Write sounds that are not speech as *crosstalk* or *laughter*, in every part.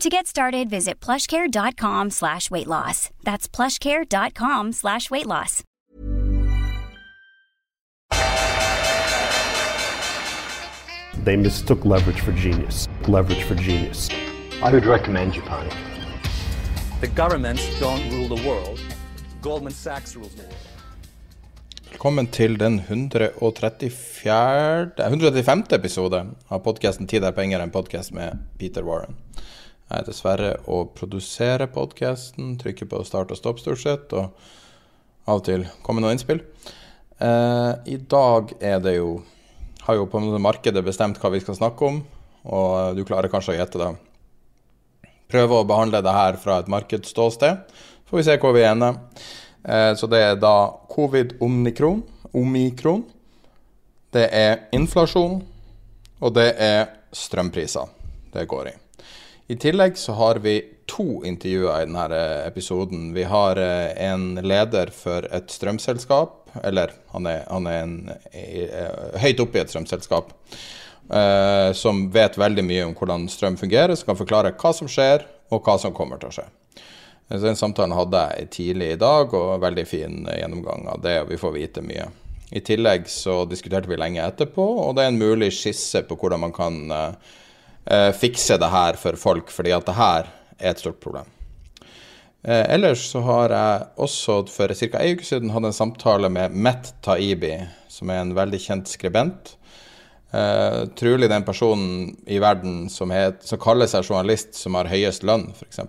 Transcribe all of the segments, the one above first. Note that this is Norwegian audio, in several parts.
To get started, visit plushcare.com slash weight loss. That's plushcare.com slash weight loss. They mistook leverage for genius. Leverage for genius. I would recommend Japan. The governments don't rule the world. Goldman Sachs rules the world. Velkommen til den 134. 135. episode av podkasten 'Tid er penger', en podkast med Peter Warren. Jeg er dessverre å produsere podkasten, trykke på start og stopp stort sett, og av og til komme noen innspill. Eh, I dag er det jo Har jo på markedet bestemt hva vi skal snakke om, og du klarer kanskje å gjette det. Prøve å behandle det her fra et markedsståsted. Får vi se hvor vi ender. Eh, så det er da covid-omnikron, omikron. Det er inflasjon, og det er strømpriser det går i. I tillegg så har vi to intervjuer i denne episoden. Vi har eh, en leder for et strømselskap, eller han er, han er en, eh, høyt oppe i et strømselskap, eh, som vet veldig mye om hvordan strøm fungerer, som kan forklare hva som skjer, og hva som kommer til å skje. Så Den samtalen hadde jeg tidlig i dag, og veldig fin gjennomgang av det, og vi får vite mye. I tillegg så diskuterte vi lenge etterpå, og det er en mulig skisse på hvordan man kan eh, eh, fikse det her for folk, fordi at det her er et stort problem. Eh, ellers så har jeg også for ca. ei uke siden hatt en samtale med Met Taibi, som er en veldig kjent skribent. Eh, trolig den personen i verden som, het, som kaller seg journalist som har høyest lønn, f.eks.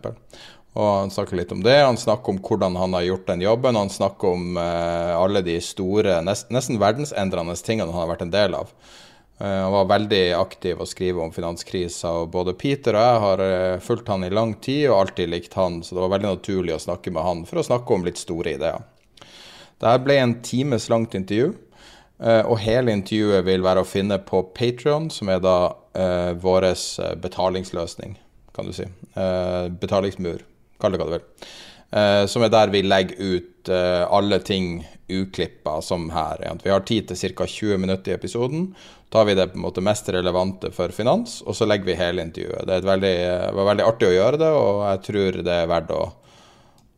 Og han snakker litt om det. Han snakker om hvordan han har gjort den jobben. Han snakker om eh, alle de store, nest, nesten verdensendrende tingene han har vært en del av. Eh, han var veldig aktiv å skrive om finanskrisa, og både Peter og jeg har eh, fulgt han i lang tid og alltid likt han, så det var veldig naturlig å snakke med han for å snakke om litt store ideer. Dette ble en times langt intervju, eh, og hele intervjuet vil være å finne på Patrion, som er da eh, vår betalingsløsning, kan du si. Eh, betalingsmur, kall det hva du vil. Eh, som er der vi legger ut alle ting uklippa, som her. Vi har tid til ca. 20 minutter i episoden. Tar vi det på en måte mest relevante for finans, og så legger vi hele intervjuet. Det veldig, var veldig artig å gjøre det, og jeg tror det er verdt å,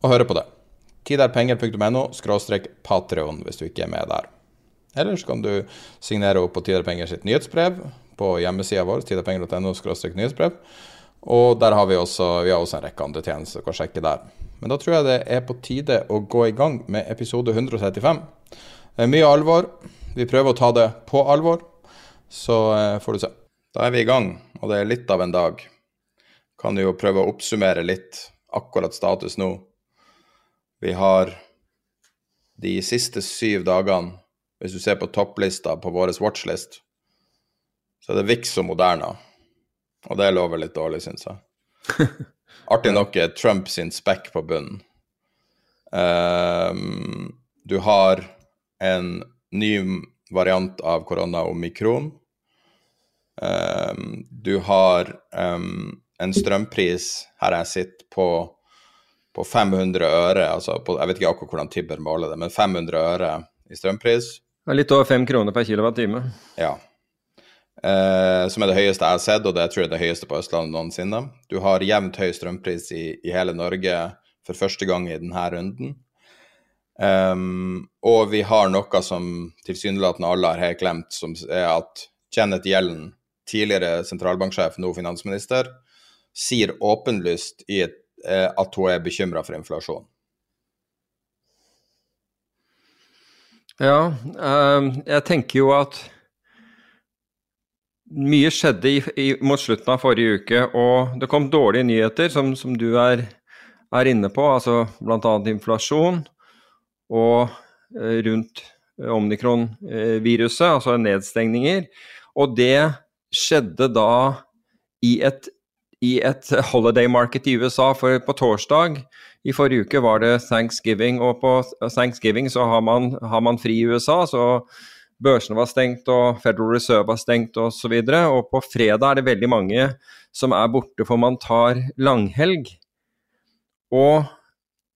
å høre på det. Tiderpenger.no skråstrek Patrion hvis du ikke er med der. Ellers kan du signere opp på Tiderpenger sitt nyhetsbrev på hjemmesida vår, tiderpenger.no skråstrek nyhetsbrev. Og der har vi også, vi har også en rekke andre tjenester du kan sjekke der. Men da tror jeg det er på tide å gå i gang med episode 135. Det er mye alvor. Vi prøver å ta det på alvor, så eh, får du se. Da er vi i gang, og det er litt av en dag. Kan jo prøve å oppsummere litt akkurat status nå. Vi har de siste syv dagene, hvis du ser på topplista på vår watchlist, så er det Vix og Moderna. Og det lover litt dårlig, syns jeg. *laughs* Artig nok er Trump sin spekk på bunnen. Um, du har en ny variant av korona, omikron. Um, du har um, en strømpris her jeg sitter på, på 500 øre. Altså på, jeg vet ikke akkurat hvordan Tibber måler det, men 500 øre i strømpris. Litt over fem kroner per kilowattime. Ja. Uh, som er det høyeste jeg har sett, og det tror jeg er det høyeste på Østlandet noensinne. Du har jevnt høy strømpris i, i, hele Norge for første gang i denne runden. Um, og vi har noe som tilsynelatende alle har helt glemt, som er at Janet Yellen, tidligere sentralbanksjef, nå finansminister, sier åpenlyst et eh, at hun er bekymra for inflasjon. Ja, eh, jeg tenker jo at mye skjedde i, i, mot slutten av forrige uke, og det kom dårlige nyheter, som, som du er, er, inne på, altså bl.a. inflasjon og eh, rundt omnikron-viruset, altså nedstengninger. Og det skjedde da i et, i et holiday market i USA, for på torsdag i forrige uke var det thanksgiving, og på thanksgiving så har man, har man fri i USA. så børsene var stengt og Federal Reserve var stengt osv. Og, så og på fredag er det veldig mange som er borte for man tar langhelg. Og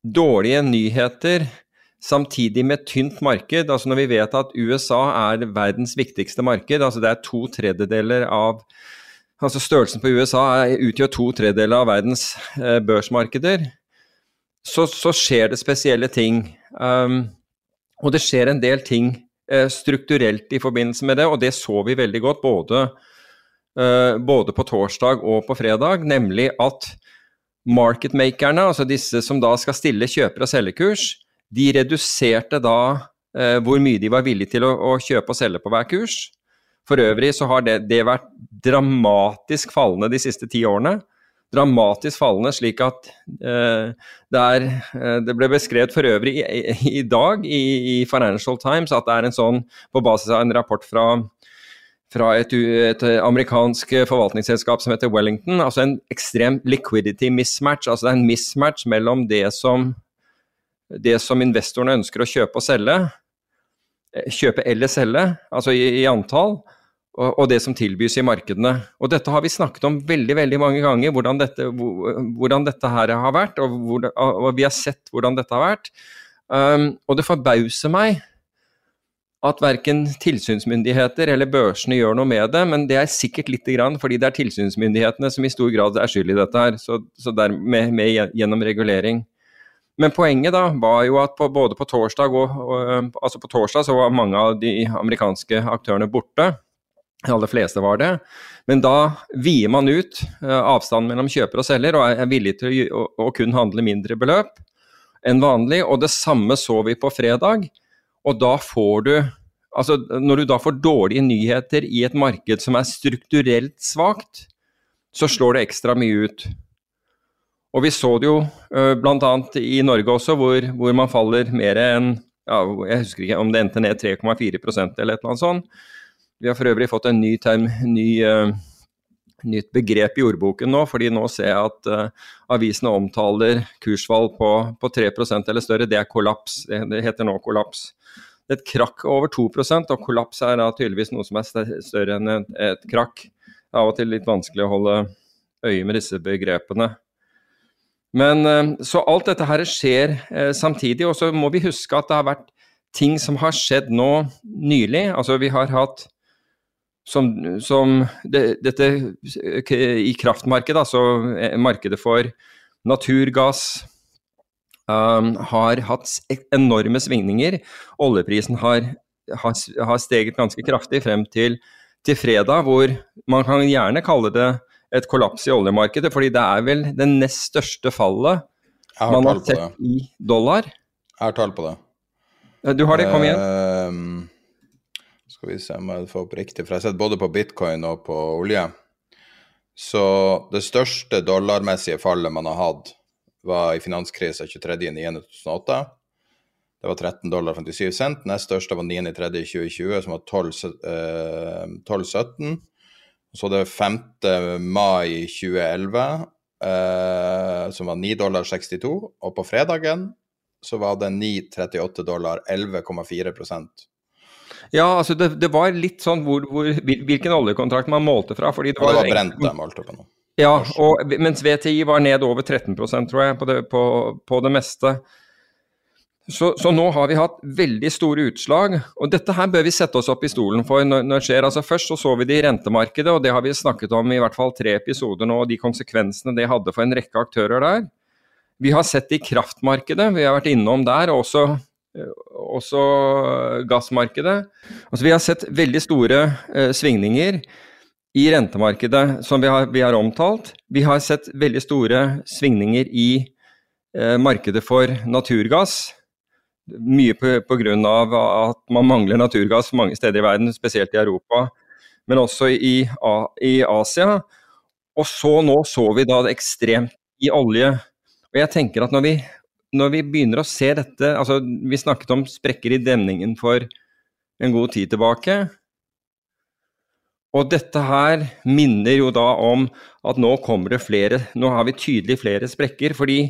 dårlige nyheter samtidig med tynt marked. altså Når vi vet at USA er verdens viktigste marked, altså det er to tredjedeler av altså Størrelsen på USA utgjør to tredjedeler av verdens eh, børsmarkeder. Så, så, skjer det spesielle ting. Um, og det skjer en del ting Eh, strukturelt i forbindelse med det, og det så vi veldig godt både, eh, både på torsdag og på fredag, nemlig at marketmakerne, altså disse som da skal stille kjøper- og selgekurs, de reduserte da eh, hvor mye de var villige til å, å, kjøpe og selge på hver kurs. For øvrig så har det, det vært dramatisk fallende de siste ti årene dramatisk fallende, slik at eh, det, er, eh, det ble beskrevet for øvrig i, i, i dag i, i, Financial Times at det er en sånn, på basis av en rapport fra, fra et, et, amerikansk forvaltningsselskap som heter Wellington, altså en ekstrem liquidity mismatch. Altså det er en mismatch mellom det som, det som investorene ønsker å kjøpe og selge, eh, kjøpe eller selge, altså i, i antall, og, og, det som tilbys i markedene. Og dette har vi snakket om veldig veldig mange ganger, hvordan dette, hvordan dette her har vært, og, hvor, og, vi har sett hvordan dette har vært. Um, og det forbauser meg at verken tilsynsmyndigheter eller børsene gjør noe med det, men det er sikkert lite grann fordi det er tilsynsmyndighetene som i stor grad er skyld i dette her, så, så dermed med, gjennom regulering. Men poenget da var jo at på, både på torsdag og, og, altså på torsdag så var mange av de amerikanske aktørene borte. De aller fleste var det. Men da vier man ut uh, avstanden mellom kjøper og selger, og er villig til å, å, å, kun handle mindre beløp enn vanlig. Og det samme så vi på fredag. Og da får du Altså, når du da får dårlige nyheter i et marked som er strukturelt svakt, så slår det ekstra mye ut. Og vi så det jo uh, bl.a. i Norge også, hvor, hvor man faller mer enn ja, Jeg husker ikke om det endte ned 3,4 eller et eller annet sånt. Vi har for øvrig fått en ny, term, ny uh, nytt begrep i ordboken nå, fordi nå ser jeg at uh, avisene omtaler kursfall på, på 3% eller større. Det er kollaps. Det, det, heter nå kollaps. Det er et krakk over 2% og kollaps er da tydeligvis noe som er større enn et, et krakk. Det er av og til litt vanskelig å holde øye med disse begrepene. Men uh, Så alt dette her skjer samtidig, og så må vi huske at det har vært ting som har skjedd nå nylig. Altså vi har hatt som, som det, dette i kraftmarkedet, altså markedet for naturgass, um, har hatt enorme svingninger. Oljeprisen har, har, har steget ganske kraftig frem til, til, fredag, hvor man kan gjerne kalle det et kollaps i oljemarkedet, fordi det er vel det nest største fallet har man har sett i dollar. Jeg har tall på det. Du har det, kom igjen. Uh, skal vi se om jeg får opp riktig, for jeg har sett både på bitcoin og på olje. Så det største dollarmessige fallet man har hatt, var i finanskrisa 23.9.2008. Det var 13 dollar 57 cent. Nest største var 9.3.2020, som var 12,17. Eh, så det 5. mai 2011, eh, som var 9 dollar 62. Og på fredagen så var det 9,38 dollar, 11,4% ja, altså det, det var litt sånn hvor, hvor, hvilken oljekontrakt man målte fra. fordi Det var, det var brent de målte på nå. Ja, og, mens VTI var ned over 13% tror jeg, på det, på, på det meste. Så, så, nå har vi hatt veldig store utslag, og dette her bør vi sette oss opp i stolen for når, når det skjer. Altså Først så, så vi det i rentemarkedet, og det har vi snakket om i hvert fall tre episoder nå, og de konsekvensene det hadde for en rekke aktører der. Vi har sett det i kraftmarkedet, vi har vært innom der, og også Eh, også gassmarkedet. Altså, vi har sett veldig store eh, svingninger i rentemarkedet, som vi har, vi har, omtalt. Vi har sett veldig store svingninger i eh, markedet for naturgass. Mye pga. at man mangler naturgass mange steder i verden, spesielt i Europa, men også i, i Asia. Og så nå så vi da det ekstremt i olje. Og jeg tenker at når vi, når vi begynner å se dette altså Vi snakket om sprekker i demningen for en god tid tilbake. Og dette her minner jo da om at nå kommer det flere Nå har vi tydelig flere sprekker. Fordi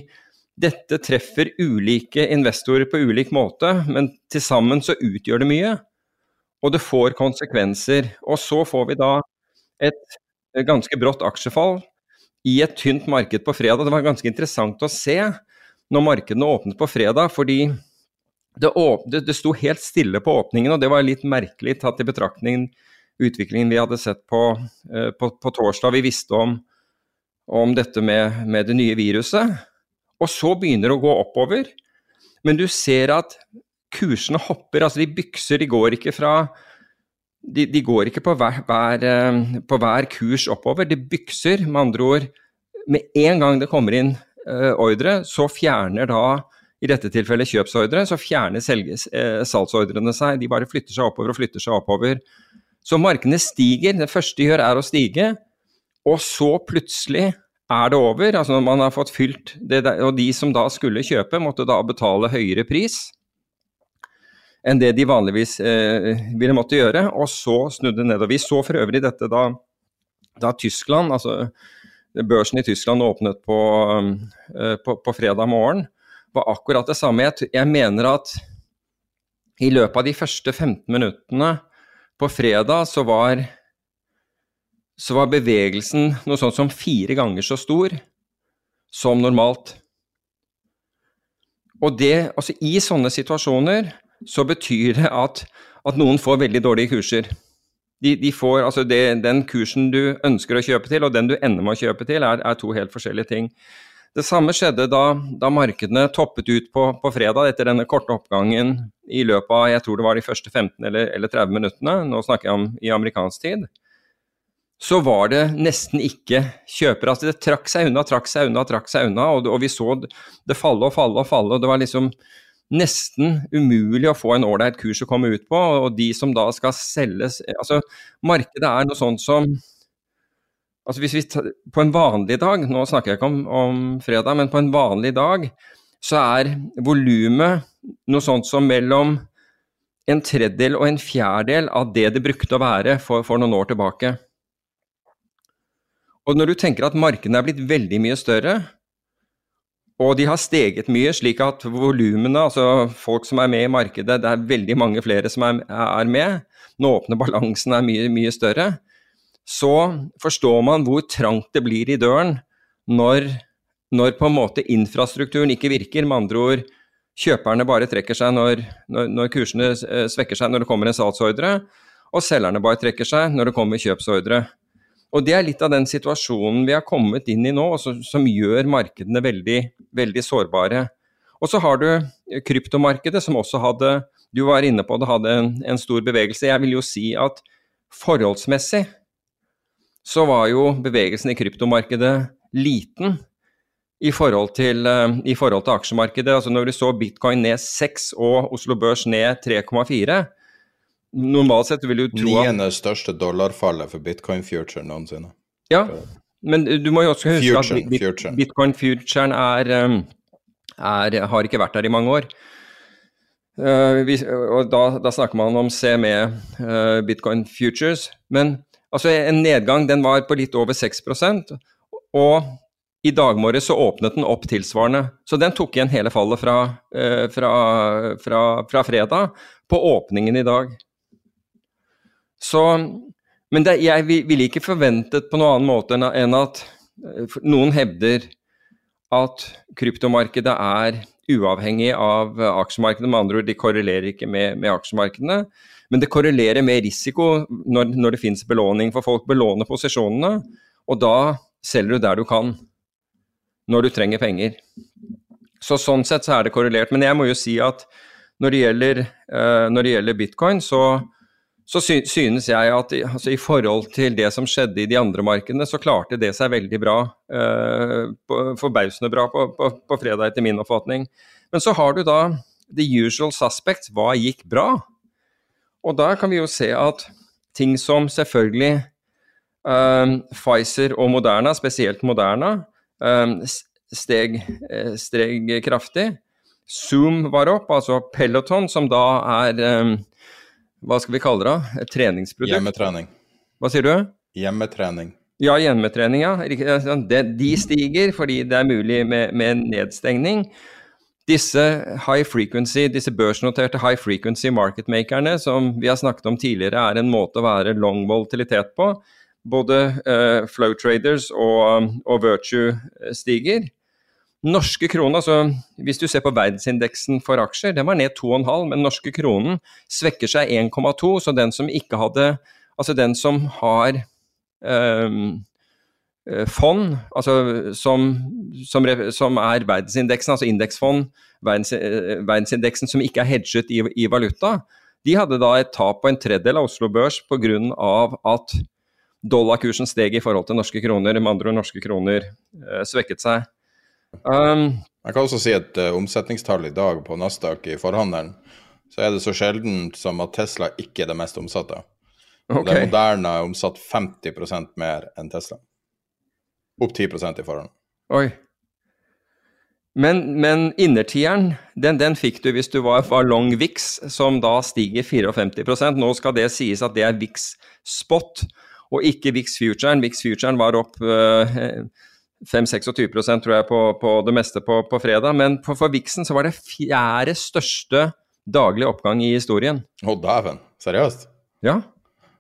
dette treffer ulike investorer på ulik måte, men til sammen så utgjør det mye. Og det får konsekvenser. Og så får vi da et ganske brått aksjefall i et tynt marked på fredag. Det var ganske interessant å se når markedene åpnet på fredag, fordi det, åpnet, det sto helt stille på åpningen, og det var litt merkelig tatt i betraktning utviklingen vi hadde sett på, uh, på, på torsdag. Vi visste om, om dette med, med, det nye viruset. Og så begynner det å gå oppover. Men du ser at kursene hopper, altså de bykser. De går ikke fra de, de går ikke på hver, hver, eh, på hver, kurs oppover. De bykser, med andre ord. Med en gang det kommer inn uh, ordre, så fjerner da i dette tilfellet kjøpsordre, så fjerner selges, eh, salgsordrene seg. De bare flytter seg oppover og flytter seg oppover. Så markedene stiger. Det første de gjør, er å stige. Og så plutselig er det over. Altså når man har fått fylt det der, Og de som da skulle kjøpe, måtte da betale høyere pris enn det de vanligvis eh, ville måtte gjøre. Og så snudde det nedover. Vi så for øvrig dette da, da Tyskland, altså børsen i Tyskland åpnet på, eh, på, på fredag morgen var akkurat det samme. Jeg, jeg mener at i løpet av de første 15 minuttene på fredag så var, så var bevegelsen noe sånt som fire ganger så stor som normalt. Og det, altså I sånne situasjoner så betyr det at, at noen får veldig dårlige kurser. De, de får, altså det, Den kursen du ønsker å kjøpe til, og den du ender med å kjøpe til, er, er to helt forskjellige ting. Det samme skjedde da, da markedene toppet ut på, på, fredag etter denne korte oppgangen i løpet av jeg tror det var de første 15 eller, eller 30 minuttene, nå snakker jeg om i amerikansk tid. Så var det nesten ikke kjøpere. Altså det trakk seg unna, trakk seg unna, trakk seg unna. Og, og vi så det falle og falle og falle. og Det var liksom nesten umulig å få en ålreit kurs å komme ut på. Og de som da skal selges Altså, markedet er noe sånt som Altså hvis vi På en vanlig dag, nå snakker jeg ikke om, om fredag, men på en vanlig dag så er volumet noe sånt som mellom en tredjedel og en fjerdedel av det det brukte å være for, for, noen år tilbake. Og når du tenker at markedene er blitt veldig mye større, og de har steget mye, slik at volumene, altså folk som er med i markedet, det er veldig mange flere som er, med, den åpne balansen er mye, mye større, så forstår man hvor trangt det blir i døren når, når på en måte infrastrukturen ikke virker. Med andre ord, kjøperne bare trekker seg når, når, når kursene eh, svekker seg når det kommer en salgsordre, og selgerne bare trekker seg når det kommer kjøpsordre. Og Det er litt av den situasjonen vi har kommet inn i nå, som, som gjør markedene veldig, veldig sårbare. Og så har du kryptomarkedet, som også hadde Du var inne på det, hadde en, en stor bevegelse. Jeg vil jo si at forholdsmessig så var jo bevegelsen i kryptomarkedet liten i forhold til, uh, i forhold til aksjemarkedet. Altså når vi så bitcoin ned 6 og Oslo Børs ned 3,4 Normalt sett vil du tro at Niende største dollarfallet for bitcoin-future noensinne. Ja, men du må jo også huske future, at bit, bitcoin-futuren er, um, har ikke vært der i mange år. Uh, vi, og da, da, snakker man om CME, uh, bitcoin futures. Men Altså En nedgang den var på litt over 6% og i dag morges så åpnet den opp tilsvarende. Så den tok igjen hele fallet fra, uh, fra, fra, fra fredag på åpningen i dag. Så Men det, jeg ville ikke forventet på noen annen måte enn at eh, noen hevder at kryptomarkedet er uavhengig av aksjemarkedet. Med andre ord, de korrelerer ikke med, med aksjemarkedene. Men det korrelerer med risiko når, når det finnes belåning, for folk belåner posisjonene. Og da selger du der du kan, når du trenger penger. Så Sånn sett så er det korrelert. Men jeg må jo si at når det gjelder, uh, når det gjelder bitcoin, så, så sy synes jeg at altså, i forhold til det som skjedde i de andre markedene, så klarte det seg veldig bra. Uh, forbausende bra på, på, på, fredag, etter min oppfatning. Men så har du da the usual suspects. Hva gikk bra? Og da kan vi jo se at ting som selvfølgelig um, Pfizer og Moderna, spesielt Moderna, um, steg, steg kraftig. Zoom var opp, altså Peloton, som da er hva skal vi kalle det? da? Et treningsprodukt? Hjemmetrening. Hva sier du? Hjemmetrening. Ja, hjemmetrening, ja. De stiger fordi det er mulig med, med nedstengning. Disse high frequency, disse børsnoterte high frequency marketmakerne som vi har snakket om tidligere, er en måte å være long volatilitet på. Både uh, flow traders og, og virtue stiger. Norske kroner, altså hvis du ser på verdensindeksen for aksjer, den var ned 2,5, men norske kronen svekker seg 1,2, så den som ikke hadde Altså den som har øh, fond, altså som, som, som, er verdensindeksen, altså indeksfond, verdens, verdensindeksen som ikke er hedget i, i, valuta, de hadde da et tap på en tredjedel av Oslo Børs pga. at dollarkursen steg i forhold til norske kroner, med andre norske kroner øh, svekket seg. Um, jeg kan også si at uh, omsetningstallet i dag på Nasdaq i forhandelen, så er det så sjelden som at Tesla ikke er det mest omsatte. Okay. Det Moderna er omsatt 50% mer enn Tesla. Opp 10% i forhånd. Oi. Men, men innertieren, den, den, fikk du hvis du var, var long VIX, som da stiger 54% Nå skal det sies at det er VIX spot, og ikke VIX futuren. VIX futuren var opp uh, 5-26 tror jeg på, på, det meste på, på fredag. Men for, for Vixen så var det fjerde største daglig oppgang i historien. Å oh, dæven, seriøst? Ja.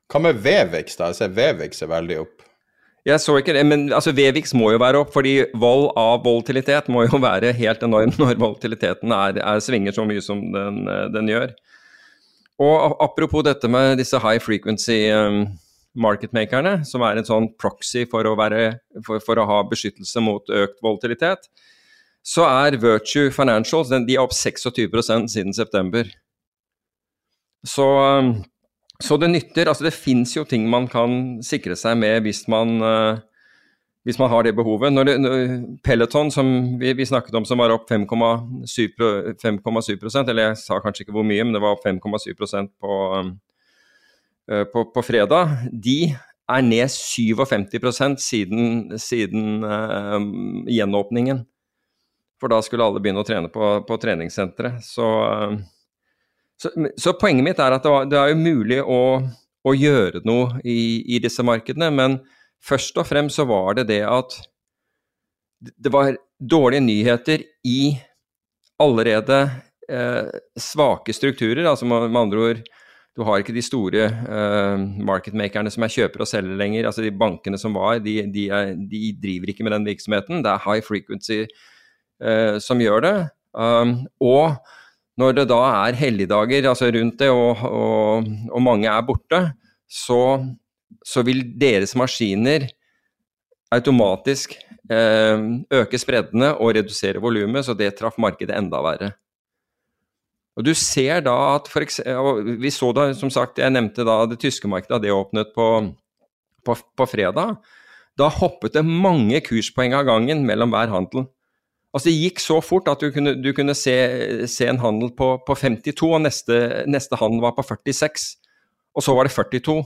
Hva med Vevix, da? Jeg ser Vevix er veldig opp. Jeg så ikke det, men altså Vevix må jo være opp, fordi vold av volatilitet må jo være helt enorm når volatiliteten er, er, svinger så mye som den, den, gjør. Og apropos dette med disse high frequency um, marketmakerne, som er en sånn proxy for å, være, for, for å ha beskyttelse mot økt volatilitet, så er Virtue Financials de er opp 26% siden september. Så, um, så, det nytter. Altså det fins jo ting man kan sikre seg med hvis man, uh, hvis man har det behovet. Når det, når Peloton, som vi, vi, snakket om, som var opp 5,7% eller jeg sa kanskje ikke hvor mye, men det var opp 5,7% på, Eh, på, på, fredag, de er ned 57 siden, siden uh, gjenåpningen. For da skulle alle begynne å trene på, på treningssenteret. Så, uh, så, så, poenget mitt er at det, var, det er jo mulig å, å gjøre noe i, i, disse markedene, men først og fremst så var det det at det var dårlige nyheter i allerede uh, svake strukturer. Altså med, med andre ord du har ikke de store uh, marketmakerne som er kjøper og selger lenger. altså De bankene som var, de, de, er, de driver ikke med den virksomheten. Det er high frequency uh, som gjør det. Um, og når det da er helligdager altså rundt det, og, og, og mange er borte, så, så, vil deres maskiner automatisk uh, øke spreddene og redusere volumet, så det traff markedet enda verre. Og du ser da at for eksempel, Vi så da, som sagt, jeg nevnte da det tyske markedet, det åpnet på, på, på, fredag. Da hoppet det mange kurspoeng av gangen mellom hver handel. Altså Det gikk så fort at du kunne, du kunne se, se, en handel på, på 52, og neste, neste handel var på 46. Og så var det 42.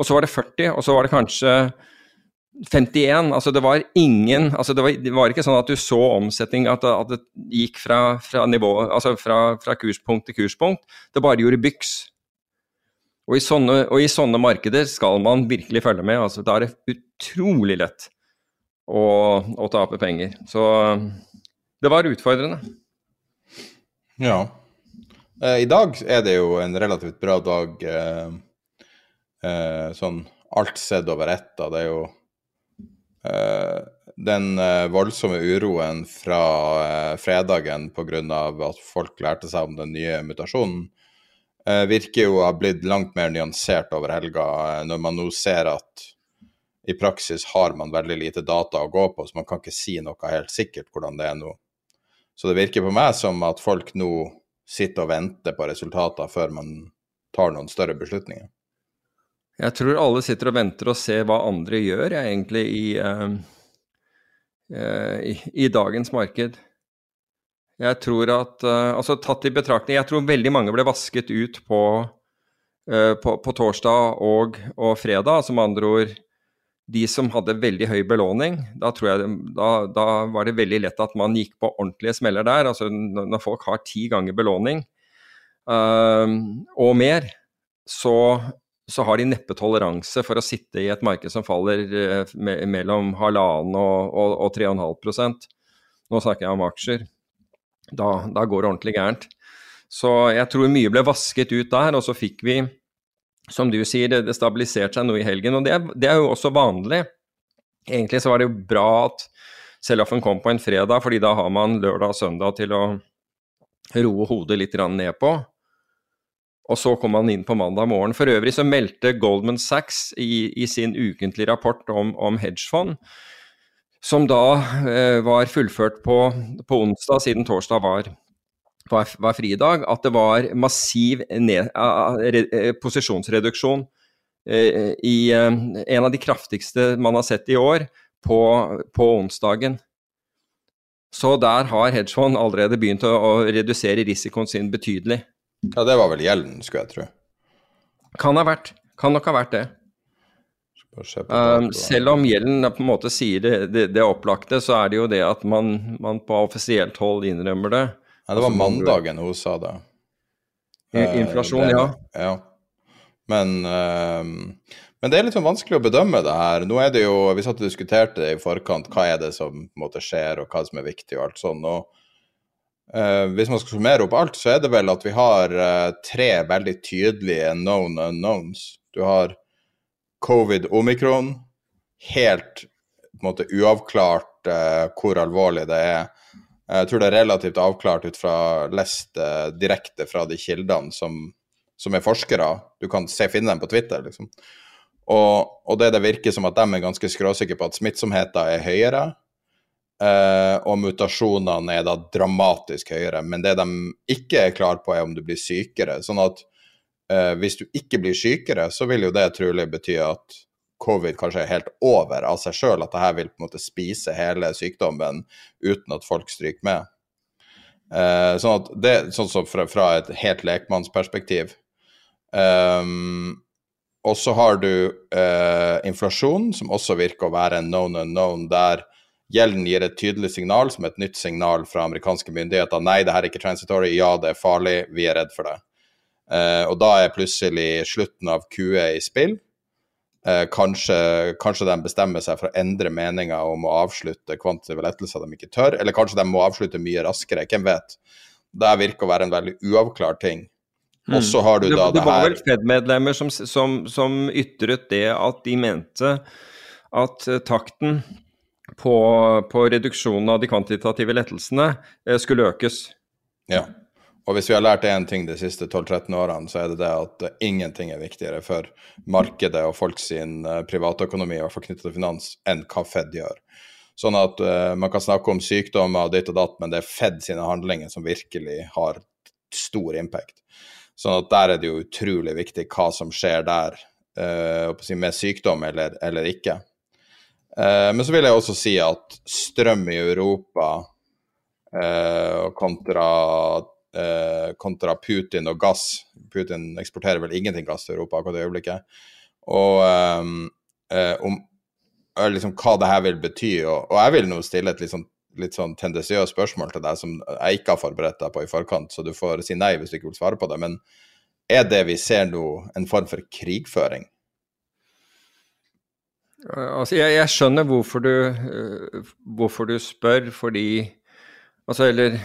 Og så var det 40, og så var det kanskje 51, altså det var ingen altså det var, det var, ikke sånn at du så omsetning, at, at det gikk fra, fra, nivå, altså fra, fra, kurspunkt til kurspunkt. Det bare gjorde byks. Og i, sånne, og i sånne markeder skal man virkelig følge med. altså Da er det utrolig lett å, å tape penger. Så det var utfordrende. Ja. Eh, I dag er det jo en relativt bra dag, eh, eh, sånn alt sett over ett. Da. Det er jo den eh, voldsomme uroen fra eh, fredagen pga. at folk lærte seg om den nye mutasjonen, virker jo å ha blitt langt mer nyansert over helga, når man nå ser at i praksis har man veldig lite data å gå på, så man kan ikke si noe helt sikkert hvordan det er nå. Så det virker på meg som at folk nå sitter og venter på resultater før man tar noen større beslutninger. Jeg tror alle sitter og venter og ser hva andre gjør, jeg, egentlig, i, uh, uh, i, i, dagens marked. Jeg tror at uh, Altså tatt i betraktning Jeg tror veldig mange ble vasket ut på, på, på torsdag og, og fredag. Altså med andre ord de som hadde veldig høy belåning, da, jeg, da, da, var det veldig lett at man gikk på ordentlige smeller der. Altså når folk har ti ganger belåning uh, og mer, så, så, har de neppe toleranse for å sitte i et marked som faller me mellom halvannen og, og, og 3,5% Nå snakker jeg om aksjer. Da, da går det ordentlig gærent. Så jeg tror mye ble vasket ut der, og så fikk vi som du sier, det, det stabiliserte seg noe i helgen. Og det, det, er jo også vanlig. Egentlig så var det jo bra at Sellafen kom på en fredag, fordi da har man lørdag og søndag til å roe hodet litt ned på. Og så kom han inn på mandag morgen. For øvrig så meldte Goldman Sachs i, i sin ukentlige rapport om, om hedgefond, som da eh, var fullført på, på onsdag, siden torsdag var var, var fridag, at det var massiv ned, re, posisjonsreduksjon eh, i eh, en av de kraftigste man har sett i år, på, på onsdagen. Så der har hedgefond allerede begynt å, å, redusere risikoen sin betydelig. Ja, det var vel gjelden, skulle jeg tro. Kan ha vært. Kan nok ha vært det. Um, selv om gjelden på en måte sier det, det, det, opplagte, så er det jo det at man, man på offisielt hold innrømmer det. Ja, det var mandagen hun sa det. Inflasjon, det, ja. ja. Men, um, men, det er litt sånn vanskelig å bedømme det her. Nå er det jo, Vi satt og diskuterte det i forkant, hva er det som på en måte skjer, og hva som er viktig, og alt sånn. og uh, Hvis man skal summere opp alt, så er det vel at vi har uh, tre veldig tydelige known unknowns. Du har covid-omikron, helt på en måte uavklart uh, hvor alvorlig det er. Jeg tror det er relativt avklart ut fra lest direkte fra de kildene som, som, er forskere. Du kan se, finne dem på Twitter, liksom. Og, og det det virker som at de er ganske skråsikre på at smittsomheten er høyere, uh, og mutasjonene er da dramatisk høyere. Men det de ikke er klar på, er om du blir sykere. Sånn at uh, hvis du ikke blir sykere, så vil jo det trolig bety at covid kanskje er helt over av seg sjøl, at det her vil på en måte spise hele sykdommen uten at folk stryker med. Uh, sånn at det, sånn som fra, fra et helt lekmannsperspektiv. Um, og så har du inflasjon, som også virker å være en known unknown, der gjelden gir et tydelig signal, som et nytt signal fra amerikanske myndigheter. Nei, det her er ikke transitory. Ja, det er farlig. Vi er redd for det. Uh, og da er plutselig slutten av QE i spill. Eh, kanskje, kanskje, de bestemmer seg for å endre meninga om å avslutte kvantitative lettelser de ikke tør, eller kanskje de må avslutte mye raskere, hvem vet. Det virker å være en veldig uavklart ting. Mm. Og så har du da det, det var vel Fed-medlemmer som, som, som, ytret det at de mente at uh, takten på, på, reduksjonen av de kvantitative lettelsene uh, skulle økes. Ja. Og hvis vi har lært én ting de siste 12-13 årene, så er det det at ingenting er viktigere for markedet og folks sin eh, privatøkonomi, i hvert fall knyttet til finans, enn hva Fed gjør. Sånn at uh, man kan snakke om sykdommer og ditt og datt, men det er Fed sine handlinger som virkelig har stor impact. Sånn at der er det jo utrolig viktig hva som skjer der, uh, med sykdom eller, eller ikke. Uh, men så vil jeg også si at strøm i Europa kontra eh, kontra Putin og gass. Putin eksporterer vel ingenting gass til Europa akkurat i øyeblikket. Og eh, om liksom, hva det her vil bety. Og, og jeg vil nå stille et litt sånn, litt sånn tendensiøst spørsmål til deg som jeg ikke har forberedt deg på i forkant, så du får si nei hvis du ikke vil svare på det. Men er det vi ser nå, en form for krigføring? Altså, jeg, jeg skjønner hvorfor du, uh, hvorfor du spør, fordi Altså, eller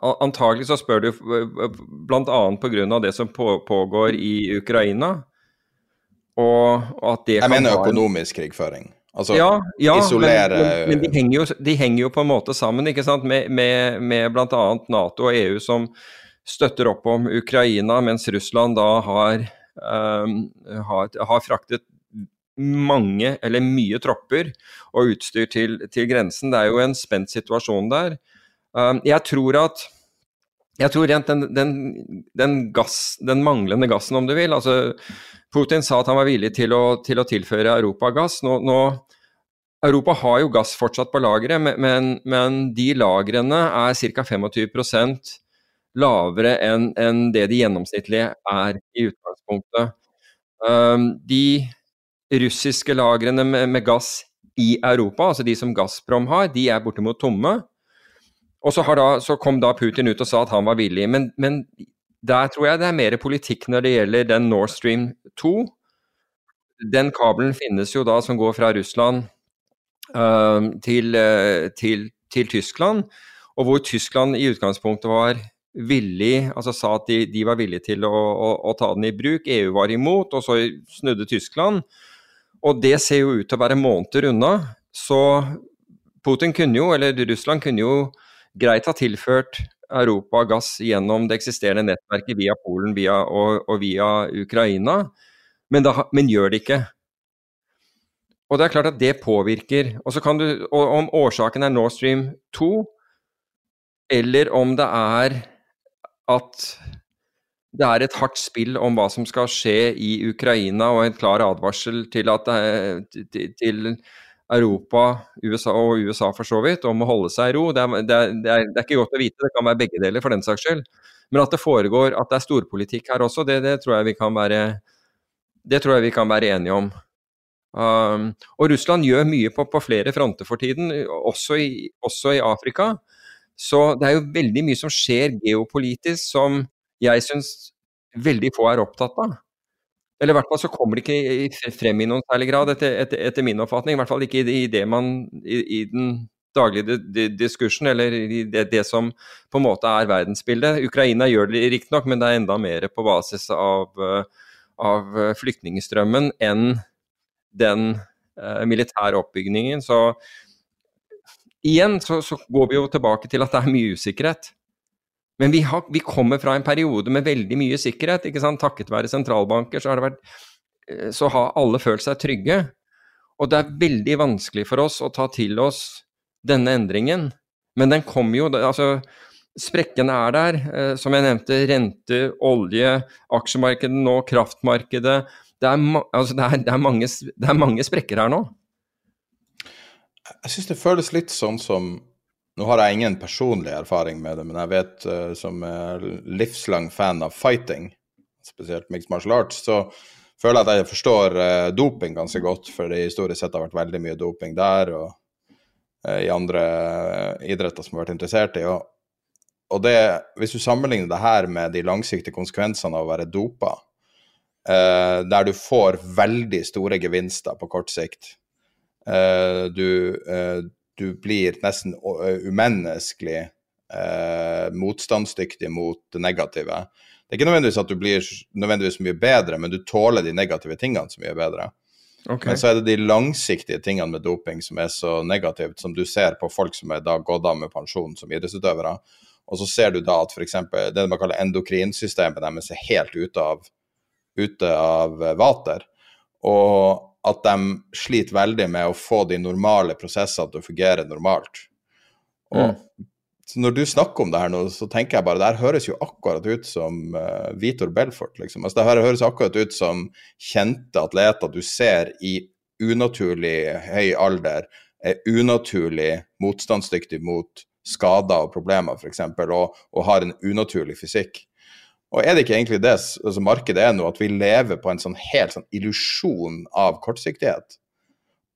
Antagelig så spør du bl.a. pga. det som pågår i Ukraina. Og, at det Jeg mener økonomisk krigføring. Altså ja, ja, isolere Men, men, de, henger jo, de, henger jo, på en måte sammen, ikke sant, med, med, med bl.a. Nato og EU som støtter opp om Ukraina, mens Russland da har, um, har, har fraktet mange, eller mye tropper og utstyr til, til, grensen. Det er jo en spent situasjon der. Um, jeg tror at jeg tror rent den, den, den, gass, den, manglende gassen, om du vil altså Putin sa at han var villig til å, til å tilføre Europa gass. Nå, nå, Europa har jo gass fortsatt på lageret, men, men, de lagrene er ca. 25% lavere enn en det de gjennomsnittlige er i utgangspunktet. Um, de russiske lagrene med, med, gass i Europa, altså de som Gazprom har, de er bortimot tomme. Og så, da, så, kom da Putin ut og sa at han var villig. Men, men, der tror jeg det er mer politikk når det gjelder den Nord Stream 2. Den kabelen finnes jo da som går fra Russland uh, til, uh, til, til, Tyskland, og hvor Tyskland i utgangspunktet var villig, altså sa at de, de var villige til å, å, å, ta den i bruk. EU var imot, og så snudde Tyskland. Og det ser jo ut til å være måneder unna. Så Putin kunne jo, eller Russland kunne jo greit ha tilført Europa gass gjennom det eksisterende nettverket via Polen via, og, og, via Ukraina, men, da, men, gjør det ikke. Og det er klart at det påvirker. Og, så kan du, om årsaken er Nord Stream 2, eller om det er at det er et hardt spill om hva som skal skje i Ukraina, og en klar advarsel til, at, til Europa USA og USA for så vidt om å holde seg i ro. Det er, det, er, det er, ikke godt å vite, det kan være begge deler for den saks skyld. Men at det foregår, at det er storpolitikk her også, det, det tror, jeg vi kan være, det tror jeg vi kan være enige om. Um, og Russland gjør mye på, på, flere fronter for tiden, også i, også i Afrika. Så det er jo veldig mye som skjer geopolitisk som jeg syns veldig få er opptatt av. Eller i hvert fall så kommer det ikke frem i noen særlig grad, etter, etter, etter min oppfatning. I hvert fall ikke i, det man i, i den daglige diskursen, eller i det, det, som på en måte er verdensbildet. Ukraina gjør det riktignok, men det er enda mer på basis av, av flyktningstrømmen enn den eh, militære oppbyggingen. Så igjen så, så, går vi jo tilbake til at det er mye usikkerhet. Men vi, har, vi, kommer fra en periode med veldig mye sikkerhet. ikke sant? Takket være sentralbanker så har, vært, eh, så har alle følt seg trygge. Og det er veldig vanskelig for oss å ta til oss denne endringen. Men den kommer jo altså Sprekkene er der. Eh, som jeg nevnte, rente, olje, aksjemarkedet nå, kraftmarkedet. Det er, altså det, er, det, er mange, det er mange sprekker her nå. Jeg syns det føles litt sånn som Nå har jeg ingen personlig erfaring med det, men jeg vet uh, som er livslang fan av fighting, spesielt mixed martial arts, så føler jeg at jeg forstår uh, doping ganske godt, for det historisk sett har vært veldig mye doping der og uh, i andre idretter som har vært interessert i. Og, det, hvis du sammenligner det her med de langsiktige konsekvensene av å være dopa, der du får veldig store gevinster på kort sikt, Eh, du, eh, du, blir nesten eh, umenneskelig motstandsdyktig mot det negative. Det er ikke nødvendigvis at du blir nødvendigvis mye bedre, men du tåler de negative tingene så mye bedre. Okay. Men så er det de langsiktige tingene med doping som er så negativt, som du ser på folk som er da gått av med pensjon som idrettsutøvere. Og så ser du da at f.eks. det man kaller endokrinsystemet deres er helt ute av, ute av vater. Og at de sliter veldig med å få de normale prosessene til å fungere normalt. Og mm. når du snakker om det her nå, så tenker jeg bare det her høres jo akkurat ut som uh, Vitor Belfort, liksom. Altså, det her høres akkurat ut som kjente atleter du ser i unaturlig høy alder, er unaturlig motstandsdyktig mot skader og problemer, f.eks., og, og har en unaturlig fysikk. Og er det ikke egentlig det altså markedet er nå, at vi lever på en sånn helt sånn illusjon av kortsiktighet?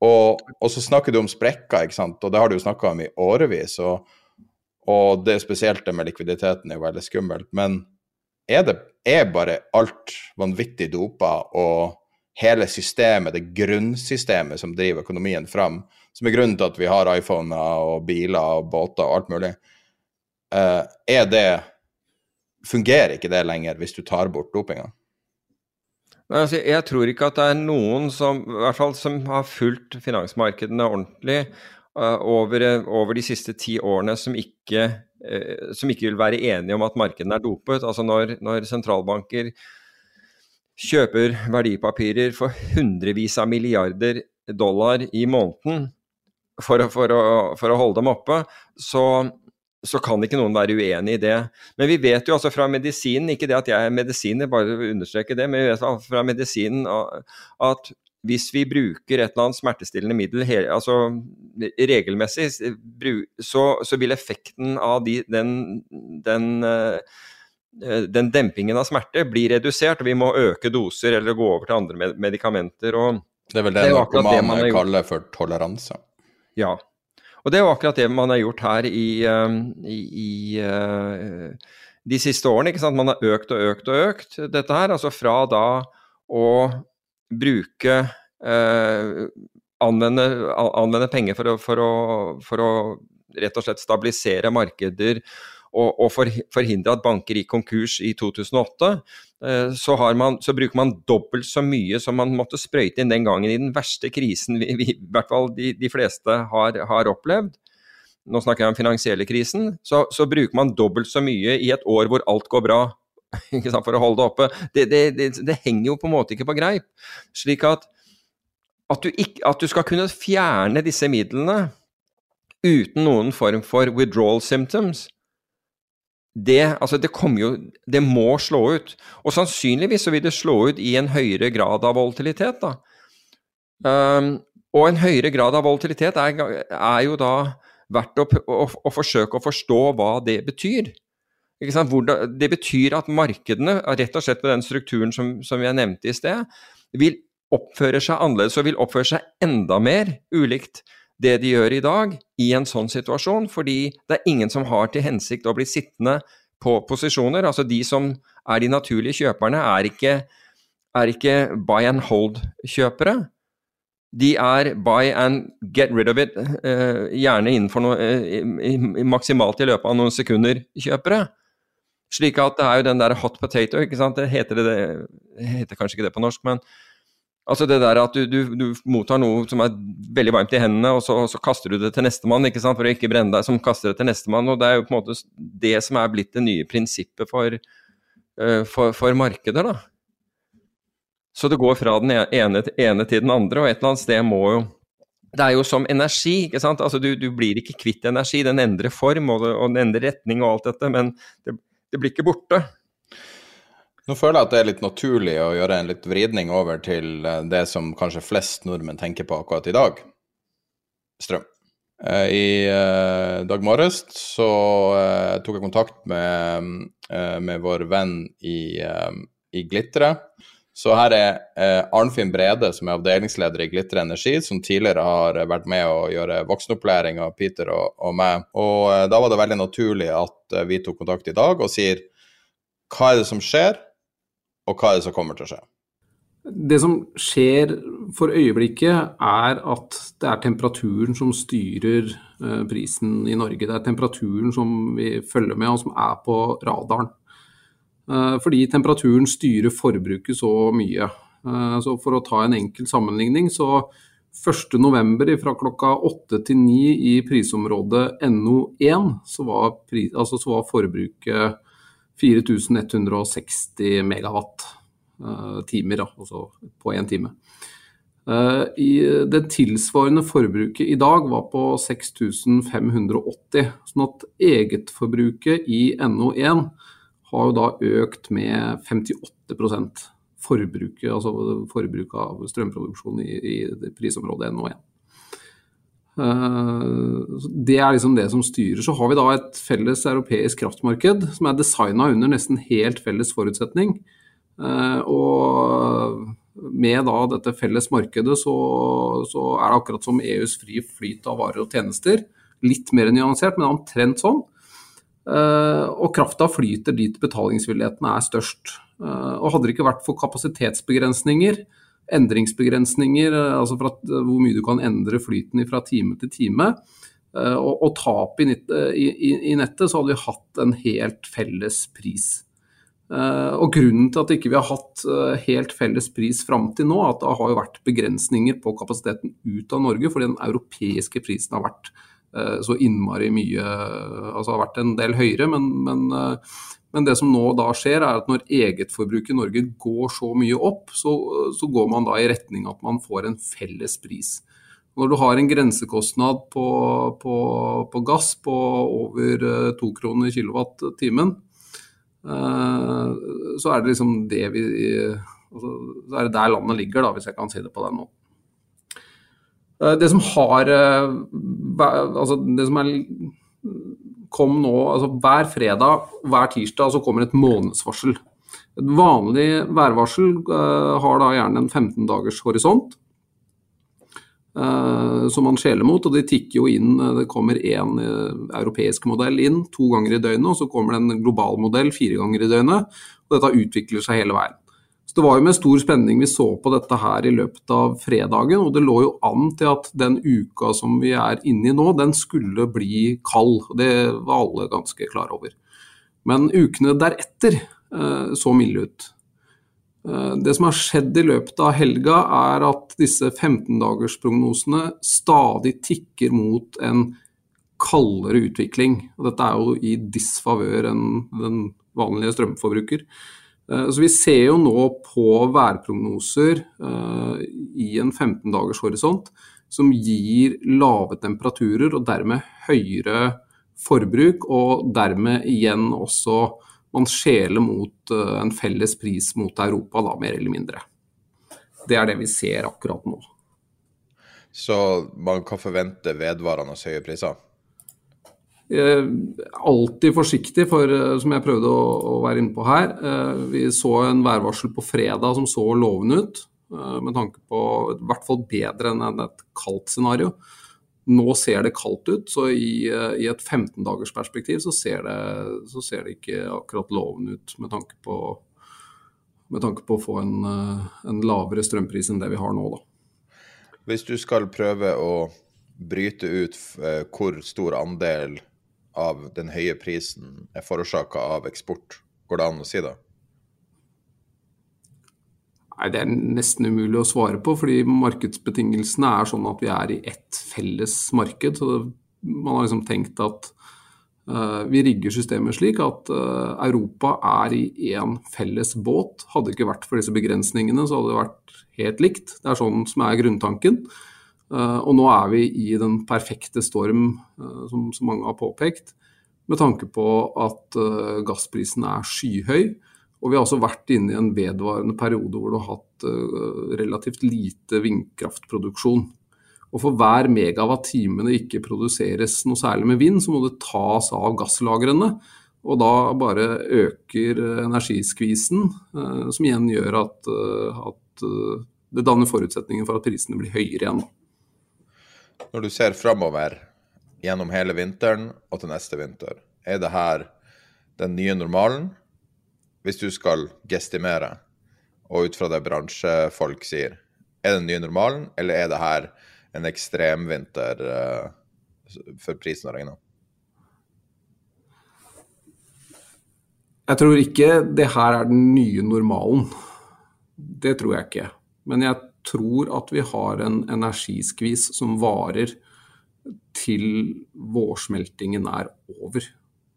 Og, og, så snakker du om sprekker, ikke sant, og det har du jo snakka om i årevis. Og, og det spesielt det med likviditeten er jo veldig skummelt. Men er det er bare alt vanvittig dopa og hele systemet, det grunnsystemet som driver økonomien fram, som er grunnen til at vi har iPhoner og biler og båter og alt mulig, uh, er det fungerer ikke det lenger hvis du tar bort dopinga? Altså, jeg tror ikke at det er noen som, i hvert fall som har fulgt finansmarkedene ordentlig uh, over, over, de siste ti årene, som ikke, uh, som ikke, vil være enige om at markedene er dopet. Altså når, når sentralbanker kjøper verdipapirer for hundrevis av milliarder dollar i måneden for, for, å, for å holde dem oppe, så så kan ikke noen være uenig i det. Men vi vet jo altså fra medisinen, ikke det at jeg er medisiner, bare understreke det, men vi vet fra medisinen at hvis vi bruker et eller annet smertestillende middel altså, regelmessig, så, så, vil effekten av de, den, den, eh, den, dempingen av smerte bli redusert, og vi må øke doser eller gå over til andre medikamenter. det er vel det, det narkomane kaller for toleranse. Ja, og det er jo akkurat det man har gjort her i, um, i, i uh, de siste årene. ikke sant? Man har økt og økt og økt dette her. Altså fra da å bruke uh, anvende, anvende, penger for å, for, å, for å, rett og slett stabilisere markeder og, og forhindre at banker gikk konkurs i 2008, eh, så, man, så, bruker man dobbelt så mye som man måtte sprøyte inn den gangen i den verste krisen vi, vi i hvert fall de, de fleste har, har, opplevd. Nå snakker jeg om finansielle krisen. Så, så, bruker man dobbelt så mye i et år hvor alt går bra, *laughs* for å holde det oppe. Det, det, det, det, henger jo på en måte ikke på greip. Slik at, at du, ikke, at du skal kunne fjerne disse midlene uten noen form for withdrawal symptoms, det, altså det, jo, det må slå ut. Og sannsynligvis så vil det slå ut i en høyere grad av volatilitet. Da. Um, og en høyere grad av volatilitet er, er jo da verdt å, å, å, forsøke å forstå hva det betyr. Hvordan, det betyr at markedene, rett og slett med den strukturen som, som jeg nevnte i sted, vil oppføre seg annerledes og vil oppføre seg enda mer ulikt det de gjør i dag, i en sånn situasjon, fordi det er ingen som har til hensikt å bli sittende på posisjoner. Altså de som er de naturlige kjøperne, er ikke, er ikke buy and hold-kjøpere. De er buy and get rid of it, eh, gjerne innenfor noe, uh, maksimalt i løpet av noen sekunder, kjøpere. Slik at det er jo den der hot potato, ikke sant. Det heter, det, det heter kanskje ikke det på norsk, men Altså det der at du, du, du, mottar noe som er veldig varmt i hendene, og så, og så kaster du det til nestemann for å ikke brenne deg, som kaster det til nestemann. og Det er jo på en måte det som er blitt det nye prinsippet for, uh, for, for markeder. da. Så det går fra den ene, ene, til den andre, og et eller annet sted må jo Det er jo som energi, ikke sant. Altså du, du blir ikke kvitt energi, den endrer form og, og den endrer retning og alt dette, men det, det blir ikke borte. Nå føler jeg at det er litt naturlig å gjøre en litt vridning over til eh, det som kanskje flest nordmenn tenker på akkurat i dag strøm. Eh, I uh, dag morges så tok jeg kontakt med, med vår venn i, i Glitre. Så her er Arnfinn Brede, som er avdelingsleder i Glitre Energi, som tidligere har vært med å gjøre voksenopplæring av Peter og, og meg. Og da var det veldig naturlig at vi tok kontakt i dag og sier hva er det som skjer, og hva er det som kommer til å skje? Det som skjer for øyeblikket, er at det er temperaturen som styrer eh, prisen i Norge. Det er temperaturen som vi følger med, og som er på radaren. Eh, fordi temperaturen styrer forbruket så mye. Eh, så for å ta en enkel sammenligning, så 1.11. fra klokka 8 til 9 i prisområdet NO1, så var, pris, altså så var forbruket 4160 megawatt uh, timer, altså på én time. I, det tilsvarende forbruket i dag var på 6580. Sånn at egetforbruket i NO1 har jo da økt med 58 forbruket, altså forbruket av strømproduksjon i, i prisområdet NO1. Eh, det er liksom det som styrer. Så har vi da et felles europeisk kraftmarked som er designa under nesten helt felles forutsetning. Eh, og med da dette felles markedet så, så er det akkurat som EUs fri flyt av varer og tjenester. Litt mer nyansert, men omtrent sånn. Eh, og krafta flyter dit betalingsvillighetene er størst. Og hadde det ikke vært for kapasitetsbegrensninger, endringsbegrensninger, eh, altså fra, eh, hvor mye du kan endre flyten fra time til time. Eh, og, og tap i, i, i, nettet, så hadde vi hatt en helt felles pris. Og Grunnen til at ikke vi ikke har hatt helt felles pris fram til nå, at det har jo vært begrensninger på kapasiteten ut av Norge, fordi den europeiske prisen har vært så innmari mye Altså har vært en del høyere, men, men men det som nå da skjer, er at når egetforbruket i Norge går så mye opp, så, så, går man da i retning at man får en felles pris. Når du har en grensekostnad på, på, på gass på over eh, to kroner kilowatt-timen, eh, så er det liksom det vi altså, Så er det der landet ligger, da, hvis jeg kan si det på den måten. Eh, det som har Altså, det som er kom nå altså Hver fredag hver tirsdag så kommer et månedsvarsel. Et vanlig værvarsel uh, har da gjerne en 15 dagers horisont. Uh, som man skjeler mot, og de tikker jo inn. Eh, det kommer én europeisk modell inn to ganger i døgnet, og så kommer det en global modell fire ganger i døgnet. og Dette utvikler seg hele veien. Så Det var jo med stor spenning vi så på dette her i løpet av fredagen, og det lå jo an til at den uka som vi er inne i nå, den skulle bli kald. Det var alle ganske klar over. Men ukene deretter så milde ut. Eh, det som har skjedd i løpet av helga, er at disse 15-dagersprognosene stadig tikker mot en kaldere utvikling. Og dette er jo i disfavør enn den vanlige strømforbruker. Eh, så Vi ser jo nå på værprognoser eh, i en 15-dagers horisont som gir lave temperaturer og dermed høyere forbruk, og dermed igjen også man skjeler mot eh, en felles pris mot Europa, da, mer eller mindre. Det er det vi ser akkurat nå. Så man kan forvente vedvarende høye priser? Eh, alltid forsiktig, for eh, som jeg prøvde å, å, være inne på her. Eh, vi så en værvarsel på fredag som så lovende ut, eh, med tanke på i hvert fall bedre enn et kaldt scenario. Nå ser det kaldt ut, så i, eh, i et 15-dagers perspektiv så ser, det, så ser, det, ikke akkurat lovende ut med tanke på, med tanke på å få en, eh, en, lavere strømpris enn det vi har nå, da. Hvis du skal prøve å bryte ut hvor stor andel av den høye prisen er forårsaka av eksport, går det an å si det? Nei, Det er nesten umulig å svare på, fordi markedsbetingelsene er sånn at vi er i ett felles marked. så Man har liksom tenkt at uh, vi rigger systemet slik at uh, Europa er i én felles båt. Hadde det ikke vært for disse begrensningene, så hadde det vært helt likt. Det er sånn som er grunntanken. Uh, og nå er vi i den perfekte storm, som, så mange har påpekt, med tanke på at gassprisen er skyhøy. Og vi har også vært inne i en vedvarende periode hvor du har hatt relativt lite vindkraftproduksjon. Og for hver megawatt-time det ikke produseres noe særlig med vind, så må det tas av gasslagrene. Og da bare øker energiskvisen, som igjen gjør at, at det danner forutsetninger for at prisene blir høyere igjen. Når du ser framover gjennom hele vinteren og til neste vinter, er det her den nye normalen? hvis du skal gestimere, og ut fra det bransjefolk sier, er det den nye normalen, eller er det her en ekstremvinter uh, for prisen å regne? Jeg tror ikke det her er den nye normalen. Det tror jeg ikke. Men jeg tror at vi har en energiskvis som varer til vårsmeltingen er over.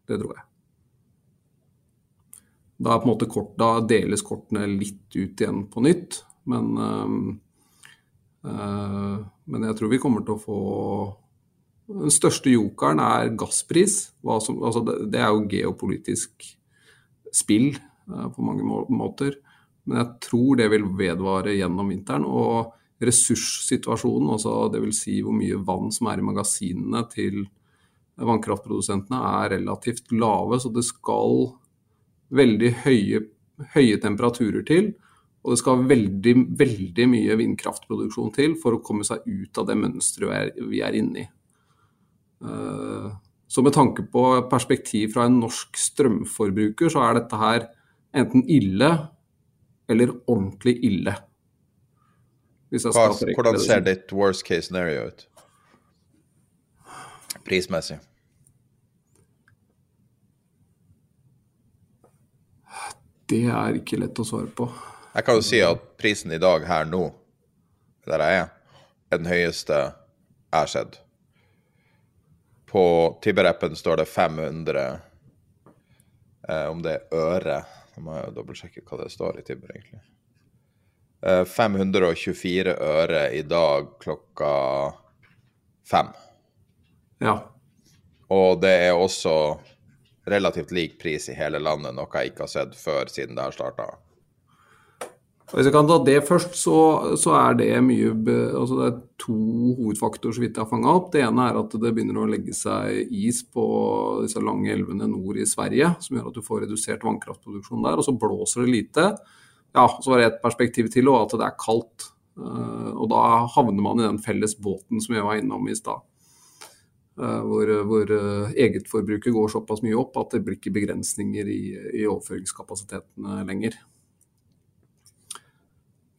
Det tror jeg. Da, kort, da deles kortene litt ut igjen på nytt. Men, øh, men jeg tror vi kommer til å få Den største jokeren er gasspris. Som, altså det, det, er jo geopolitisk spill øh, på mange måter. Men jeg tror det vil vedvare gjennom vinteren. Og ressurssituasjonen, altså dvs. Si hvor mye vann som er i magasinene til vannkraftprodusentene, er relativt lave. Så det skal veldig høye, høye temperaturer til. Og det skal veldig, veldig mye vindkraftproduksjon til for å komme seg ut av det mønsteret vi er inne i. Eh, så med tanke på perspektiv fra en norsk strømforbruker, så er dette her enten ille eller ordentlig ille. Hvordan ser ditt worst case scenario ut? Prismessig? Det er ikke lett å svare på. Jeg kan jo si at prisen i dag her nå, der jeg er, er den høyeste jeg har sett. På Tibber-appen står det 500 eh, Om det er øre Nå må jeg dobbeltsjekke hva det står i Tibber, egentlig. Eh, 524 øre i dag klokka fem. Ja. Og det er også relativt lik pris i hele landet, noe jeg ikke har sett før siden det har starta. Hvis jeg kan ta det først, så, så er det mye altså Det er to hovedfaktorer så vidt jeg har fanga opp. Det ene er at det begynner å legge seg is på disse lange elvene nord i Sverige, som gjør at du får redusert vannkraftproduksjon der. Og så blåser det lite. Ja, så var det et perspektiv til, og at det er kaldt. Eh, og da havner man i den felles båten som jeg var innom i stad. Eh, hvor, hvor eh, egetforbruket går såpass mye opp at det blir ikke begrensninger i, i overføringskapasitetene lenger.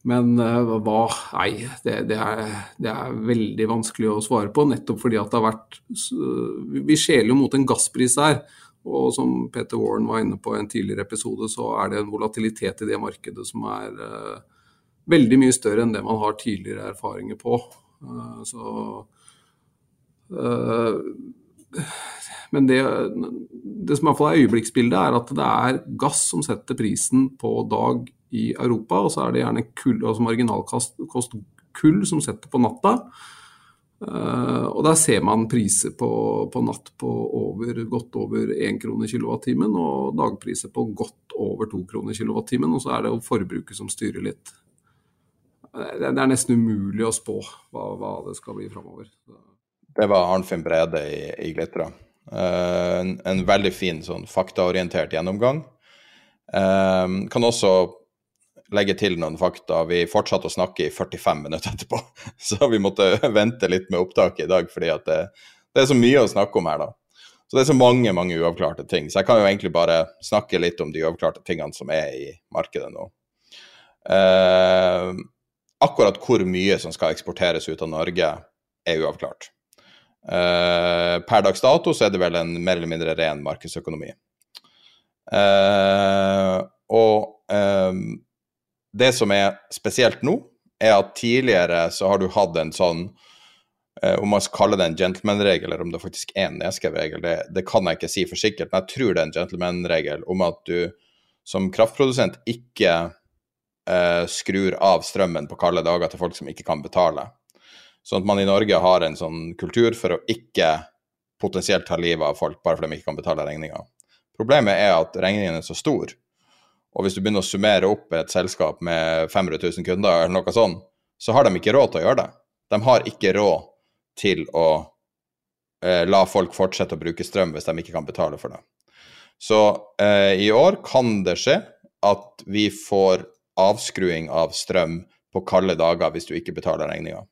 Men uh, hva Nei, det, det, er, det, er, veldig vanskelig å svare på. Nettopp fordi at det har vært Vi skjeler jo mot en gasspris her. Og som Peter Warren var inne på i en tidligere episode, så er det en volatilitet i det markedet som er uh, veldig mye større enn det man har tidligere erfaringer på. Uh, så men det, det som i hvert fall er øyeblikksbildet, er at det er gass som setter prisen på dag i Europa. Og så er det gjerne kull, altså marginalkost kull som setter på natta. Uh, og der ser man priser på, på natt på over, godt over 1 krone kilowattimen, og dagpriser på godt over 2 kroner kilowattimen. Og så er det jo forbruket som styrer litt. Det, det er nesten umulig å spå hva, hva det skal bli framover. Det var Arnfinn Brede i, i Glitra. Uh, en, en, veldig fin sånn faktaorientert gjennomgang. Uh, kan også legge til noen fakta. Vi fortsatte å snakke i 45 minutter etterpå, *laughs* så vi måtte *laughs* vente litt med opptaket i dag fordi det, det, er så mye å snakke om her, da. Så det er så mange, mange uavklarte ting. Så jeg kan jo egentlig bare snakke litt om de uavklarte tingene som er i markedet nå. Eh, akkurat hvor mye som skal eksporteres ut av Norge, er uavklart. Eh, per dags dato så er det vel en mer eller mindre ren markedsøkonomi. Eh, og eh, det som er spesielt nå, er at tidligere så har du hatt en sånn eh, Om man skal kalle det en gentleman-regel, eller om det faktisk er en nedskrevet regel, det, det, kan jeg ikke si for sikkert, men jeg tror det er en gentleman-regel om at du som kraftprodusent ikke eh, skrur av strømmen på kalde dager til folk som ikke kan betale. Sånn at man i Norge har en sånn kultur for å ikke potensielt ta livet av folk bare fordi de ikke kan betale regninga. Problemet er at regningen er så stor og hvis du begynner å summere opp et selskap med 500 000 kunder, eller noe sånt, så har de ikke råd til å gjøre det. De har ikke råd til å eh, la folk fortsette å bruke strøm hvis de ikke kan betale for det. Så eh, i år kan det skje at vi får avskruing av strøm på kalde dager hvis du ikke betaler regninga.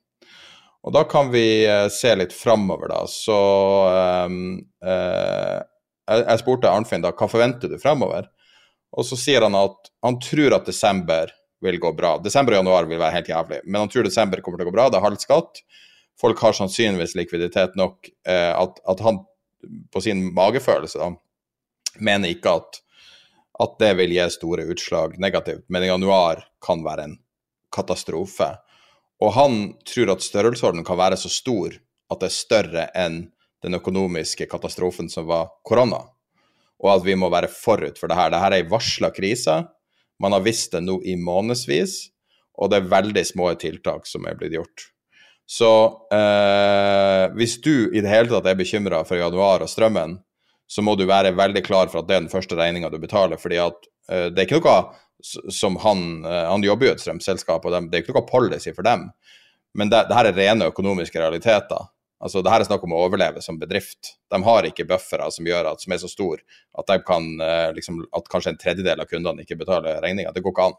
Og da kan vi eh, se litt framover, da. Så eh, eh, jeg, spurte Arnfinn da, hva forventer du framover? Og så sier han at han tror at desember vil gå bra. Desember og januar vil være helt jævlig, men han tror desember kommer til å gå bra. Det er halv skatt. Folk har sannsynligvis likviditet nok eh, at, at, han på sin magefølelse da, mener ikke at, at det vil gi store utslag negativt, men januar kan være en katastrofe. Og han tror at størrelsesordenen kan være så stor at det er større enn den økonomiske katastrofen som var korona og at vi må være forut for det her. Dette er ei varsla krise. Man har visst det nå i månedsvis, og det er veldig små tiltak som er blitt gjort. Så eh, hvis du i det hele tatt er bekymra for januar og strømmen, så må du være veldig klar for at det er den første regninga du betaler. fordi at eh, det er ikke noe som han eh, Han jobber jo i et strømselskap, og det er ikke noe policy for dem. Men det, det her er rene økonomiske realiteter. Altså, det her er snakk om å overleve som bedrift. De har ikke buffere som, at, som er så store at, kan, eh, liksom, at kanskje en tredjedel av kundene ikke betaler regninga. Det går ikke an.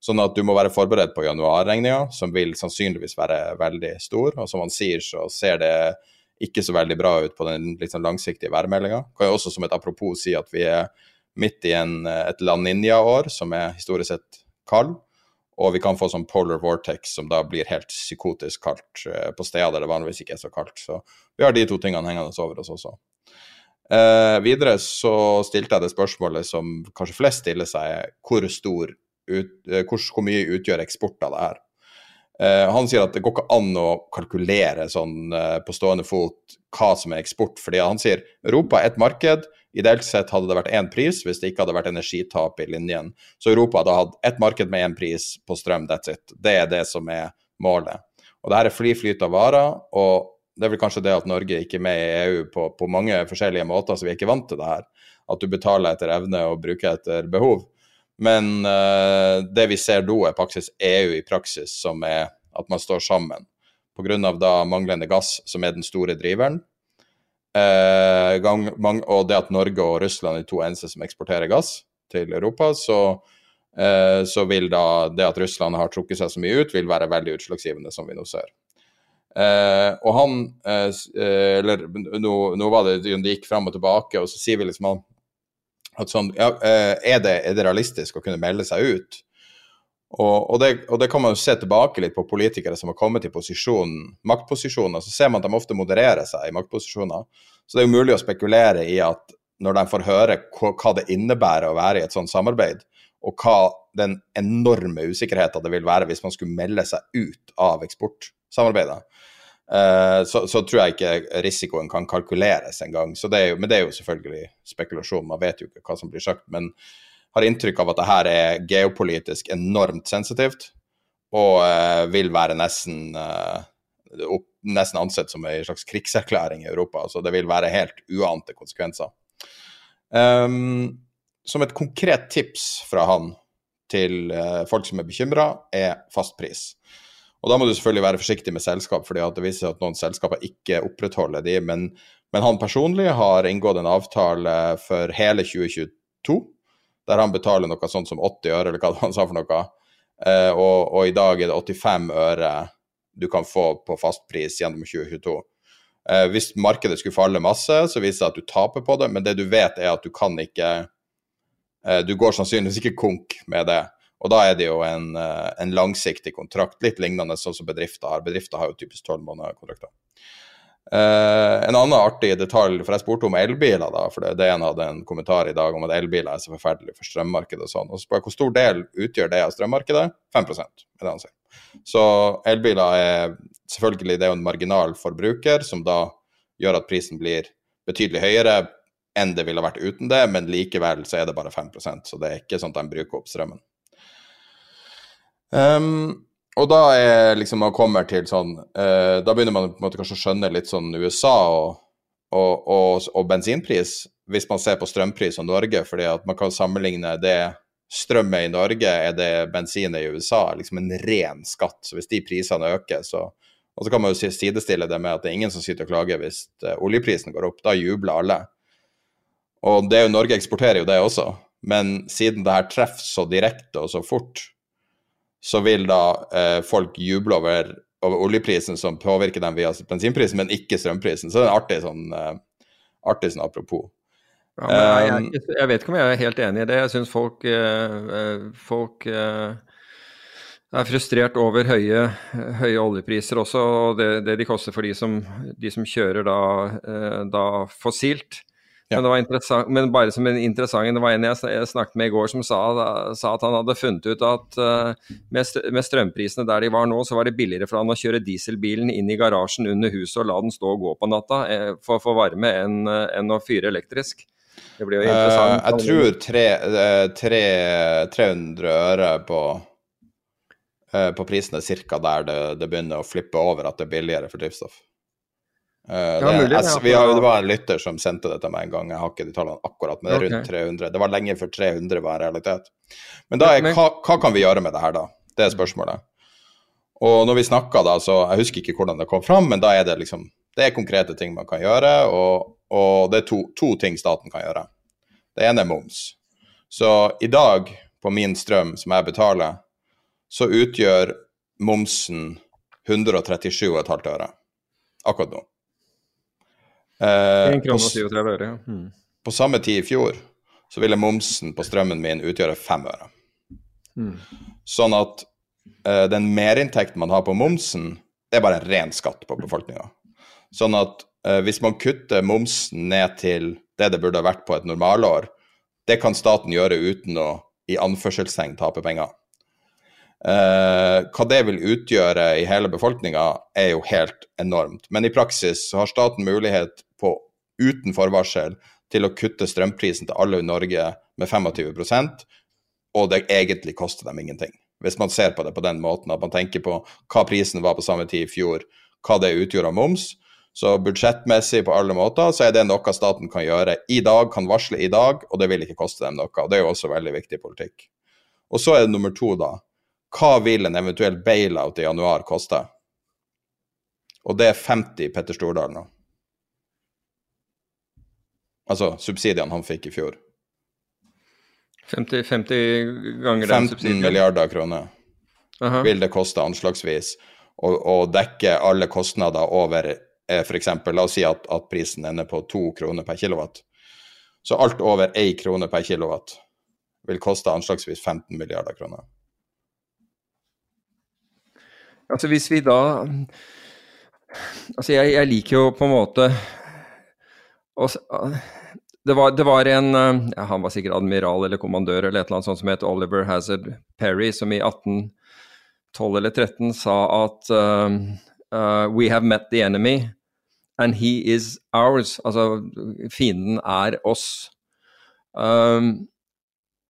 Sånn at du må være forberedt på januarregninga, som vil sannsynligvis være veldig stor. Og som han sier, så ser det ikke så veldig bra ut på den liksom, langsiktige værmeldinga. Kan jo også som et apropos si at vi er midt i en, et La Ninja-år, som er historisk sett kald. Og vi kan få sånn polar vortex som da blir helt psykotisk kaldt uh, på steder der det vanligvis ikke er så kaldt. Så vi har de to tingene hengende over oss også. Uh, videre så stilte jeg det spørsmålet som kanskje flest stiller seg, hvor stor ut, eh, hvor, hvor, mye utgjør eksport av det her? Eh, han sier at det går ikke an å kalkulere sånn eh, på stående fot hva som er eksport, fordi han sier Europa er et marked Ideelt sett hadde det vært én pris hvis det ikke hadde vært energitap i linjen. Så Europa hadde hatt ett marked med én pris på strøm, that's it. Det er det som er målet. Og det her er fri flyt av varer, og det er vel kanskje det at Norge ikke er med i EU på, på mange forskjellige måter, så vi er ikke vant til det her. At du betaler etter evne og bruker etter behov. Men uh, det vi ser nå, er faktisk EU i praksis, som er at man står sammen. Pga. manglende gass, som er den store driveren. Uh, gang, man, og det at Norge og Russland er de to eneste som eksporterer gass til Europa, så, uh, så vil da det at Russland har trukket seg så mye ut, vil være veldig utslagsgivende, som vi nå ser. Uh, og han uh, Eller nå, nå, var det det gikk fram og tilbake, og så sier vi liksom han sånn Ja, uh, er det, er det, realistisk å kunne melde seg ut? Og, og, det, og, det, kan man jo se tilbake litt på politikere som har kommet i maktposisjoner. Så ser man at de ofte modererer seg i maktposisjoner. Så det er jo mulig å spekulere i at når de får høre hva, det innebærer å være i et sånt samarbeid, og hva den enorme usikkerheten det vil være hvis man skulle melde seg ut av eksportsamarbeidet, Eh, så, så, tror jeg ikke risikoen kan kalkuleres engang. Men det er jo selvfølgelig spekulasjon, man vet jo ikke hva som blir sagt. Men har inntrykk av at det her er geopolitisk enormt sensitivt, og uh, vil være nesten, uh, opp, nesten ansett som en slags krigserklæring i Europa. Så det vil være helt uante konsekvenser. Um, som et konkret tips fra han til folk som er bekymra, er fastpris. Og da må du selvfølgelig være forsiktig med selskap, fordi det viser seg at noen selskaper ikke opprettholder de. Men, men, han personlig har inngått en avtale for hele 2022, der han betaler noe sånt som 80 øre, eller hva han sa for noe. Eh, og, og, i dag er det 85 øre du kan få på fastpris gjennom 2022. Eh, hvis markedet skulle falle masse, så viser det at du taper på det, men det du vet er at du kan ikke eh, Du går sannsynligvis ikke konk med det. Og da er det jo en, eh, en langsiktig kontrakt, litt lignende sånn som bedrifter har. Bedrifter har jo typisk tolv måneder kontrakter. Uh, en annen artig detalj, for jeg spurte om elbiler, da, for en hadde en kommentar i dag om at elbiler er så forferdelig for strømmarkedet og sånn. Og så hvor stor del utgjør det av strømmarkedet? 5 er det han sier. Så elbiler er selvfølgelig det er en marginal forbruker, som da gjør at prisen blir betydelig høyere enn det ville vært uten det, men likevel så er det bare 5% så det er ikke sånn at de bruker opp strømmen. Um, og da er liksom man kommer til sånn uh, Da begynner man på en måte kanskje å skjønne litt sånn USA og, og, og, og, bensinpris, hvis man ser på strømpris og Norge, fordi at man kan sammenligne det strømmet i Norge er det bensinet i USA, liksom en ren skatt. Så hvis de prisene øker, så Og så kan man jo sidestille det med at det er ingen som sitter og klager hvis uh, oljeprisen går opp. Da jubler alle. Og det er jo Norge eksporterer jo det også, men siden det her treffer så direkte og så fort, så vil da eh, folk juble over, over, oljeprisen som påvirker dem via bensinprisen, men ikke strømprisen. Så det er en artig sånn, eh, artig sånn apropos. Ja, jeg, um, jeg, jeg, vet ikke om jeg er helt enig i det. Jeg syns folk, eh, folk uh, er frustrert over høye, høye oljepriser også, og det, det, de koster for de som, de som kjører da, da fossilt. Ja. Men, men, bare som en interessant Det var en jeg snakket med i går som sa, sa at han hadde funnet ut at uh, med, strømprisene der de var nå, så var det billigere for han å kjøre dieselbilen inn i garasjen under huset og la den stå og gå på natta eh, for å få varme enn uh, en å fyre elektrisk. Det blir jo interessant. Uh, jeg tror tre, tre, 300 øre på, på prisene ca. der det, det begynner å flippe over at det er billigere for drivstoff. Uh, det, mulig, jeg, vi har, det var en lytter som sendte dette med en gang, jeg har ikke de tallene akkurat, men det er rundt okay. 300. Det var lenge før 300 var en realitet. Men da er, hva, hva, kan vi gjøre med det her, da? Det er spørsmålet. Og når vi snakka da, så Jeg husker ikke hvordan det kom fram, men da er det liksom Det er konkrete ting man kan gjøre, og, og det er to, to ting staten kan gjøre. Det ene er moms. Så i dag, på min strøm som jeg betaler, så utgjør momsen 137,5 øre akkurat nå. Eh, 37 øre, ja. Mm. På samme tid i fjor så ville momsen på strømmen min utgjøre fem øre. Mm. Sånn at eh, den merinntekten man har på momsen, det er bare en ren skatt på befolkninga. Sånn at eh, hvis man kutter momsen ned til det det burde ha vært på et normalår, det kan staten gjøre uten å i anførselstegn tape penger. Eh, hva det vil utgjøre i hele befolkninga, er jo helt enormt. Men i praksis har staten mulighet på uten forvarsel til å kutte strømprisen til alle i Norge med 25% og det egentlig koster dem ingenting. Hvis man ser på det på den måten, at man tenker på hva prisen var på samme tid i fjor, hva det utgjorde av moms, Så budsjettmessig på alle måter så er det noe staten kan gjøre i dag, kan varsle i dag, og det vil ikke koste dem noe. og Det er jo også veldig viktig politikk. Og så er det nummer to, da. Hva vil en eventuell bailout i januar koste? Og det er 50 Petter Stordalen nå. Altså subsidiene han fikk i fjor. 50, 50 ganger den 15 milliarder kroner Aha. vil det koste anslagsvis å, å dekke alle kostnader over eh, f.eks. La oss si at, at prisen er på to kroner per kilowatt. Så alt over én krone per kilowatt vil koste anslagsvis 15 milliarder kroner. Altså hvis vi da Altså jeg, jeg liker jo på en måte å det var, det var en eh, ja, Han var sikkert admiral eller kommandør eller et eller annet sånt som het Oliver Hazard Perry, som i 1812 eller 13 sa at uh, uh, We have met the enemy, and he is ours. Altså, fienden er oss. Um,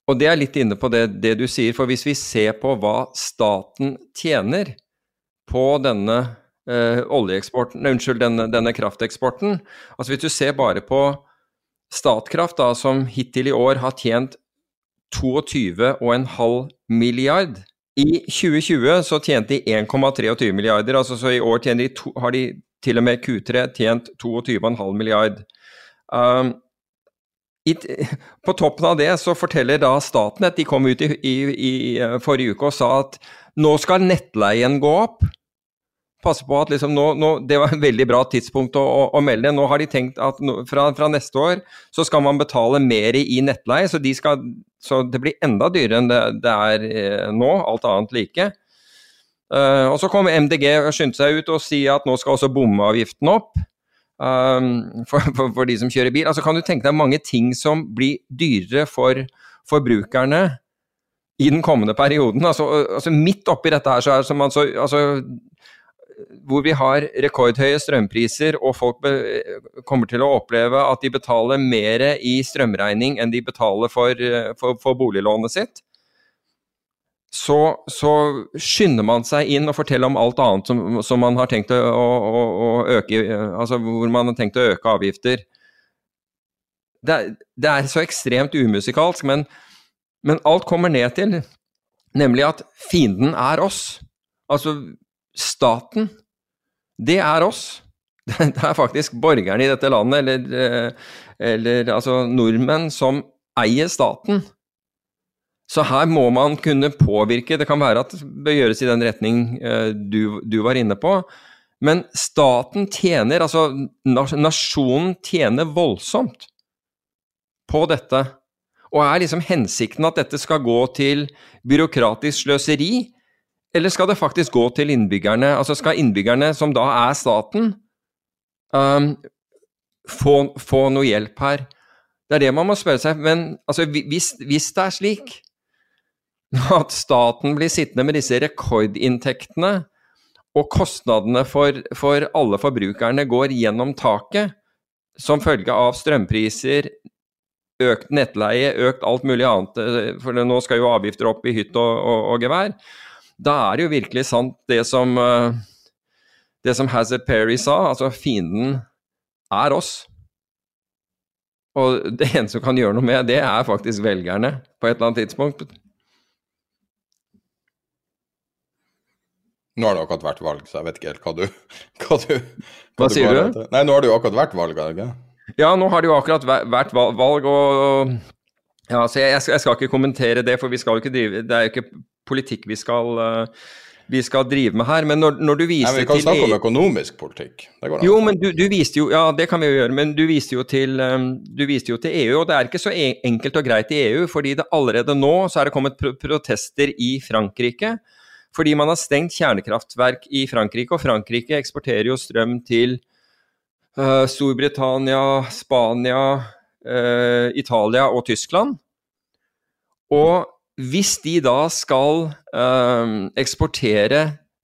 og det er litt inne på det, det du sier, for hvis vi ser på hva staten tjener på denne eh, oljeeksporten, unnskyld, denne, denne krafteksporten Altså hvis du ser bare på Statkraft, da, som hittil i år har tjent 22,5 milliard. I 2020 så tjente de 1,23 milliarder, altså så i år de to, har de til og med Q3 tjent 22,5 milliard. Um, i, *laughs* på toppen av det så forteller da Statnett, de kom ut i, i, i eh, forrige uke og sa at nå skal nettleien gå opp. Passe på at liksom nå, nå, Det var et veldig bra tidspunkt å, å, å melde. Nå har de tenkt at nå, fra, fra neste år så skal man betale mer i nettleie, så, de skal, så det blir enda dyrere enn det, det er eh, nå, alt annet like. Uh, og så kom MDG og skyndte seg ut og si at nå skal også bomavgiften opp. um, for, for, for de som kjører bil. Altså Kan du tenke deg mange ting som blir dyrere for forbrukerne i den kommende perioden? Altså, altså Midt oppi dette her så er det som man så altså, hvor vi har rekordhøye strømpriser, og folk kommer til å oppleve at de betaler mer i strømregning enn de betaler for, for, for boliglånet sitt, så, så, skynder man seg inn og forteller om alt annet som, som man har tenkt å, å, å, øke Altså hvor man har tenkt å øke avgifter. Det det er så ekstremt umusikalsk, men, men alt kommer ned til nemlig at fienden er oss. Altså staten, det er oss. *laughs* Det er faktisk borgerne i dette landet, eller, eller altså nordmenn, som eier staten. Så her må man kunne påvirke. Det kan være at det bør gjøres i den retning du, du var inne på. Men staten tjener, altså nasjonen tjener voldsomt på dette. Og er liksom hensikten at dette skal gå til byråkratisk sløseri? Eller skal det faktisk gå til innbyggerne? Altså skal innbyggerne, som da er staten, um, få, få, noe hjelp her? Det er det man må spørre seg. Men altså, hvis, hvis, det er slik at staten blir sittende med disse rekordinntektene, og kostnadene for, for alle forbrukerne går gjennom taket som følge av strømpriser, økt nettleie, økt alt mulig annet, for nå skal jo avgifter opp i hytt og, og, og gevær da er det jo virkelig sant det som, det som Hazard Perry sa, altså fienden er oss. Og det *laughs* eneste som kan gjøre noe med det, er faktisk velgerne på et eller annet tidspunkt. Nå har det akkurat vært valg, så jeg vet ikke helt hva du *laughs* Hva, du, hva, hva sier du? Nei, nå har det jo akkurat vært valg, har det ikke? Ja, nå har det jo akkurat vært valg, og ja, så jeg, jeg, skal ikke kommentere det, for vi skal jo ikke drive Det er jo ikke politikk vi skal, uh, vi skal drive med her. Men når, når du viser til Vi kan snakke om økonomisk politikk. jo, men du, du, viste jo Ja, det kan vi jo gjøre, men du viste jo, til, um, du viste jo til EU, og det er ikke så enkelt og greit i EU, fordi det allerede nå så er det kommet pro protester i Frankrike. Fordi man har stengt kjernekraftverk i Frankrike, og Frankrike eksporterer jo strøm til uh, Storbritannia, Spania, uh, Italia og Tyskland. Og hvis de da skal uh, eksportere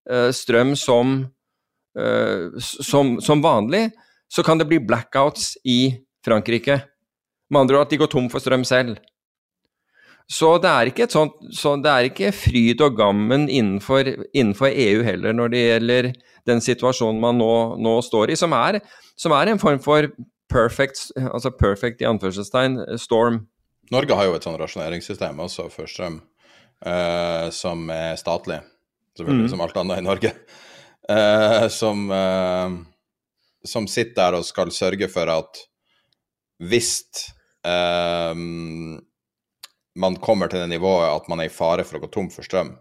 uh, strøm som, uh, som, som, vanlig, så kan det bli blackouts i Frankrike. Med andre ord at de går tom for strøm selv. Så det er ikke sånt, så det er ikke fryd og gammen innenfor, innenfor EU heller når det gjelder den situasjonen man nå, nå står i, som er, som er, en form for perfect, altså perfect i anførselstegn, storm. Norge har jo et sånn rasjoneringssystem også for strøm, uh, som er statlig. Selvfølgelig mm. som alt annet i Norge. Uh, *laughs* som, uh, som sitter der og skal sørge for at hvis man kommer til det nivået at man er i fare for å gå tom for strøm,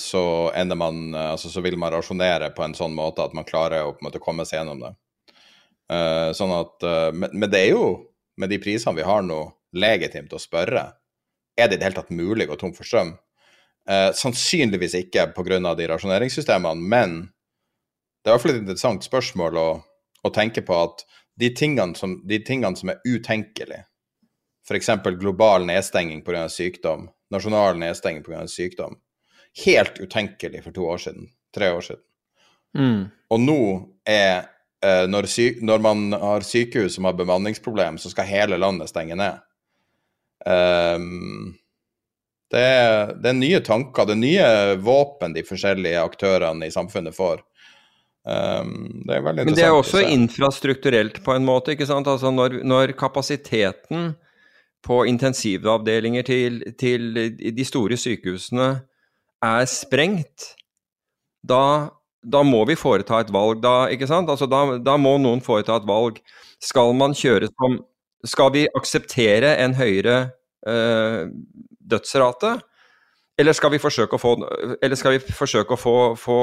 så ender man altså så vil man rasjonere på en sånn måte at man klarer å på en måte komme seg gjennom det. Sånn at men, men, det er jo, med de prisene vi har nå, legitimt å spørre er det i det hele tatt mulig å gå tom for strøm. sannsynligvis ikke pga. de rasjoneringssystemene, men det er i hvert fall et interessant spørsmål å, å tenke på at de tingene som, de tingene som er utenkelige f.eks. global nedstenging pga. sykdom, nasjonal nedstenging pga. sykdom. Helt utenkelig for to år siden, tre år siden. Mm. Og nå er eh, når, når, man har sykehus som har bemanningsproblem, så skal hele landet stenge ned. Um, det, er, det, er, nye tanker, det er nye våpen de forskjellige aktørene i samfunnet får. Um, det er veldig. Men det er også infrastrukturelt på en måte, ikke sant. Altså når, når kapasiteten på intensivavdelinger til, til de store sykehusene er sprengt, da, da, må vi foreta et valg. Da, ikke sant? Altså, da, da, må noen foreta et valg. Skal man kjøre som Skal vi akseptere en høyere eh, dødsrate? Eller skal vi forsøke å få, forsøke å få, få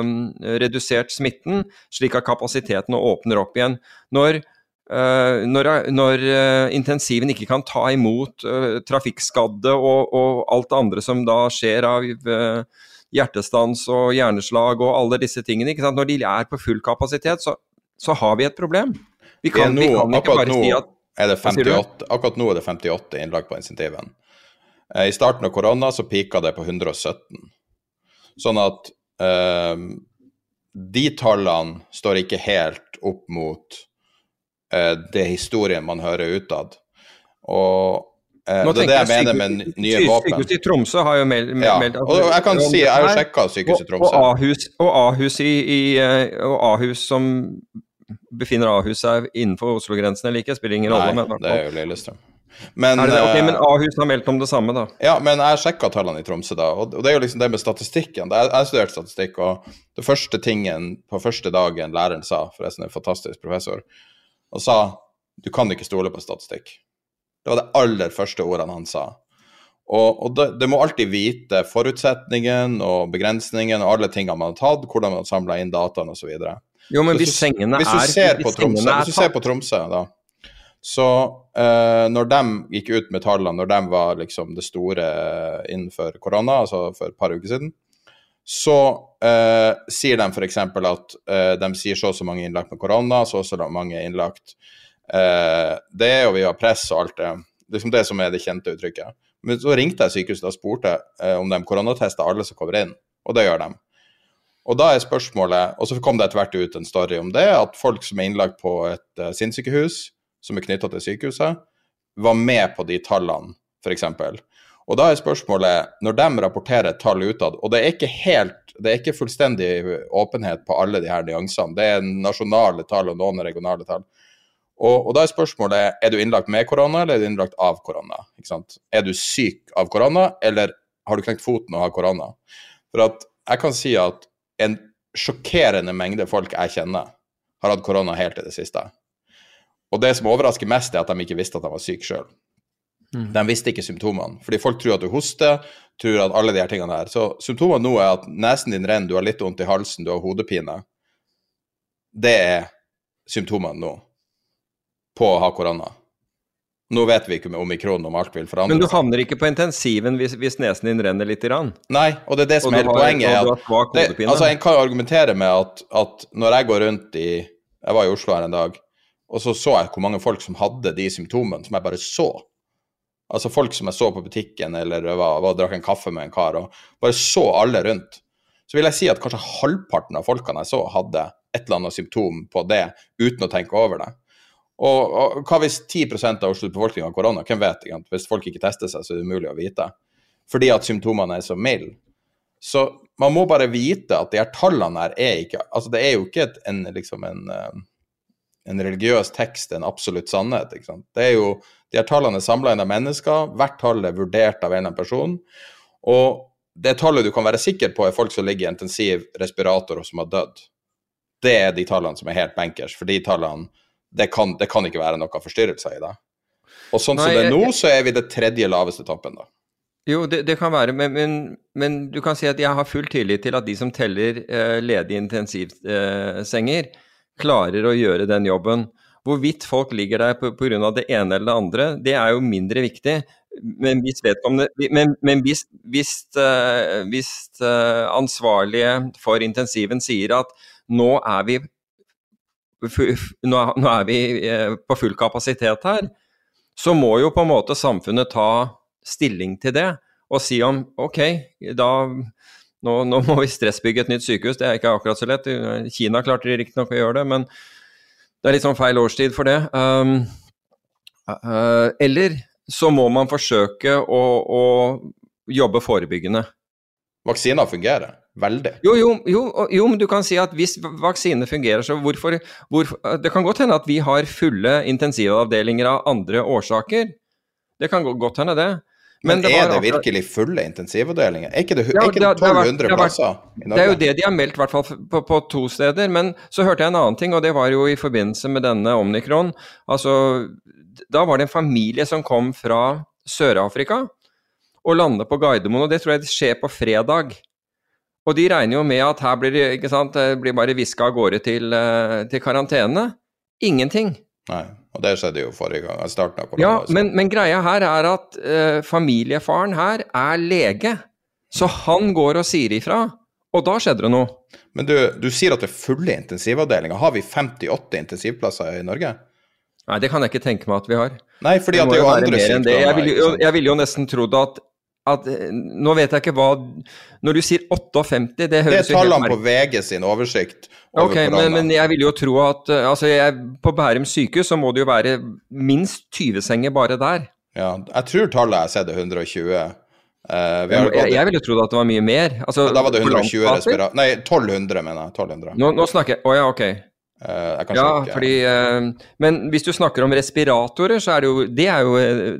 um, redusert smitten, slik at kapasiteten åpner opp igjen? Når Uh, når, når uh, intensiven ikke kan ta imot trafikkskadde og, og, alt det andre som da skjer av hjertestans og hjerneslag og alle disse tingene, når de er på full kapasitet, så, så har vi et problem. Vi kan, nå, vi kan ikke bare si at er det 58, Akkurat nå er det 58 innlagt på insentiven. I starten av korona så pika det på 117. Sånn at de tallene står ikke helt opp mot Eh, det historien man hører utad. Og eh, det er det jeg mener med nye våpen. Sykehuset i Tromsø har jo meldt ja. Og jeg kan si, jeg har jo sjekka sykehuset i Tromsø. Og Ahus, og Ahus, i, i, eh, og Ahus som befinner Ahus seg innenfor Oslo-grensen eller ikke, spiller ingen rolle. Nei, det er jo Lillestrøm. Men, det, okay, men Ahus har meldt om det samme, da? Ja, men jeg sjekka tallene i Tromsø, da. Og det er jo liksom det med statistikken. Jeg har studert statistikk, og det første tingen på første dagen læreren sa, forresten en fantastisk professor, og sa du kan ikke stole på statistikk. Det var det aller første ordene han sa. Og, og det, det, må alltid vite forutsetningen og begrensningen og alle tingene man har tatt, hvordan man har samla inn dataen osv. Jo, men hvis sengene hvis du er ser hvis, Tromsø, Hvis du ser på Tromsø, da, så uh, når de gikk ut med tallene, når de var liksom det store innenfor korona, altså for et par uker siden, så uh, sier de f.eks. at uh, de sier så og så mange innlagt med korona, så og så mange innlagt. Eh, det er jo via press og alt det. Liksom det som er det kjente uttrykket. Men så ringte jeg sykehuset og spurte eh, om de koronatester alle som kommer inn, og det gjør de. Og da er spørsmålet, og så kom det etter hvert ut en story om det, at folk som er innlagt på et uh, sinnssykehus, som er knytta til sykehuset, var med på de tallene, f.eks. Og da er spørsmålet, når de rapporterer tall utad, og det er ikke helt, det er ikke fullstendig åpenhet på alle de her nyansene, det er nasjonale tall og noen regionale tall. Og, og, da er spørsmålet er du innlagt med korona, eller er du innlagt av korona? Er du syk av korona, eller har du knekt foten og har korona? For at jeg kan si at en sjokkerende mengde folk jeg kjenner, har hatt korona helt i det siste. Og det som overrasker mest, er at de ikke visste at de var syke sjøl. Mm. De visste ikke symptomene. Fordi folk tror at du hoster, tror at alle de her tingene her. Så symptomene nå er at nesen din renner, du har litt vondt i halsen, du har hodepine. Det er symptomene nå på å ha korona. Nå vet vi ikke om omikron om alt vil forandre seg. Men du havner ikke på intensiven hvis, hvis nesen din renner litt? Rann. Nei, og det er det som er hele poenget. At, det, altså, en kan argumentere med at, at, når jeg går rundt i Jeg var i Oslo her en dag, og så så jeg hvor mange folk som hadde de symptomene som jeg bare så. Altså folk som jeg så på butikken eller var, var, drakk en kaffe med en kar, og bare så alle rundt. Så vil jeg si at kanskje halvparten av folkene jeg så, hadde et eller annet symptom på det uten å tenke over det. Og, og hva hvis 10% av Oslos befolkning har korona? Hvem vet? Egentlig? Hvis folk ikke tester seg, så er det umulig å vite. Fordi at symptomene er så milde. Så man må bare vite at de her tallene her er ikke Altså, det er jo ikke en, liksom en, eh, en religiøs tekst, en absolutt sannhet. ikke sant? Det er jo, De her tallene er samla inn av mennesker, hvert tall er vurdert av en eller annen person. Og det tallet du kan være sikker på, er folk som ligger i intensiv respirator og som har dødd. Det er de tallene som er helt bankers, for de tallene det kan, det kan ikke være noen forstyrrelser i det. Og sånn som Nei, det er nå, så er vi det tredje laveste toppen, da. Jo, det, det kan være, men, men, men du kan si at jeg har full tillit til at de som teller eh, ledige intensivsenger, klarer å gjøre den jobben. Hvorvidt folk ligger der pga. det ene eller det andre, det er jo mindre viktig. Men hvis Men, men hvis, hvis, eh, hvis eh, ansvarlige for intensiven sier at nå er vi nå er, vi eh, på full kapasitet her, så må jo på en måte samfunnet ta stilling til det og si om ok, da nå, nå må vi stressbygge et nytt sykehus. Det er ikke akkurat så lett. Kina klarte riktignok å gjøre det, men det er litt sånn feil årstid for det. Um, uh, eller så må man forsøke å, å jobbe forebyggende. Vaksiner fungerer veldig. Jo, jo, jo, jo, men du kan si at hvis vaksinene fungerer, så hvorfor, hvorfor Det kan godt hende at vi har fulle intensivavdelinger av andre årsaker. Det kan go- godt hende, det. Men, det er det virkelig fulle intensivavdelinger? Er ikke det, Ja, er ikke det det har- det har vært- 1200 vært- plasser i Det er jo det de har meldt, i hvert fall på, på to steder. Men så hørte jeg en annen ting, og det var jo i forbindelse med denne omnikron. Altså, da var det en familie som kom fra Sør-Afrika og landet på Gardermoen, og det tror jeg det skjer på fredag. Og de regner jo med at her blir det det blir bare viska av gårde til, eh, til karantene. Ingenting. Nei, og det skjedde jo forrige gang. Jeg starta på det. Ja, men, men greia her er at uh, familiefaren her er lege, så han går og sier ifra. Og da skjedde det noe. Men du, du sier at det er fulle intensivavdelinger. Har vi 58 intensivplasser i Norge? Nei, det kan jeg ikke tenke meg at vi har. Nei, fordi at må det er jo andre mer enn det. Jeg ville jo, vil jo nesten trodd at, at eh, Nå vet jeg ikke hva Når du sier 58, det Det er høres jo helt tallene på VG sin oversikt over Ok, men, men jeg vil jo tro at eh, altså jeg, På Bærum sykehus så må det jo være minst 20 senger bare der. Ja, jeg tror tallet jeg har sett er 120. Uh, vi Jeg, har jeg, ville trodd at det var mye mer. Altså, da var det 120 landsbasis. Nei, 1200, mener jeg. 1200. Nå, nå snakker jeg Å ja, ok. Eh, Ja, ikke... fordi eh, Men hvis du snakker om respiratorer, så er det jo Det er jo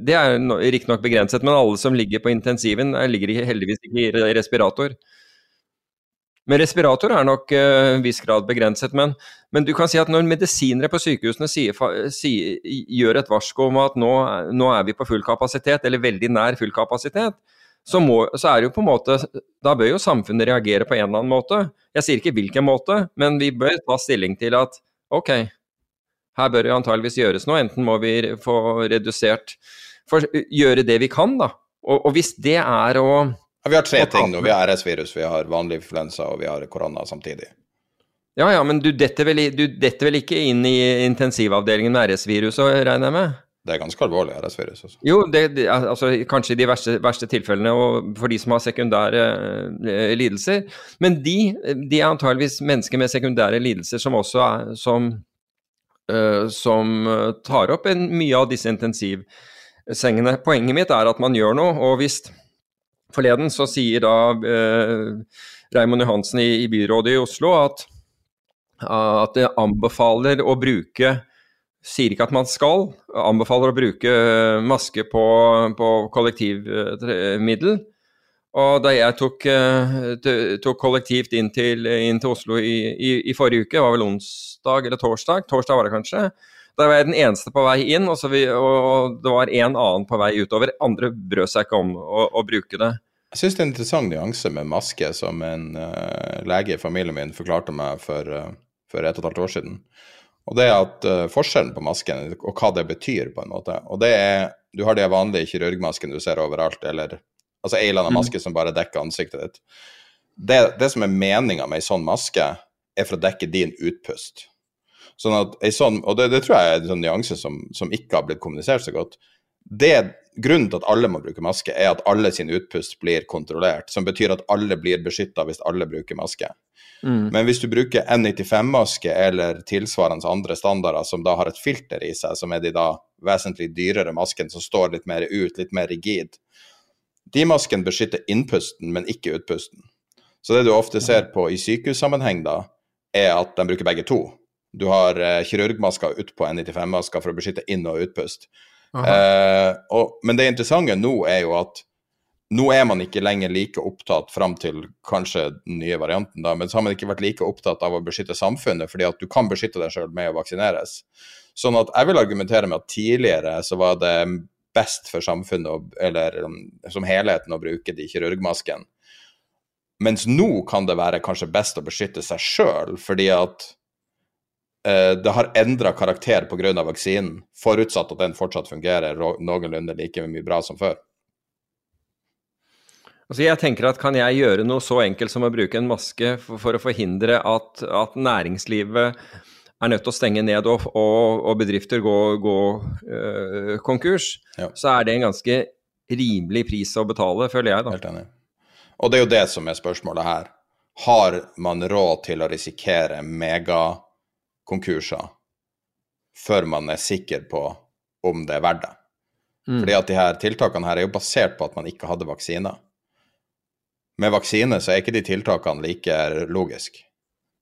det er no- riktignok begrenset, men alle som ligger på intensiven, eh, ligger heldigvis ikke i respirator. Men respirator er nok en viss grad begrenset. Men, men du kan si at når medisinere på sykehusene sier, sier, gjør et varsko om at nå, nå er vi på full kapasitet, eller veldig nær full kapasitet, så, må, så er det jo på en måte Da bør jo samfunnet reagere på en eller annen måte. Jeg sier ikke hvilken måte, men vi bør ta stilling til at ok, her bør det antageligvis gjøres noe. Enten må vi få redusert for, Gjøre det vi kan, da. Og, og hvis det er å Ja, vi har tre ting nå. Vi har RS-virus, vi har vanlig influensa og vi har korona samtidig. Ja ja, men du detter vel, du detter vel ikke inn i intensivavdelingen med RS-viruset, regner jeg med? Det er ganske alvorlig, RS-virus. Altså. Jo, det, altså, kanskje i de verste, verste tilfellene og for de som har sekundære eh, lidelser. Men de, de er antageligvis mennesker med sekundære lidelser som også er som, eh, som eh, tar opp en, mye av disse intensivsengene. Poenget mitt er at man gjør noe, og hvis forleden så sier da eh, Raymond Johansen i, i byrådet i Oslo at, at det anbefaler å bruke sier ikke at man skal, anbefaler å bruke eh, maske på, på kollektivmiddel. Og da jeg tok, eh, tok kollektivt inn til, inn til Oslo i, i, i forrige uke, var vel onsdag eller torsdag, torsdag var det kanskje, da var jeg den eneste på vei inn, og, vi, og det var en annen på vei utover. Andre brød seg ikke om å, å bruke det. Jeg syns det er en interessant nyanse med maske, som en uh, lege i familien min forklarte meg for, uh, for et og et halvt år siden. Og det er at uh, forskjellen på masken og hva det betyr, på en måte. Og det er Du har de vanlige kirurgmaskene du ser overalt, eller altså ei eller annen Mm. maske som bare dekker ansiktet ditt. Det, det som er meninga med ei sånn maske, er for å dekke din utpust. Sånn at ei sånn, Og det, det tror jeg er en sånn nyanse som, som ikke har blitt kommunisert så godt. Det, grunnen til at alle må bruke maske, er at alle sin utpust blir kontrollert. Som betyr at alle blir beskytta hvis alle bruker maske. Mm. Men hvis du bruker N95-maske eller tilsvarende andre standarder som da har et filter i seg, som er de da vesentlig dyrere maskene som står litt mer ut, litt mer rigid, de maskene beskytter innpusten, men ikke utpusten. Så det du ofte ser på i sykehussammenheng, da, er at de bruker begge to. Du har eh, kirurgmasker utpå N95-masker for å beskytte inn- og utpust. Eh, og, men det interessante nå er jo at nå er man ikke lenger like opptatt fram til kanskje den nye varianten, da, men så har man ikke vært like opptatt av å beskytte samfunnet, fordi at du kan beskytte deg sjøl med å vaksineres. Sånn at jeg vil argumentere med at tidligere så var det best for samfunnet, å- eller um, som helheten, å bruke de kirurgmaskene. Mens nå kan det være kanskje best å beskytte seg sjøl, fordi at det har endra karakter pga. vaksinen, forutsatt at den fortsatt fungerer noenlunde like mye bra som før. Altså jeg tenker at Kan jeg gjøre noe så enkelt som å bruke en maske for, for å forhindre at, at næringslivet er nødt til å stenge ned og, og, og bedrifter går gå, øh, konkurs, Ja. så er det en ganske rimelig pris å betale, føler jeg. da. Helt enig. Og det er jo det som er spørsmålet her. Har man råd til å risikere megakonkurser før man er sikker på om det er verdt det? Fordi at de her tiltakene her er jo basert på at man ikke hadde vaksine. Med vaksine så er ikke de tiltakene like logiske.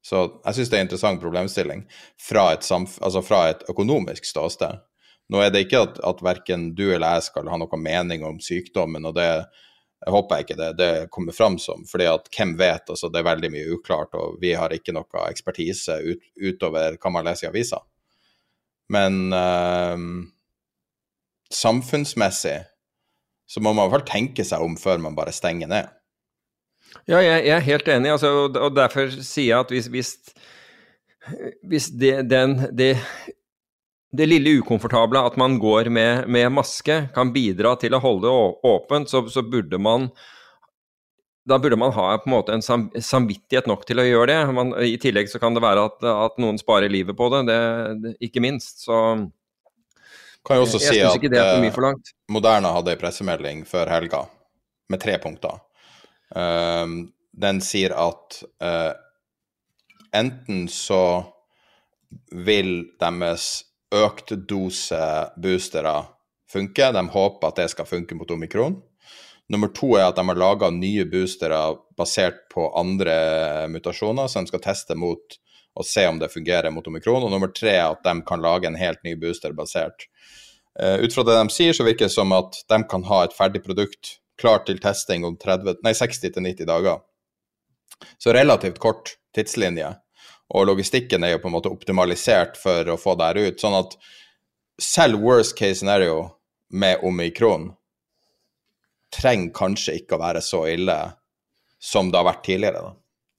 Så jeg syns det er en interessant problemstilling fra et, samf altså fra et økonomisk ståsted. Nå er det ikke at, at verken du eller jeg skal ha noen mening om sykdommen, og det jeg håper ikke det, det kommer fram som, fordi at hvem vet, altså det er veldig mye uklart, og vi har ikke noe ekspertise ut, utover hva man leser i avisa. Men eh, samfunnsmessig så må man i hvert fall tenke seg om før man bare stenger ned. Ja, jeg, jeg er helt enig, altså, og derfor sier jeg at hvis, hvis, hvis det, den, det, det lille ukomfortable at man går med, med maske, kan bidra til å holde det åpent, så, så burde man da burde man ha på en måte en sam, samvittighet nok til å gjøre det. Man, I tillegg så kan det være at, at noen sparer livet på det, det, det ikke minst. Så Kan jeg også jeg si syns at eh, forlangt. Moderna hadde en pressemelding før helga med tre punkter. Um, den sier at uh, enten så vil deres økte dose boostere funker. de håper at det skal funke mot omikron. Nummer to er at de har laga nye boostere basert på andre mutasjoner, som de skal teste mot og se om det fungerer mot omikron. Og nummer tre er at de kan lage en helt ny booster basert. Uh, ut fra det de sier, så virker det som at de kan ha et ferdig produkt klart til testing om 30, nei, 60-90 dager. Så relativt kort tidslinje. Og logistikken er jo på en måte optimalisert for å få det her ut. Sånn at selv worst case scenario med omikron trenger kanskje ikke å være så ille som det har vært tidligere, da.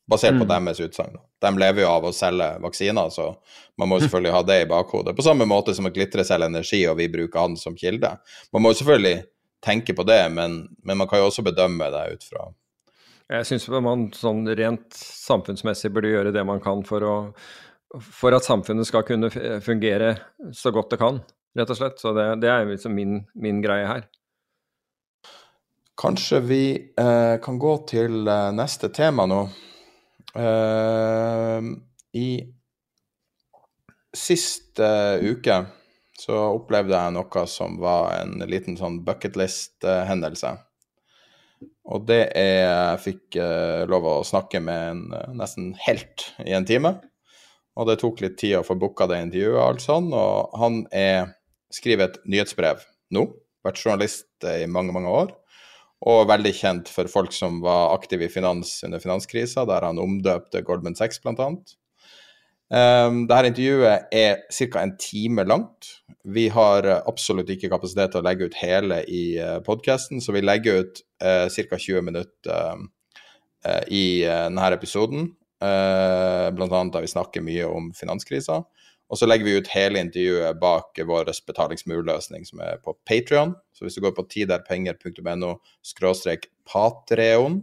Basert på deres utsagn. De lever jo av å selge vaksiner, så man må jo selvfølgelig ha det i bakhodet. På samme måte som at Glitre selger energi, og vi bruker han som kilde. Man må jo selvfølgelig tenke på det, men, men man kan jo også bedømme det ut fra Jeg syns man sånn rent samfunnsmessig burde gjøre det man kan for, å, for at samfunnet skal kunne fungere så godt det kan, rett og slett. Så det, det er liksom min, min greie her. Kanskje vi eh, kan gå til eh, neste tema nå. Eh, I siste uke så opplevde jeg noe som var en liten sånn bucketlist-hendelse. Og det er Jeg fikk eh, lov å snakke med en eh, nesten helt i en time. Og det tok litt tid å få booka det intervjuet, alt sånn, og han er, skriver et nyhetsbrev nå. Vært journalist eh, i mange, mange år. Og veldig kjent for folk som var aktive i finans under finanskrisa, der han omdøpte Goldman Sachs, annet. Um, dette intervjuet er ca. en time langt. Vi har eh, absolutt ikke kapasitet til å legge ut hele i uh, podkasten, så vi legger ut uh, ca. 20 minutter uh, i eh, denne episoden. Uh, blant annet da vi snakker mye om finanskrisa. Og så legger vi ut hele intervjuet bak vår betalingsmurløsning som er på Patrion. Så hvis du går på tiderpenger.no patreon,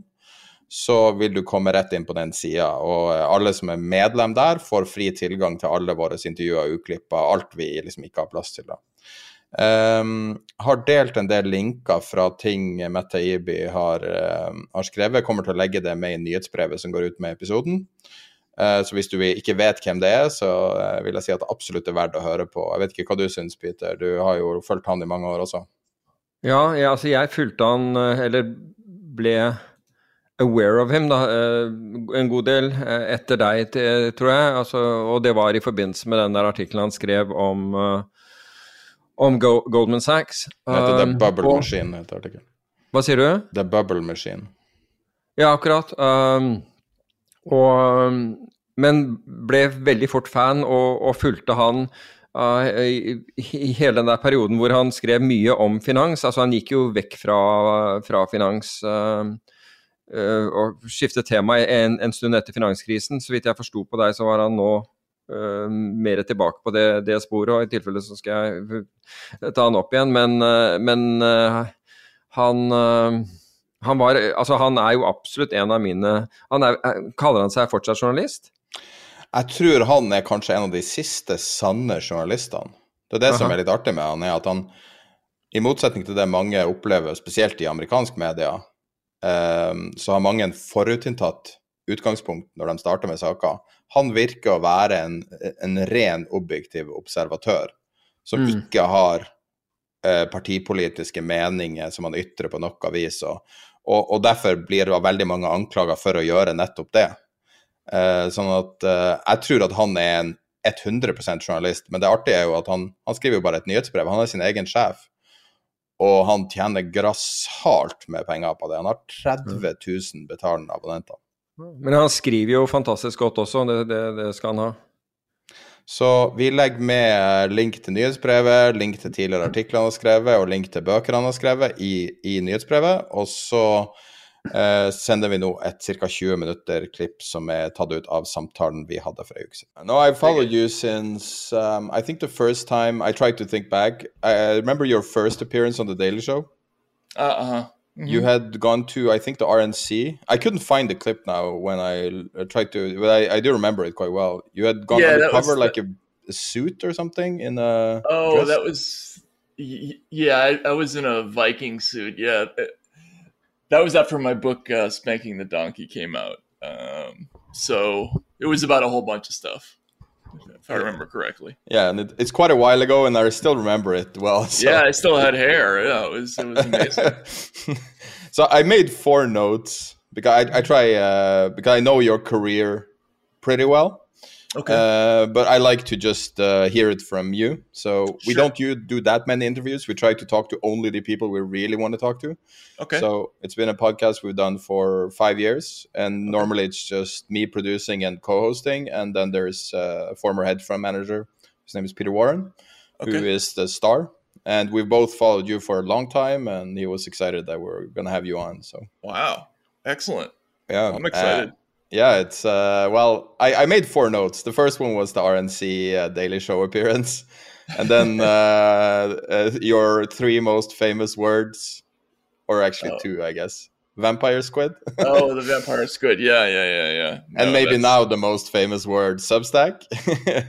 så vil du komme rett inn på den sida. Og eh, alle som er medlem der, får fri tilgang til alle våre intervjuer og uklipper, alt vi liksom ikke har plass til. da. Um, har delt en del linker fra ting Mette Ibi har, uh, har, skrevet. Kommer til å legge det med i nyhetsbrevet som går ut med episoden. Uh, så hvis du ikke vet hvem det er, så uh, vil jeg si at det absolutt er verdt å høre på. Jeg vet ikke hva du syns, Peter. Du har jo fulgt han i mange år også. Ja, ja altså jeg fulgte han, eller ble aware of him da, en god del etter deg, tror jeg. Altså, og det var i forbindelse med den der artikkelen han skrev om om Go Goldman Sachs. Heter The Bubble og, Machine. heter artikkelen. Hva sier du? The Bubble Machine. Ja, akkurat. Um, og, um, men ble veldig fort fan og, og fulgte han uh, i, i, hele den der perioden hvor han skrev mye om finans. Altså han gikk jo vekk fra, fra finans uh, og skiftet tema en, en, stund etter finanskrisen. Så vidt jeg forsto på deg, så var han nå uh, mer tilbake på det, det, sporet. og I tilfelle så skal jeg ta han opp igjen. Men, uh, men uh, han han, var, altså han er jo absolutt en av mine han er, Kaller han seg fortsatt journalist? Jeg tror han er kanskje en av de siste sanne journalistene. Det er det Aha. som er litt artig med han, er at han, i motsetning til det mange opplever, spesielt i amerikansk media, så har mange en forutinntatt utgangspunkt når de starter med saker han virker å være en, en ren objektiv observatør, som mm. ikke har eh, partipolitiske meninger som han ytrer på noe vis. Og, og, og derfor blir det veldig mange anklager for å gjøre nettopp det. Eh, sånn at eh, jeg tror at han er en 100% journalist, men det artige er jo at han, han skriver jo bare et nyhetsbrev. Han er sin egen sjef, og han tjener grassat med penger på det. Han har 30 000 betalende abonnenter. Men han skriver jo fantastisk godt også, det, det, det skal han ha. Så vi legger med link til nyhetsbrevet, link til tidligere artikler han har skrevet, og link til bøker han har skrevet i, i nyhetsbrevet. Og så eh, sender vi nå et ca. 20 minutter klipp som er tatt ut av samtalen vi hadde for uke siden. No, I've followed you since um, I think the first time I tried to think back. I remember your first appearance on The Daily Show. Uh huh. Mm-hmm. You had gone to, I think, the RNC. I couldn't find the clip now when I tried to, but I, I do remember it quite well. You had gone yeah, undercover like a, a, suit or something in a. Oh, dress? that was. Yeah, I, I, was in a Viking suit. Yeah. That was after my book, uh, Spanking the Donkey, came out. Um, so it was about a whole bunch of stuff if I remember correctly. Yeah, and it, it's quite a while ago, and I still remember it well. *laughs* So. Yeah, I still had hair. Yeah, it was it was amazing. *laughs* so I made four notes because I, I try uh, because I know your career pretty well. Okay. Uh, but I like to just uh, hear it from you. So we don't you do that many interviews. We try to talk to only the people we really want to talk to. Okay. So it's been a podcast we've done for five years, and okay. normally it's just me producing and co-hosting, and then there's uh, a former head fund manager. His name is Peter Warren, okay. who is the star. And we've both followed you for a long time, and he was excited that we're going to have you on. So wow, excellent! Yeah, I'm excited. Uh, yeah, it's uh, well, I, I made four notes. The first one was the RNC uh, Daily Show appearance, and then *laughs* uh, uh, your three most famous words, or actually oh. two, I guess. Vampire squid. oh, the *laughs* vampire squid. Yeah, yeah, yeah, yeah. No, and maybe that's... now the most famous word, Substack.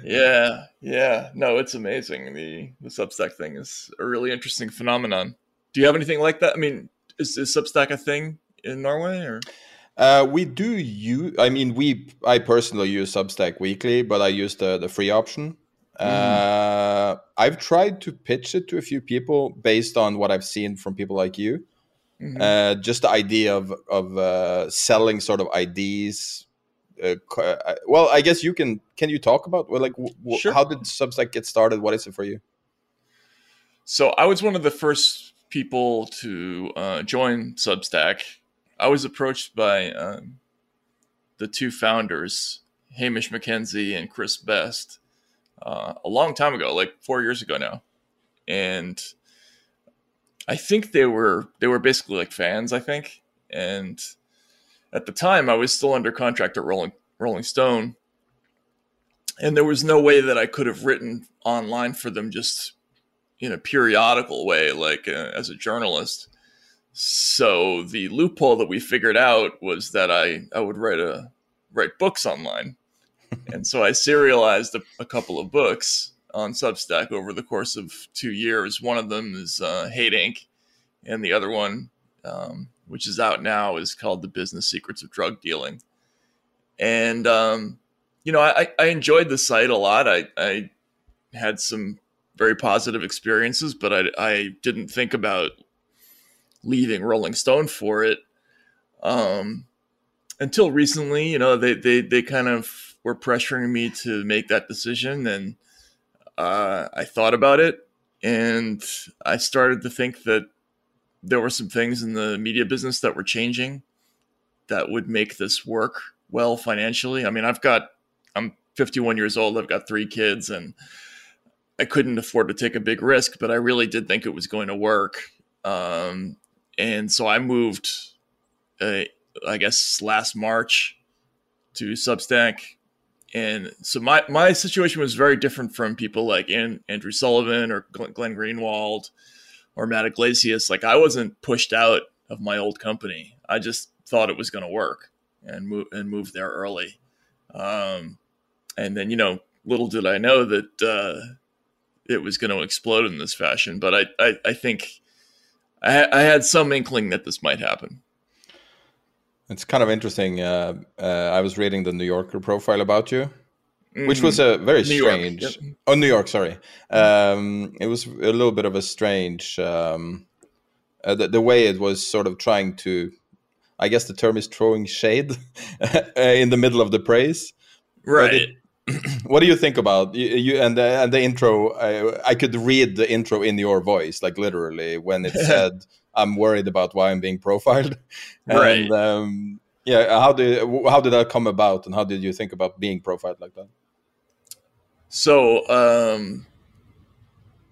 *laughs* yeah, yeah. No, it's amazing. The the Substack thing is a really interesting phenomenon. Do you have anything like that? I mean, is, is Substack a thing in Norway or? Uh, we do use. I mean, we. I personally use Substack weekly, but I use the the free option. Mm. Uh, I've tried to pitch it to a few people based on what I've seen from people like you. Mm-hmm. Uh, just the idea of of uh, selling sort of IDs. Uh, uh, well, I guess you can. Can you talk about well, like w- sure. how did Substack get started? What is it for you? So I was one of the first people to join Substack I was approached by um, the two founders, Hamish McKenzie and Chris Best, uh, a long time ago, like four years ago now, and I think they were they were basically like fans. I think, and at the time, I was still under contract at Rolling Rolling Stone, and there was no way that I could have written online for them just in a periodical way, like uh, as a journalist. So the loophole that we figured out was that I, I would write a write books online. *laughs* and so I serialized a, a couple of books on Substack over the course of two years. One of them is uh, Hate Inc., and the other one, um, which is out now, is called The Business Secrets of Drug Dealing. And um, you know, I, I enjoyed the site a lot. I, I had some very positive experiences, but I, I didn't think about leaving Rolling Stone for it. Um, until recently, you know, they, they, they kind of were pressuring me to make that decision. And uh, I thought about it and I started to think that there were some things in the media business that were changing that would make this work well financially. I mean, I've got, I'm 51 years old, I've got three kids, and I couldn't afford to take a big risk, but I really did think it was going to work. Um, and so I moved, uh, I guess, last March to Substack. And so my, my situation was very different from people like Andrew Sullivan or Glenn Greenwald or Matt Yglesias. Like I wasn't pushed out of my old company. I just thought it was going to work and move and moved there early. Um, and then, you know, little did I know that uh, it was going to explode in this fashion. But I, I, I think I, I, had some inkling that this might happen. It's kind of interesting. Uh, uh, I was reading the New Yorker profile about you, mm-hmm. which was a very New strange. York, yep. Oh, New York. Sorry. Um, it was a little bit of a strange. Um, uh, the, the way it was sort of trying to I guess the term is throwing shade *laughs* in the middle of the praise. Right. *clears throat* what do you think about you, you and the, and the intro? I, I, could read the intro in your voice, like literally, when it *laughs* said, "I'm worried about why I'm being profiled." *laughs* right. um, yeah. How did how did that come about, and how did you think about being profiled like that? So um,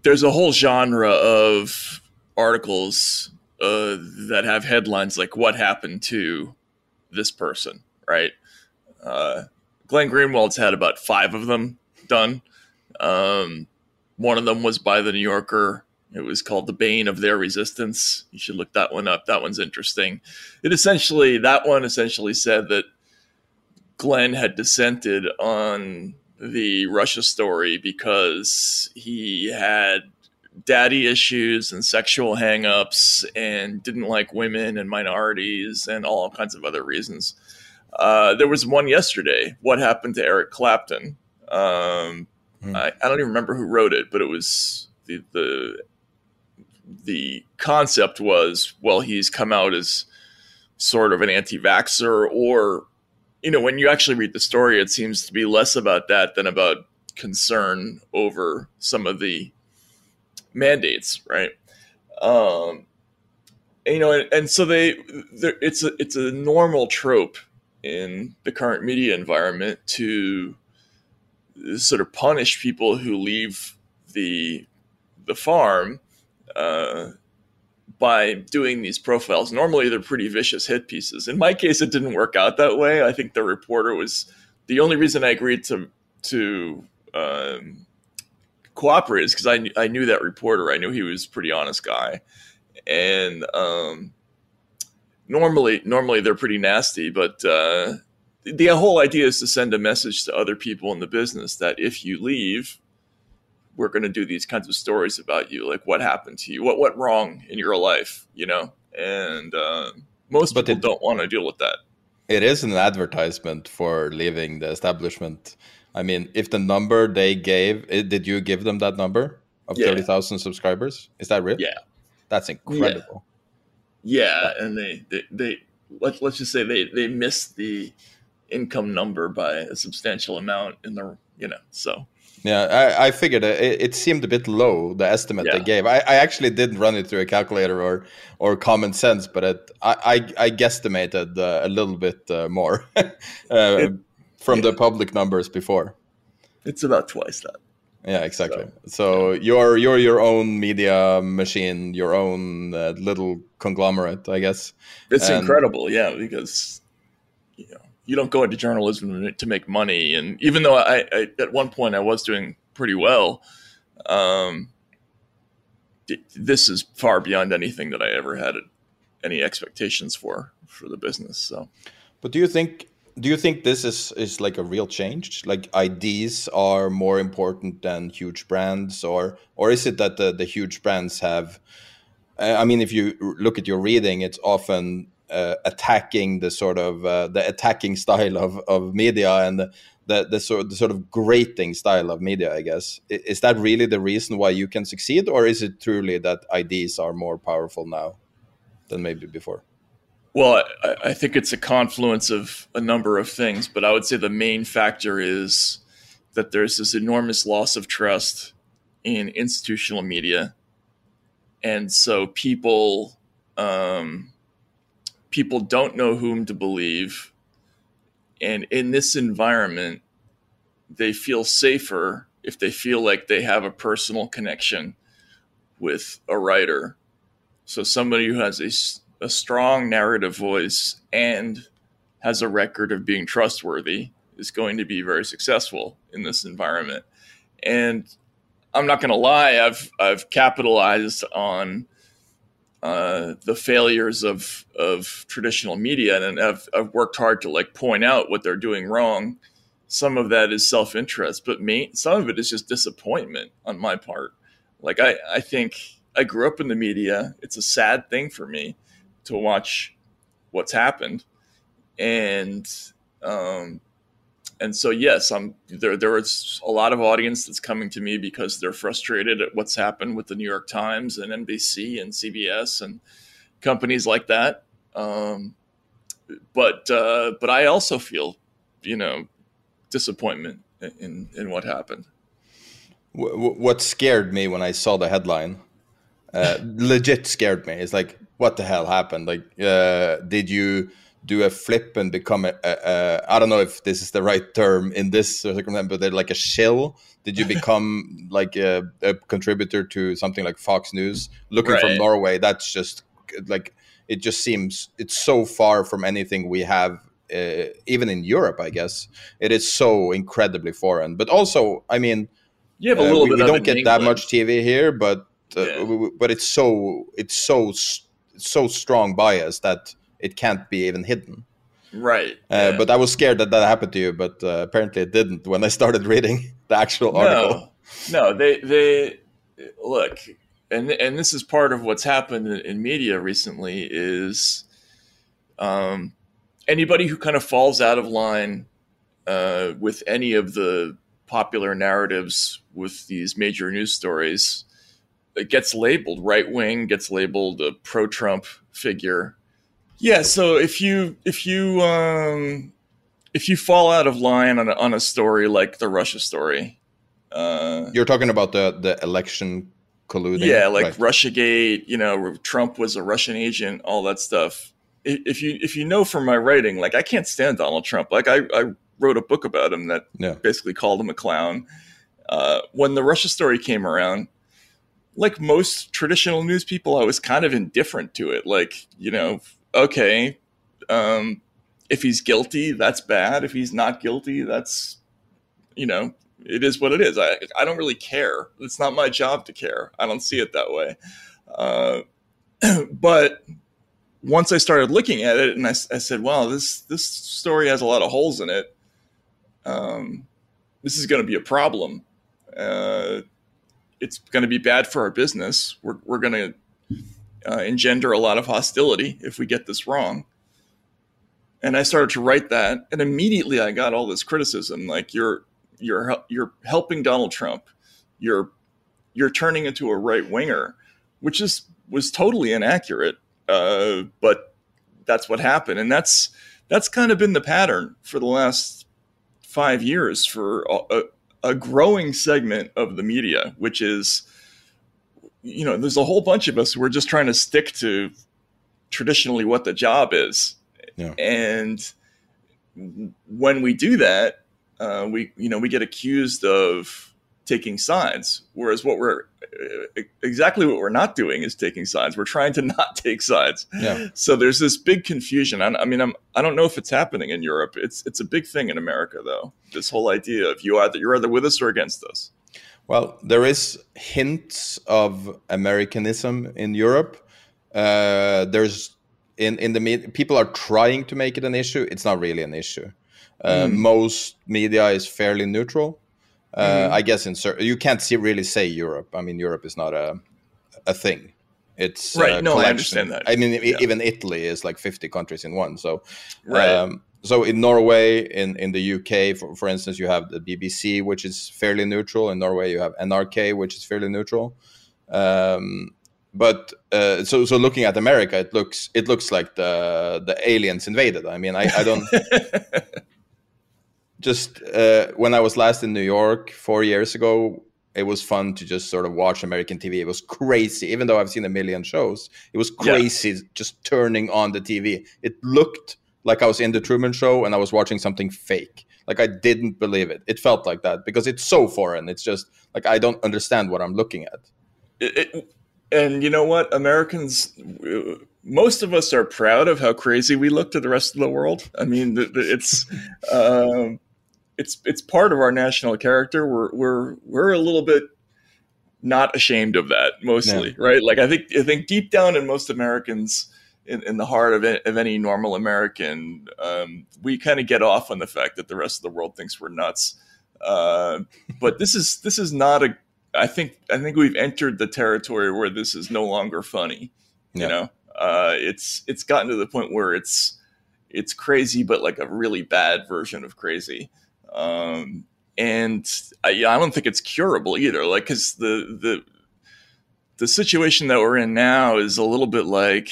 there's a whole genre of articles uh, that have headlines like "What happened to this person?" Right. Uh, Glenn Greenwald's had about five of them done. Um, one of them was by the New Yorker. It was called "The Bane of Their Resistance." You should look that one up. That one's interesting. It essentially that one essentially said that Glenn had dissented on the Russia story because he had daddy issues and sexual hangups and didn't like women and minorities and all kinds of other reasons. Uh, there was one yesterday. What happened to Eric Clapton? Um, mm. I, I, don't even remember who wrote it, but it was the the the concept was well, he's come out as sort of an anti-vaxxer, or you know, when you actually read the story, it seems to be less about that than about concern over some of the mandates, right? Um, and, you know, and, and so they, it's a it's a normal trope in the current media environment to sort of punish people who leave the the farm uh, by doing these profiles. Normally, they're pretty vicious hit pieces. In my case, it didn't work out that way. I think the reporter was the only reason I agreed to to um, cooperate is because I, I knew that reporter. I knew he was a pretty honest guy, and um, normally normally they're pretty nasty, but uh, the whole idea is to send a message to other people in the business that if you leave, we're going to do these kinds of stories about you, like what happened to you, what went wrong in your life, you know, and uh, most but people it, don't want to deal with that. It is an advertisement for leaving the establishment I mean, if the number they gave, eh, did you give them that number of yeah. 30,000 subscribers? Is that real? Yeah. That's incredible. Yeah. Yeah. And they, they, they, let's, let's just say they, they missed the income number by a substantial amount in the, you know, so. Yeah, I, I figured it, it, seemed a bit low the estimate yeah. they gave. I, I actually didn't run it through a calculator or or common sense, but it, I, I, I guesstimated uh, a little bit uh, more. *laughs* uh, it, from yeah. the public numbers before. It's about twice that. Yeah, exactly. So, so yeah. you're you're your own media machine, your own uh, little conglomerate, I guess. It's and... incredible, yeah, because you know you don't go into journalism to make money, and even though I, I at one point I was doing pretty well, um, this is far beyond anything that I ever had any expectations for for the business. So, but do you think do you think this is is like a real change? Like IDs are more important than huge brands, or or is it that the the huge brands have? I mean, if you look at your reading, it's often uh, attacking the sort of uh, the attacking style of, of media and the, the, the, sort, the sort of grating style of media, I guess. Is that really the reason why you can succeed, or is it truly that IDs are more powerful now than maybe before? Well, I, I think it's a confluence of a number of things, but I would say the main factor is that there's this enormous loss of trust in institutional media. And so people um, people don't know whom to believe. And in this environment, they feel safer if they feel like they have a personal connection with a writer. So somebody who has a, a strong narrative voice and has a record of being trustworthy is going to be very successful in this environment. And I'm not going to lie, I've I've capitalized on uh, the failures of of traditional media, and I've, I've worked hard to like point out what they're doing wrong. Some of that is self interest, but me, some of it is just disappointment on my part. Like I, I think I grew up in the media. It's a sad thing for me to watch what's happened, and um, and so yes, I'm there. There is a lot of audience that's coming to me because they're frustrated at what's happened with the New York Times and NBC and CBS and companies like that. Um, but uh, but I also feel, you know, disappointment in in what happened. What scared me when I saw the headline, uh, legit scared me. It's like, what the hell happened? Like, uh, did you? do a flip and become a, a, a I don't know if this is the right term in this circumstance, but they're like a shill. Did you become *laughs* like a, a, contributor to something like Fox News? Looking right. from Norway, that's just like it just seems it's so far from anything we have uh, even in Europe, I guess it is so incredibly foreign. But also, I mean, you have a little uh, we, we don't get England. that much TV here, but uh, yeah. but it's so it's so so strong bias that it can't be even hidden. Right. Uh, yeah. But I was scared that that happened to you, but uh, apparently it didn't when I started reading *laughs* the actual article. No, no, they they look, and and this is part of what's happened in, in media recently is, um, anybody who kind of falls out of line uh, with any of the popular narratives with these major news stories, gets labeled right wing, gets labeled a pro Trump figure yeah, so if you if you um, if you fall out of line on a, on a story like the Russia story, uh, you're talking about the the election colluding. Yeah, like right. RussiaGate. You know, Trump was a Russian agent. All that stuff. If you if you know from my writing, like I can't stand Donald Trump. Like I, I wrote a book about him that yeah. basically called him a clown. Uh, when the Russia story came around, like most traditional news people, I was kind of indifferent to it. Like you know, okay, um, if he's guilty, that's bad. If he's not guilty, that's, you know, it is what it is. I, I don't really care. It's not my job to care. I don't see it that way. Uh, *clears throat* but once I started looking at it and I, I, said, wow, this, this story has a lot of holes in it. Um, this is going to be a problem. Uh, it's going to be bad for our business. We're, we're going to uh, engender a lot of hostility if we get this wrong. And I started to write that, and immediately I got all this criticism, like you're you're you're helping Donald Trump, you're you're turning into a right winger, which is was totally inaccurate. Uh, but that's what happened, and that's that's kind of been the pattern for the last five years for a, a growing segment of the media, which is you know, there's a whole bunch of us who are just trying to stick to traditionally what the job is. Yeah. And when we do that, uh, we, you know, we get accused of taking sides. Whereas what we're exactly what we're not doing is taking sides. We're trying to *laughs* not take sides. Yeah. So there's this big confusion. I, I mean, I'm, I don't know if it's happening in Europe. It's, it's a big thing in America though. This whole idea of you either, you're either with us or against us. Well, there is hints of Americanism in Europe. Uh, there's in in the people are trying to make it an issue. It's not really an issue. Uh, Mm. Most media is fairly neutral. Uh, Mhm. I guess in you can't see, really say Europe. I mean, Europe is not a a thing. It's Right, a no, I understand that. I mean, Yeah. even Italy is like 50 countries in one. So, Right. um, so in Norway, in in the UK, for, for instance, you have the BBC, which is fairly neutral. In Norway, you have NRK, which is fairly neutral. Um, but uh, so so looking at America, it looks it looks like the the aliens invaded. I mean, I, I don't *laughs* just uh, when I was last in New York four years ago, it was fun to just sort of watch American TV. It was crazy, even though I've seen a million shows. It was Yeah. crazy just turning on the TV. It looked like I was in the Truman Show and I was watching something fake. Like I didn't believe it. It felt like that because it's so foreign. It's just like I don't understand what I'm looking at. it, it, and you know what americans most of us are proud of how crazy we look to the rest of the world i mean it's *laughs* um, it's it's part of our national character. We're we're we're a little bit not ashamed of that mostly right? Like i think i think deep down in most americans in, in the heart of, it, of any normal american um, we kind of get off on the fact that the rest of the world thinks we're nuts. Uh, but this is this is not a I think I think we've entered the territory where this is no longer funny. You know, uh, it's it's gotten to the point where it's it's crazy, but like a really bad version of crazy. Um, and I, I don't think it's curable either. Like, because the the the situation that we're in now is a little bit like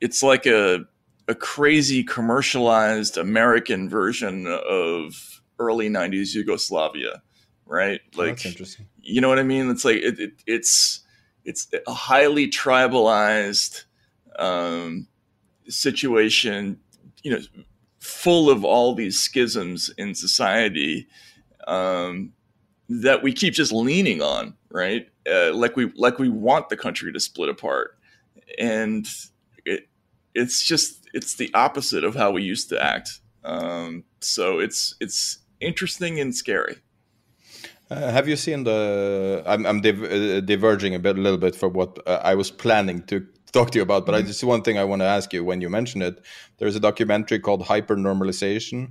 it's like a a crazy commercialized American version of early '90s Yugoslavia, right? Oh, Like, interesting. you know what I mean? It's like it, it, it's it's a highly tribalized um, situation, you know, full of all these schisms in society um, that we keep just leaning on, right? Uh, like we like we want the country to split apart, and it it's just it's the opposite of how we used to act. Um, so it's it's interesting and scary. Uh, have you seen the? I'm, I'm div- uh, diverging a bit, a little bit from what uh, I was planning to talk to you about, but I just one thing I want to ask you when you mention it. There's a documentary called Hypernormalization.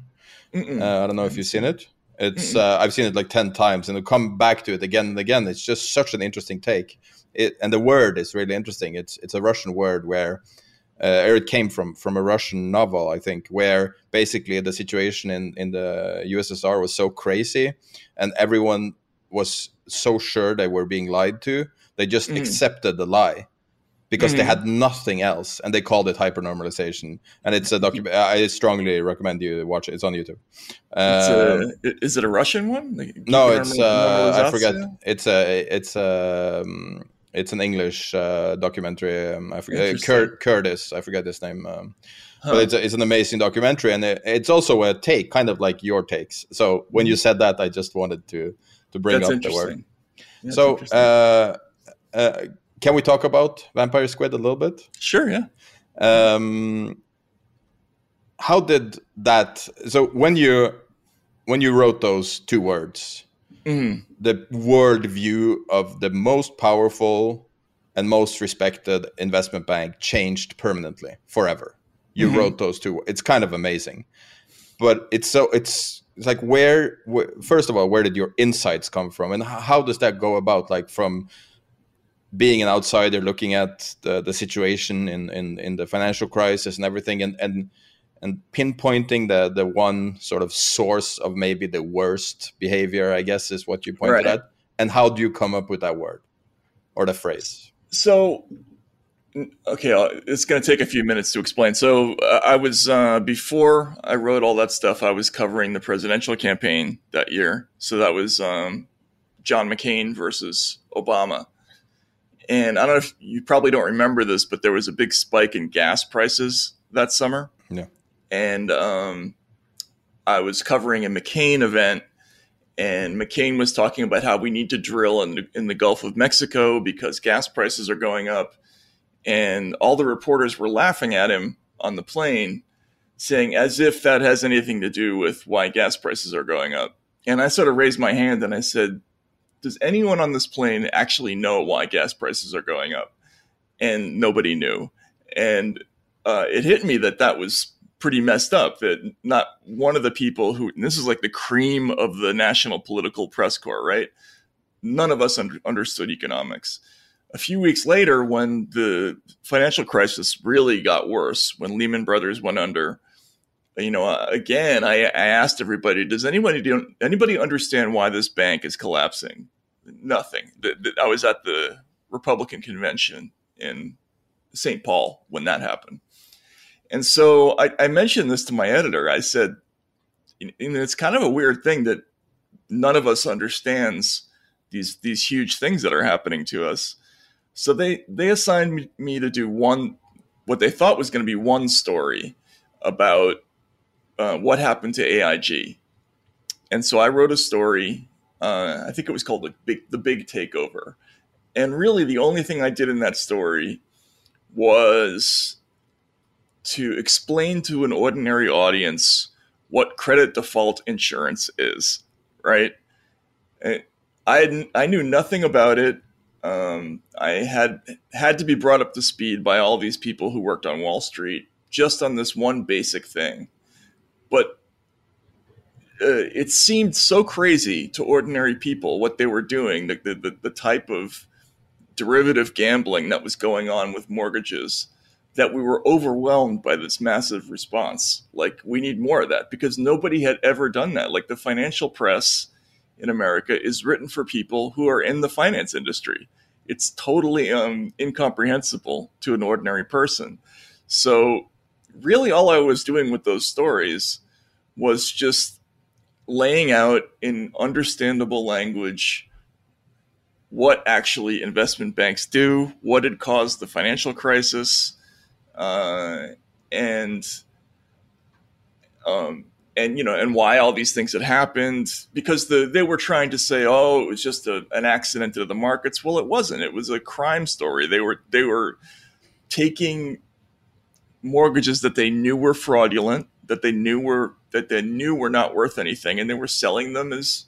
Mm-mm. Uh, I don't know if you've seen it. It's uh, I've seen it like ten times, and I come back to it again and again. It's just such an interesting take. It and the word is really interesting. It's it's a Russian word where uh, or it came from from a Russian novel, I think, where basically the situation in in the USSR was so crazy, and everyone was so sure they were being lied to, they just Mhm. accepted the lie because they Mhm. had nothing else, and they called it hypernormalization. And it's a document. I strongly recommend you watch it. It's on YouTube. It's Um, a, is it a Russian one? Like, no, it's uh, I forget. It's a it's a um, it's an English uh, documentary. Um, I forget uh, Cur- Curtis. I forget his name. Um, Huh. But it's a, it's an amazing documentary, and it, it's also a take, kind of like your takes. So when you said that, I just wanted to to bring Mm-hmm. That's up the word. That's so uh, uh, can we talk about Vampire Squid a little bit? sure, yeah. um, how did that so when you when you wrote those two words Mhm. the world view of the most powerful and most respected investment bank changed permanently forever you Mhm. wrote those two it's kind of amazing but it's so it's it's like where, where first of all where did your insights come from and how does that go about like from being an outsider looking at the, the situation in, in, in the financial crisis and everything and, and and pinpointing the the one sort of source of maybe the worst behavior i guess is what you pointed Right. at and how do you come up with that word or the phrase So, okay, it's going to take a few minutes to explain. So, I was uh, before I wrote all that stuff. I was covering the presidential campaign that year. So that was um, John McCain versus Obama. And I don't know if you probably don't remember this, but there was a big spike in gas prices that summer. Yeah. And um, I was covering a McCain event, and McCain was talking about how we need to drill in the, in the Gulf of Mexico because gas prices are going up. And all the reporters were laughing at him on the plane, saying, as if that has anything to do with why gas prices are going up. And I sort of raised my hand and I said, Does anyone on this plane actually know why gas prices are going up? And nobody knew. And uh, it hit me that that was pretty messed up that not one of the people who this is like the cream of the national political press corps, right? None of us un- understood economics. A few weeks later, when the financial crisis really got worse, when Lehman Brothers went under, you know, uh, again, I, I asked everybody, does anybody do, anybody understand why this bank is collapsing? Nothing. The, the, I was at the Republican convention in St. Paul when that happened. And so I, I mentioned this to my editor. I said, and it's kind of a weird thing that none of us understands these these huge things that are happening to us. So they they assigned me to do one what they thought was going to be one story about uh, what happened to AIG. And so I wrote a story. Uh, I think it was called the big the big takeover. And really, the only thing I did in that story was to explain to an ordinary audience what credit default insurance is, right? I I knew nothing about it. Um, I had had to be brought up to speed by all these people who worked on Wall Street just on this one basic thing, but uh, it seemed so crazy to ordinary people what they were doing, the, the, the type of derivative gambling that was going on with mortgages that we were overwhelmed by this massive response. Like, we need more of that because nobody had ever done that. Like, the financial press in America is written for people who are in the finance industry. It's totally um, incomprehensible to an ordinary person. So, really, all I was doing with those stories was just laying out in understandable language what actually investment banks do, what had caused the financial crisis, uh, and um, and you know and why all these things had happened because the they were trying to say oh it was just a, an accident to the markets. Well it wasn't. It was a crime story. They were they were taking mortgages that they knew were fraudulent that they knew were that they knew were not worth anything and they were selling them as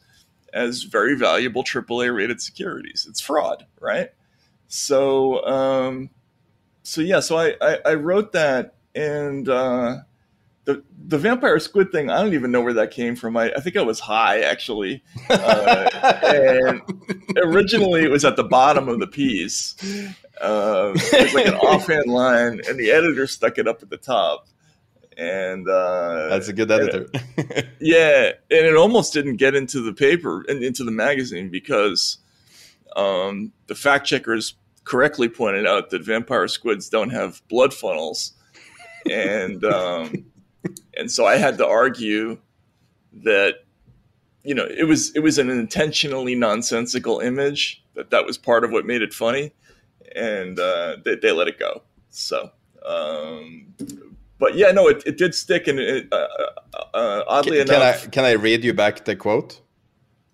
as very valuable AAA rated securities. It's fraud right? So um so yeah, so I, I, I wrote that and uh, the the vampire squid thing. I don't even know where that came from. I, I think I was high actually, uh, and originally it was at the bottom of the piece. Uh, it was like an *laughs* offhand line, and the editor stuck it up at the top. And uh, that's a good editor. It, yeah, and it almost didn't get into the paper and into the magazine because um, the fact checkers correctly pointed out that vampire squids don't have blood funnels, and um, and so I had to argue that you know it was it was an intentionally nonsensical image that that was part of what made it funny, and uh, they, they let it go. So. Um, but yeah, no, it, it did stick, and it, uh, uh, oddly can, enough, can I can I read you back the quote?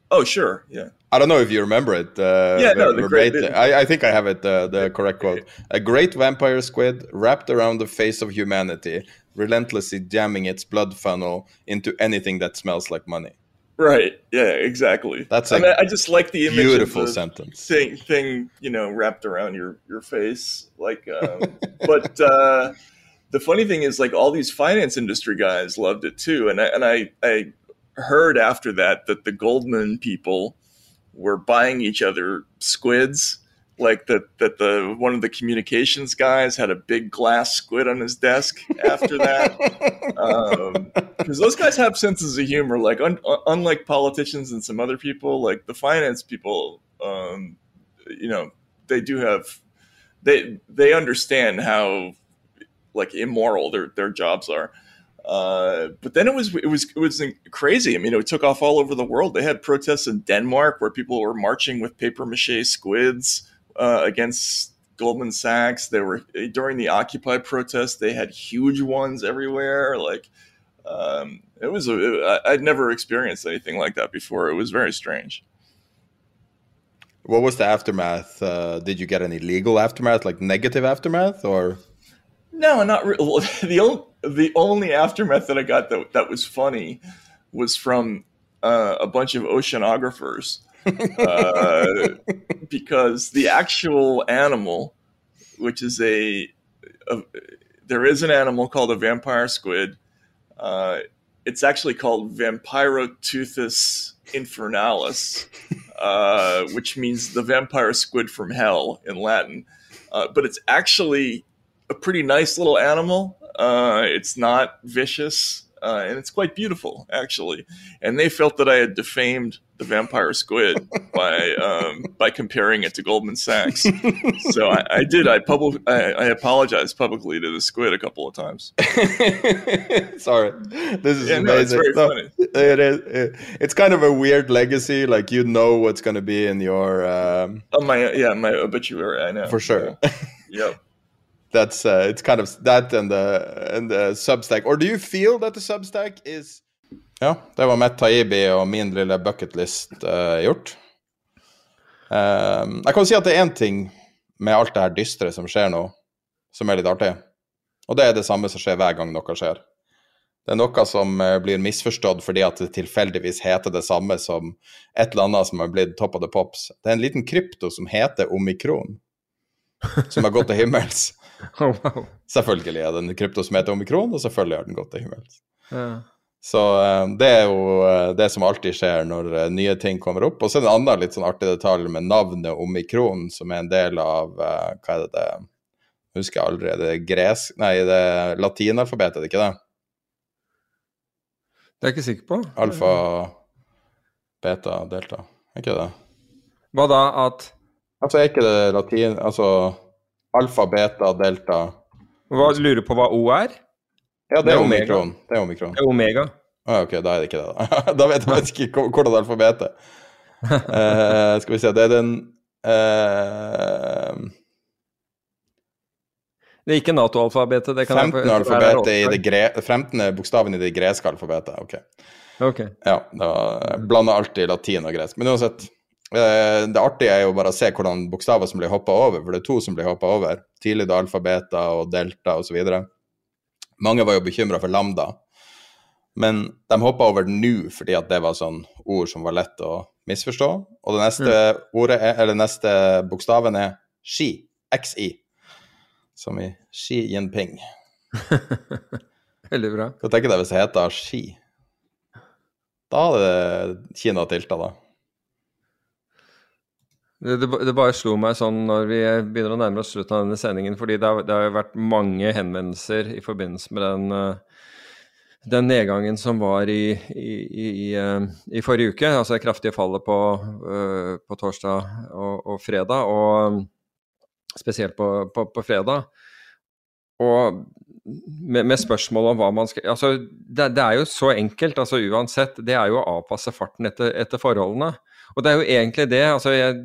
Oh, sure, yeah. I don't know if you remember it. Uh, yeah, no, the great. I, I, think I have it. Uh, the correct quote: "A great vampire squid wrapped around the face of humanity, relentlessly jamming its blood funnel into anything that smells like money." Right. Yeah. Exactly. That's I, mean, I just like the image beautiful of the sentence thing, thing, you know, wrapped around your your face. Like, um, *laughs* but uh, the funny thing is, like, all these finance industry guys loved it too, and I and I I heard after that that the Goldman people were buying each other squids like that that the one of the communications guys had a big glass squid on his desk after that because *laughs* um, those guys have senses of humor like un, unlike politicians and some other people like the finance people um, you know they do have they they understand how like immoral their their jobs are uh, but then it was it was it was crazy. I mean, it took off all over the world. They had protests in Denmark where people were marching with paper mache squids uh, against Goldman Sachs. They were during the Occupy protest. They had huge ones everywhere. Like um, it was, a, I'd never experienced anything like that before. It was very strange. What was the aftermath? Uh, did you get any legal aftermath, like negative aftermath, or? No, not really. *laughs* The only the only aftermath that I got that that was funny was from uh, a bunch of oceanographers uh, because the actual animal, which is a, a, there is an animal called a vampire squid, Uh, it's actually called Vampiroteuthis infernalis, uh, which means the vampire squid from hell in Latin. Uh, but it's actually a pretty nice little animal. Uh, it's not vicious, uh, and it's quite beautiful, actually. And they felt that I had defamed the vampire squid *laughs* by um, by comparing it to Goldman Sachs. *laughs* so I, I did. I public. I, I apologized publicly to the squid a couple of times. *laughs* Sorry, this is Yeah, no, it's amazing. very No, funny. it is. it- it's kind of a weird legacy. Like you know what's going to be in your. Um, Oh my, yeah, my obituary. I know for sure. Yep. That's uh, it's kind of that and the and the Substack. Or do you feel that the Substack is Ja, det var Matt Taibi og min lille bucketlist uh, gjort. Um, jeg kan si at det er én ting med alt det her dystre som skjer nå, som er litt artig. Og det er det samme som skjer hver gang noe skjer. Det er noe som eh, blir misforstått fordi at det tilfeldigvis heter det samme som et eller annet som har blitt top of the pops. Det er en liten krypto som heter omikron, som har gått til himmels. *laughs* Oh, wow. Selvfølgelig er som heter omikron, og selvfølgelig har den gått til himmels. Ja. Så eh, det er jo eh, det som alltid skjer når eh, nye ting kommer opp. Og så er det en annen litt sånn artig detalj med navnet omikron, som er en del av Hva er det det Husker jeg aldri. Det er gresk Nei, det er latinalfabetet, er det ikke det? Det er jeg ikke sikker på. Alfa, beta, delta. Er ikke det? Hva da at Altså, er ikke det latin Altså alfa, beta, delta Hva Lurer på hva O er? Ja, det Det er omikron. omikron. Det er omikron. Det er omega. Ah, ok, da er det ikke det, da. *laughs* da vet jeg faktisk ikke hvordan alfabetet *laughs* Eh, Skal vi se, det er den eh, Det er ikke Nato-alfabetet. det kan jeg 15. få- alfabetet i det gre 15. bokstaven i det greske alfabetet. Ok. okay. Ja, da blander alltid latin og gresk. Men uansett, det artige er jo bare å se hvordan bokstaver som blir hoppa over, for det er to som blir hoppa over. Tidlig da alfabeta og delta osv. Mange var jo bekymra for lambda, men de hoppa over nu fordi at det var sånn ord som var lett å misforstå. Og det neste ordet er, eller neste bokstaven er Xi, XI, som i Xi Jinping. *laughs* Veldig bra. Hva tenker du hvis det heter Xi? Da hadde Kina tilta, da. Det, det, bare slo meg sånn når vi begynner å nærme oss slutten av denne sendingen, fordi det har, jo vært mange henvendelser i forbindelse med den, eh, den nedgangen som var i, i, i, i, eh, forrige uke, altså det kraftige fallet på, eh, på torsdag og, og fredag, og spesielt på, på, på fredag. Og med, med spørsmål om hva man skal Altså, det, det er jo så enkelt, altså uansett. Det er jo å avpasse farten etter, etter forholdene. Og det er jo egentlig det. altså Jeg,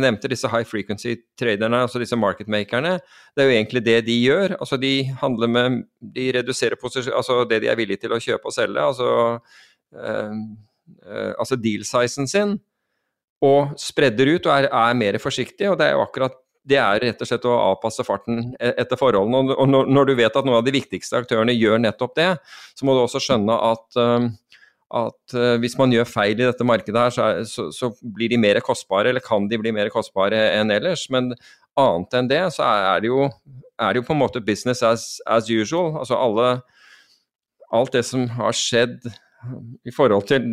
nevnte disse high frequency traderne, altså disse marketmakerne. Det er jo egentlig det de gjør. altså De handler med De reduserer altså det de er villige til å kjøpe og selge. Altså, øh, øh, altså deal-sizen sin. Og spredder ut og er, er mer forsiktig. Og det er jo akkurat det er rett og slett å avpasse farten e- etter forholdene. Og når, når du vet at noen av de viktigste aktørene gjør nettopp det, så må du også skjønne at um, at uh, hvis man gjør feil i dette markedet, her, så, er, så, så blir de mer kostbare, eller kan de bli mer kostbare enn ellers. Men annet enn det, så er det jo, er det jo på en måte business as, as usual. Altså alle Alt det som har skjedd i forhold til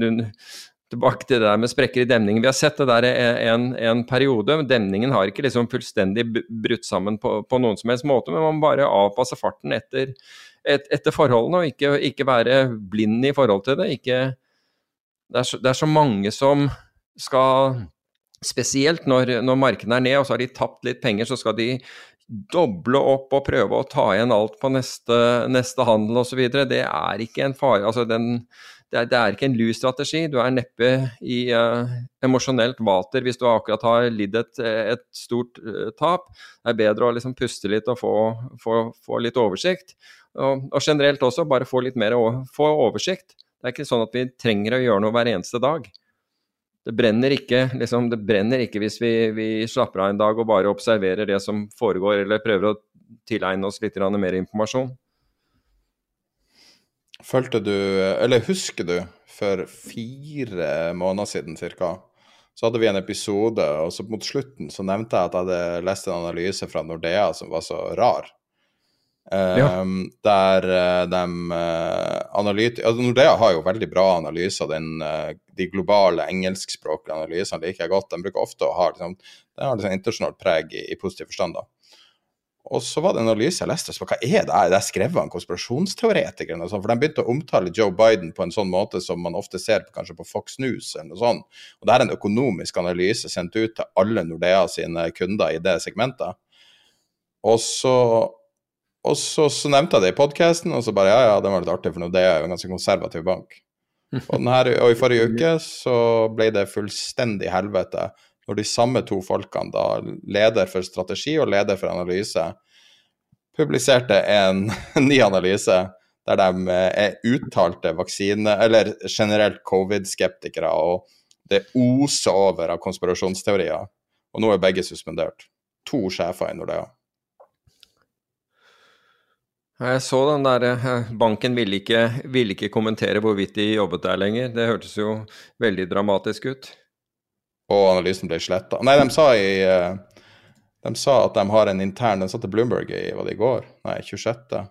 Tilbake til det der med sprekker i demningen. Vi har sett det der en, en periode. Demningen har ikke liksom fullstendig brutt sammen på, på noen som helst måte, men man bare avpasser farten etter, et, etter forholdene, og ikke, ikke være blind i forhold til det. Ikke, det, er så, det er så mange som skal Spesielt når, når markedene er ned, og så har de tapt litt penger, så skal de doble opp og prøve å ta igjen alt på neste, neste handel osv. Det er ikke en fare. Altså den, det, er, det er ikke en lus strategi. Du er neppe i uh, emosjonelt vater hvis du akkurat har lidd et, et stort uh, tap. Det er bedre å liksom puste litt og få, få, få litt oversikt. Og, og, generelt også bare få litt mer få oversikt. Det er ikke sånn at vi trenger å gjøre noe hver eneste dag. Det brenner ikke, liksom, det brenner ikke hvis vi, vi, slapper av en dag og bare observerer det som foregår, eller prøver å tilegne oss litt mer informasjon. Følte du, eller husker du, for fire måneder siden ca., så hadde vi en episode, og så mot slutten så nevnte jeg at jeg hadde lest en analyse fra Nordea som var så rar. Ja. Der uh, de uh, analytikere altså Nordea har jo veldig bra analyser. Den, de globale engelskspråklige analysene liker jeg godt. De bruker ofte å ha liksom, det har liksom internasjonalt preg i, i positiv forstand. da. Og så var det en analyse jeg leste, så hva er det det han konspirasjonsteoretikeren og konspirasjonsteoretikerne? For de begynte å omtale Joe Biden på en sånn måte som man ofte ser kanskje på Fox News eller noe sånt. Og det er en økonomisk analyse sendt ut til alle Nordea sine kunder i det segmentet. Og så og så, så, nevnte jeg det i podkasten, og så bare ja, ja, det var litt artig, for det er jo en ganske konservativ bank. *laughs* Og, denne, og i forrige uke så ble det fullstendig helvete når de samme to folkene, da leder for strategi og leder for analyse, publiserte en *laughs* ny analyse der de er uttalte vaksine- eller generelt covid-skeptikere, og det oser over av konspirasjonsteorier. Og nå er begge suspendert. To sjefer i Nordea. Jeg så den der eh, Banken ville ikke, ville ikke kommentere hvorvidt de jobbet der lenger. Det hørtes jo veldig dramatisk ut. Og analysen ble sletta. Nei, de sa i eh, De sa at de har en intern Den satte Bloomberg i var det i går? Nei, 26.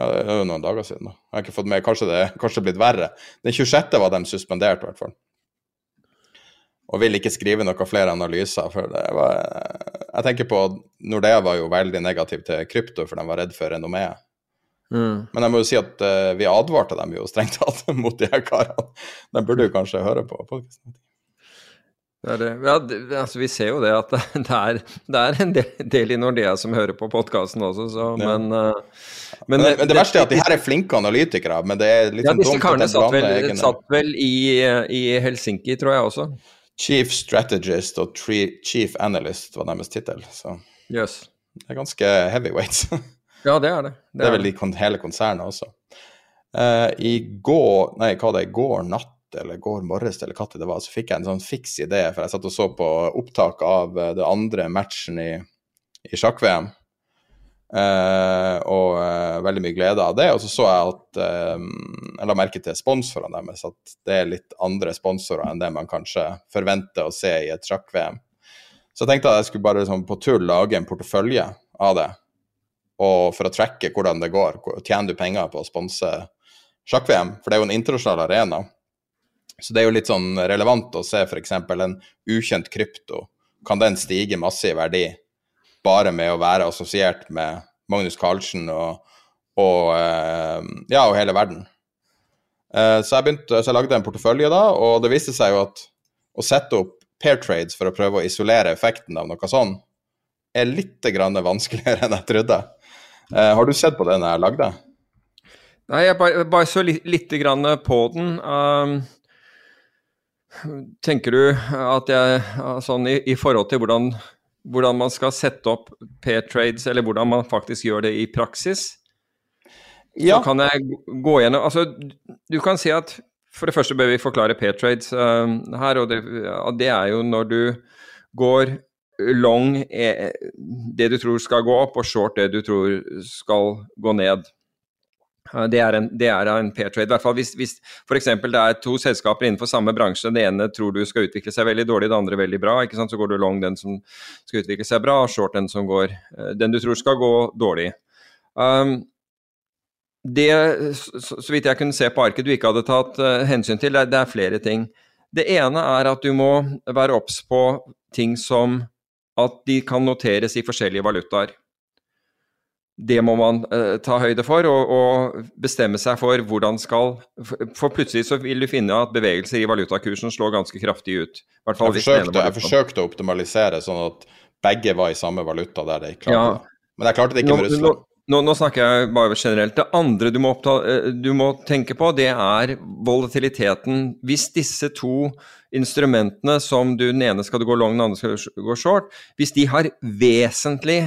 Ja, det er jo noen dager siden. da. Jeg har ikke fått med, Kanskje det er blitt verre. Den 26. var de suspendert, i hvert fall. Og vil ikke skrive noen flere analyser. for det var, Jeg tenker på Nordea var jo veldig negativ til krypto, for de var redd for renommeet. Mm. Men jeg må jo si at uh, vi advarte dem jo strengt *laughs* tatt mot de her karene. De burde jo kanskje høre på podkasten. Det det. Ja, det, altså, vi ser jo det at *laughs* det er, det er en del, del, i Nordea som hører på podkasten også, så, ja. men, uh, men, men, men det, verste er at de her er flinke analytikere, men det er litt ja, sånn dumt disse karene satt vel, satt vel i, i Helsinki, tror jeg også. Chief Strategist og Chief Analyst var deres tittel. Så yes. det er ganske heavyweight. *laughs* ja, det er det. Det, det er vel i hele konsernet også. Uh, I går, nei, hva det er, går natt eller går morges eller hva det var, så fikk jeg en sånn fiks idé, for jeg satt og så på opptak av uh, det andre matchen i, i sjakk-VM. Uh, og uh, veldig mye glede av det. Og så så jeg at uh, Jeg la merke til sponsorene deres, at det er litt andre sponsorer enn det man kanskje forventer å se i et sjakk-VM. Så jeg tenkte at jeg skulle bare liksom, på tull lage en portefølje av det. Og for å tracke hvordan det går. Tjener du penger på å sponse sjakk-VM? For det er jo en internasjonal arena. Så det er jo litt sånn relevant å se f.eks. en ukjent krypto. Kan den stige masse i verdi? Bare med å være assosiert med Magnus Carlsen og, og, eh, ja, og hele verden. Eh, så jeg, begynte, så jeg lagde en portefølje da, og det viste seg jo at å sette opp pair trades for å prøve å isolere effekten av noe sånn, er litt vanskeligere *laughs* enn jeg trodde. Eh, har du sett på den jeg lagde? Nei, jeg bare, bare så litt, grann på den. Um, tenker du at jeg sånn i, i forhold til hvordan hvordan man skal sette opp pair-trades, eller hvordan man faktisk gjør det i praksis. Ja. Så kan jeg gå gjennom Altså, du kan si at for det første bør vi forklare pair-trades uh, her, og det, det, er jo når du går long eh, det du tror skal gå opp, og short det du tror skal gå ned. Det er en, det er en pair trade. I hvert fall hvis, hvis f.eks. det er to selskaper innenfor samme bransje. Det ene tror du skal utvikle seg veldig dårlig, det andre veldig bra. ikke sant? Så går du long den som skal utvikle seg bra, short den som går eh, den du tror skal gå dårlig. Um, det, så, så, vidt jeg kunne se på arket du ikke hadde tatt uh, hensyn til, det, det er flere ting. Det ene er at du må være obs på ting som at de kan noteres i forskjellige valutaer det må man uh, ta høyde for, og, og, bestemme seg for hvordan skal For plutselig så vil du finne at bevegelser i valutakursen slår ganske kraftig ut. Jeg forsøkte, jeg, forsøkte, å optimalisere sånn at begge var i samme valuta der de klarte ja. det. Men jeg klarte det ikke med Russland. Nå, nå, snakker jeg bare generelt. Det andre du må, oppta, eh, du må, tenke på, det er volatiliteten. Hvis disse to instrumentene som du, den ene skal du gå long, den andre skal du gå short, hvis de har vesentlig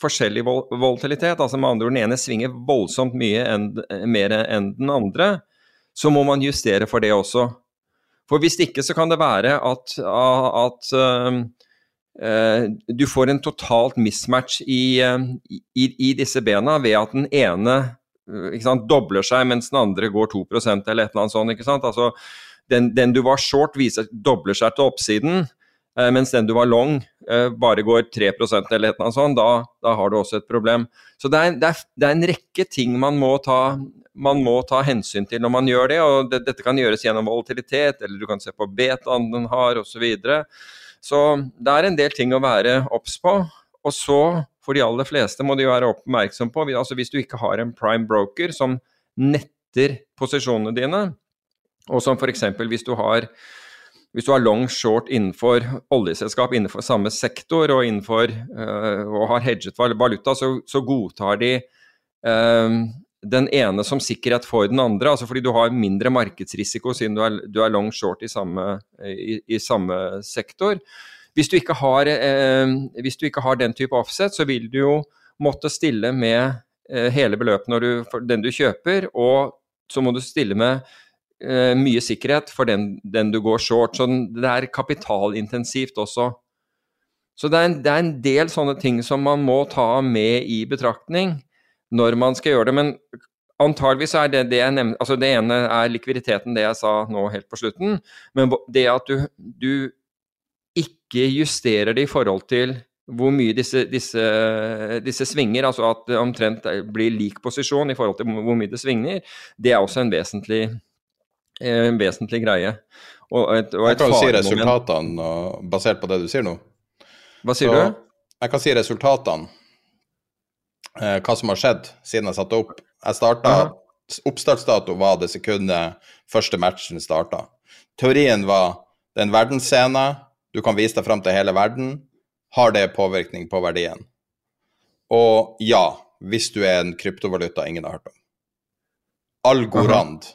forskjellig volatilitet, altså med andre ord den ene svinger voldsomt mye enn, mer enn den andre, så må man justere for det også. For hvis ikke så kan det være at, at uh, uh, du får en totalt mismatch i, uh, i, i, disse bena ved at den ene sant, dobler seg mens den andre går 2 eller et eller annet sånt. ikke sant? Altså, den, den du var short, viser, dobler seg til oppsiden, mens den du var long, bare går 3% eller noe sånt, da, da, har du også et problem. Så det er, det, er, det er, en rekke ting man må, ta, man må ta hensyn til når man gjør det. og det, Dette kan gjøres gjennom volatilitet, eller du kan se på betaen den har osv. Så, videre. så det er en del ting å være obs på. Og så, for de aller fleste, må de være oppmerksom på altså Hvis du ikke har en prime broker som netter posisjonene dine, og som f.eks. hvis du har hvis du har long short innenfor oljeselskap innenfor samme sektor og, innenfor, uh, og har hedget valuta, så, så godtar de uh, den ene som sikkerhet for den andre. altså Fordi du har mindre markedsrisiko siden du er, du er long short i samme, i, i samme sektor. Hvis du, har, uh, hvis du, ikke har, den type offset, så vil du jo måtte stille med hele beløpet når du, den du kjøper, og så må du stille med uh, mye sikkerhet for den, den, du går short. Så det er kapitalintensivt også. Så det er, en, det er, en, del sånne ting som man må ta med i betraktning når man skal gjøre det. Men antageligvis er det det jeg nevnte Altså det ene er likviditeten, det jeg sa nå helt på slutten. Men det at du, du ikke justerer det i forhold til hvor mye disse, disse, disse, svinger, altså at det omtrent blir lik posisjon i forhold til hvor mye det svinger, det er også en vesentlig en vesentlig greie. Og et, og jeg kan jo si resultatene basert på det du sier nå. Hva sier Så, du? Jeg kan si resultatene. Eh, hva som har skjedd siden jeg satte opp. Jeg starta Oppstartsdato var det sekundet første matchen starta. Teorien var det er en verdensscene, du kan vise deg fram til hele verden. Har det påvirkning på verdien? Og ja, hvis du er en kryptovaluta ingen har hørt om. Algorand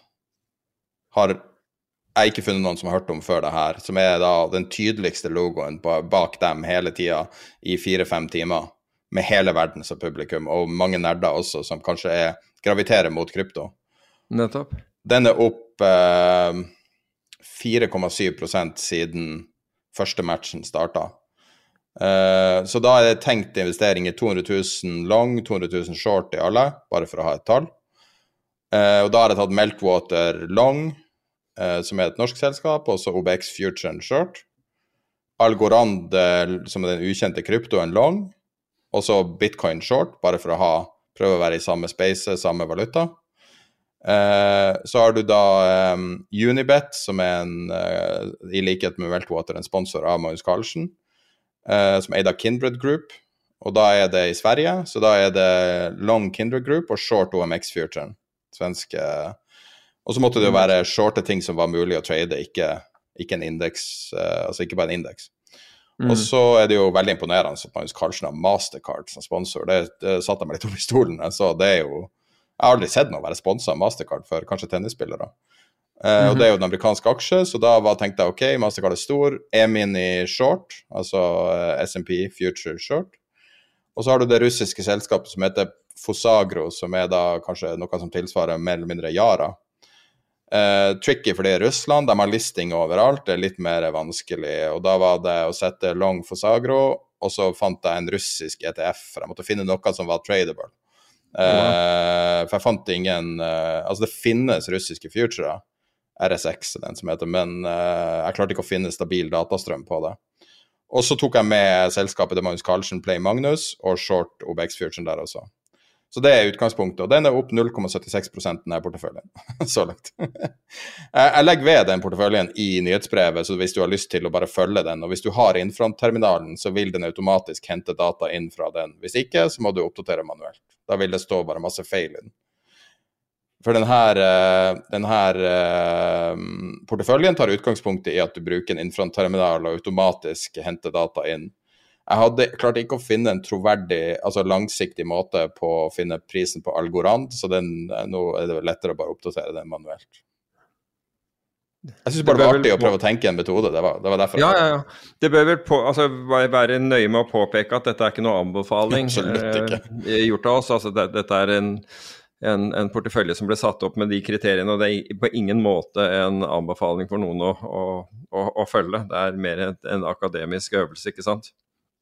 har jeg ikke funnet noen som har hørt om før det her, som er da den tydeligste logoen bak dem hele tida i fire-fem timer, med hele verden som publikum, og mange nerder også, som kanskje er, graviterer mot krypto. Nettopp. Den er opp eh, 4,7% siden første matchen starta. Uh, så da er det tenkt investering i 200 000 long, 200 000 short i alle, bare for å ha et tall. Uh, og da har jeg tatt Meltwater long, som er et norsk selskap, og så OBX Future and Short. Algorand, som er den ukjente kryptoen long, og så Bitcoin short, bare for å ha, prøve å være i samme space, samme valuta. Eh, så har du da um, Unibet, som er en, i likhet med Meltwater, en sponsor av Magnus Carlsen, som er eid Kindred Group. Og da er det i Sverige, så da er det long Kindred Group og short OMX Future svenske Og så måtte det jo være shorte ting som var mulig å trade, ikke, ikke en indeks, uh, altså ikke bare en indeks. Mm. Og så er det jo veldig imponerende at Magnus Carlsen har Mastercard som sponsor. Det, det satte meg litt opp i stolen. Så det er jo Jeg har aldri sett noe være sponsa av Mastercard for kanskje tennisspillere. Uh, mm -hmm. Og det er jo den amerikanske aksje, så da var, tenkte jeg OK, Mastercard er stor. E-mini short, altså uh, eh, SMP Future short. Og så har du det russiske selskapet som heter Fosagro, som er da kanskje noe som tilsvarer mer eller mindre Yara. Uh, tricky fordi Russland, de har listing overalt, det er litt mer vanskelig. Og da var det å sette long for Sagro, og så fant jeg en russisk ETF, for jeg måtte finne noe som var tradable. Uh, for jeg fant ingen uh, Altså, det finnes russiske futurer, RSX den som heter, men jeg klarte ikke å finne stabil datastrøm på det. Og så tok jeg med selskapet til Magnus Carlsen, Play Magnus, og short OBX Future der også. Så det er utgangspunktet. Og den er opp 0,76% denne porteføljen *laughs* så langt. jeg legger ved den porteføljen i nyhetsbrevet, så hvis du har lyst til å bare følge den, og hvis du har innfrontterminalen, så vil den automatisk hente data inn fra den. Hvis ikke, så må du oppdatere manuelt. Da vil det stå bare masse feil i den. For denne, denne uh, porteføljen tar utgangspunkt i at du bruker en infrontterminal og automatisk henter data inn jeg hadde klart ikke å finne en troverdig, altså langsiktig måte på å finne prisen på Algorand, så den, nå er det lettere å bare oppdatere den manuelt. Jeg syns bare det var artig å prøve å tenke en metode. Det var, det var derfor. Ja, ja, ja. Det bør vel på, altså, være nøye med å påpeke at dette er ikke noe anbefaling *laughs* ikke. Eh, gjort av oss. Altså, det, dette er en, en, en, portefølje som ble satt opp med de kriteriene, og det er på ingen måte en anbefaling for noen å, å, å, å følge. Det er mer en akademisk øvelse, ikke sant.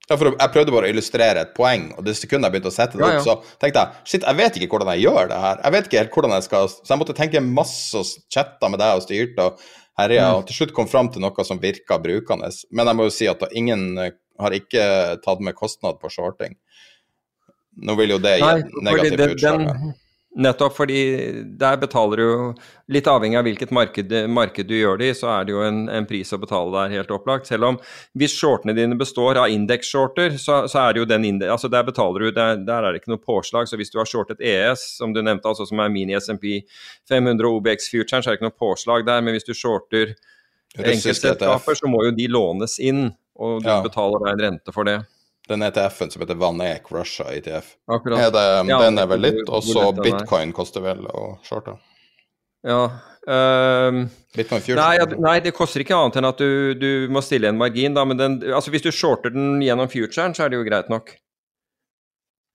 Ja, for Jeg prøvde bare å illustrere et poeng, og det sekundet jeg begynte å sette det opp, ja, opp, så tenkte jeg shit, jeg vet ikke hvordan jeg gjør det her. Jeg vet ikke helt hvordan jeg skal Så jeg måtte tenke masse og chatta med deg og styrte og herja, mm. og til slutt kom fram til noe som virka brukende. Men jeg må jo si at ingen har ikke tatt med kostnad på shorting. Nå vil jo det gi negativt utslag. den-. Nettopp fordi der betaler du Litt avhengig av hvilket marked, marked du gjør det i, så er det jo en, en pris å betale der, helt opplagt. Selv om hvis shortene dine består av indeksshorter, så, så er det jo den indeks, altså Der betaler du, der, der er det ikke noe påslag. Så hvis du har shortet ES, som du nevnte, altså som er mini SMP 500 og OBX Future, så er det ikke noe påslag der. Men hvis du shorter enkeltselskaper, så må jo de lånes inn, og du Ja. betaler deg en rente for det. Den ETF-en som heter Vanek Russia ETF. Akkurat. Er det, Ja, den er vel litt, og så bitcoin koster vel å shorte. Ja. ehm, Bitcoin Future. Nei, nei, det koster ikke annet enn at du, du må stille en margin, da. Men den, altså hvis du shorter den gjennom futuren, så er det jo greit nok.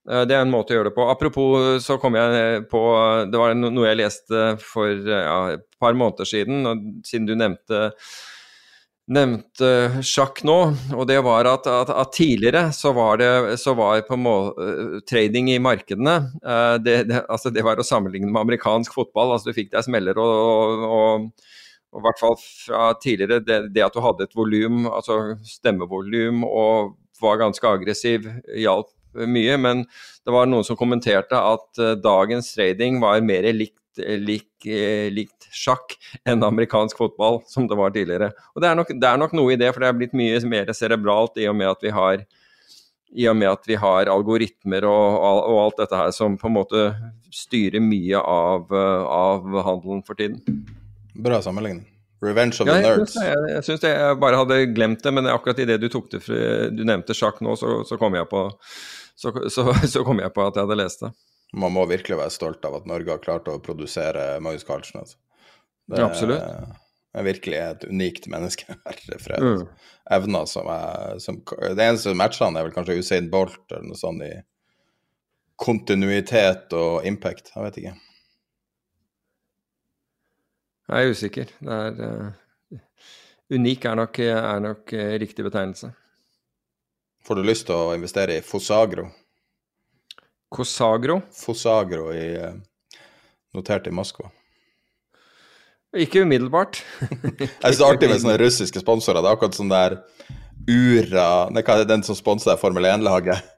Eh, Det er en måte å gjøre det på. Apropos, så kom jeg på Det var noe jeg leste for ja, et par måneder siden, og siden du nevnte nevnte sjakk nå, og det var at, at, at tidligere så var det så var en trading i markedene eh, det, det, altså det var å sammenligne med amerikansk fotball. altså Du fikk deg smeller og, og, og, i hvert fall fra tidligere det, det at du hadde et volum, altså stemmevolum og var ganske aggressiv, hjalp mye. Men det var noen som kommenterte at eh, dagens trading var mer likt lik, eh, likt sjakk enn amerikansk fotball, som det var tidligere. Og det er, nok, det er nok noe i det, for det er blitt mye mer cerebralt i og med at vi har i og med at vi har algoritmer og, og, alt dette her som på en måte styrer mye av, eh, av handelen for tiden. Bra sammenligning. Revenge of Ja, the Nerds. Jeg. Jeg, jeg, synes jeg bare hadde glemt det, men akkurat idet du tok det du nevnte sjakk nå, så, så kom jeg på så, så, så kom jeg på at jeg hadde lest det. Man må virkelig være stolt av at Norge har klart å produsere Magnus Carlsen. Altså. Det Ja, absolutt. er virkelig et unikt menneske. *laughs* Herre fred. Mm. Evner som er som, Det eneste som matcher han, er vel kanskje Usain Bolt eller noe sånt i kontinuitet og impact. Jeg vet ikke. Jeg er usikker. Det er uh, Unik er nok, er nok uh, riktig betegnelse. Får du lyst til å investere i Fosagro? Cosagro? Fosagro i, eh, notert i Moskva. Ikke umiddelbart. *laughs* Jeg synes det er artig med sånne russiske sponsorer. Det er akkurat sånn der Ura Nei, hva er det den som sponser Formel 1-laget?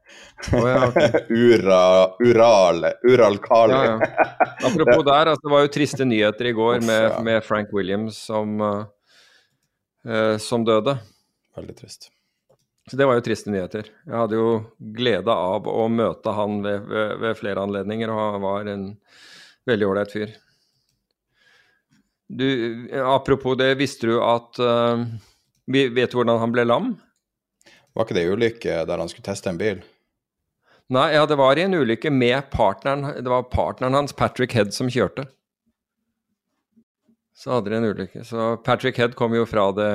Oh, ja, okay. *laughs* Ura Ural Uralkali. Ja, ja. Apropos *laughs* der, altså, det var jo triste nyheter i går med, med Frank Williams som, eh, som døde. Veldig trist. Så det var jo triste nyheter. Jeg hadde jo glede av å møte han ved, ved, ved flere anledninger, og han var en veldig ålreit fyr. Du, apropos det, visste du at uh, vi Vet du hvordan han ble lam? Var ikke det en ulykke der han skulle teste en bil? Nei, ja, det var i en ulykke med partneren Det var partneren hans, Patrick Head, som kjørte. Så hadde de en ulykke. Så Patrick Head kom jo fra det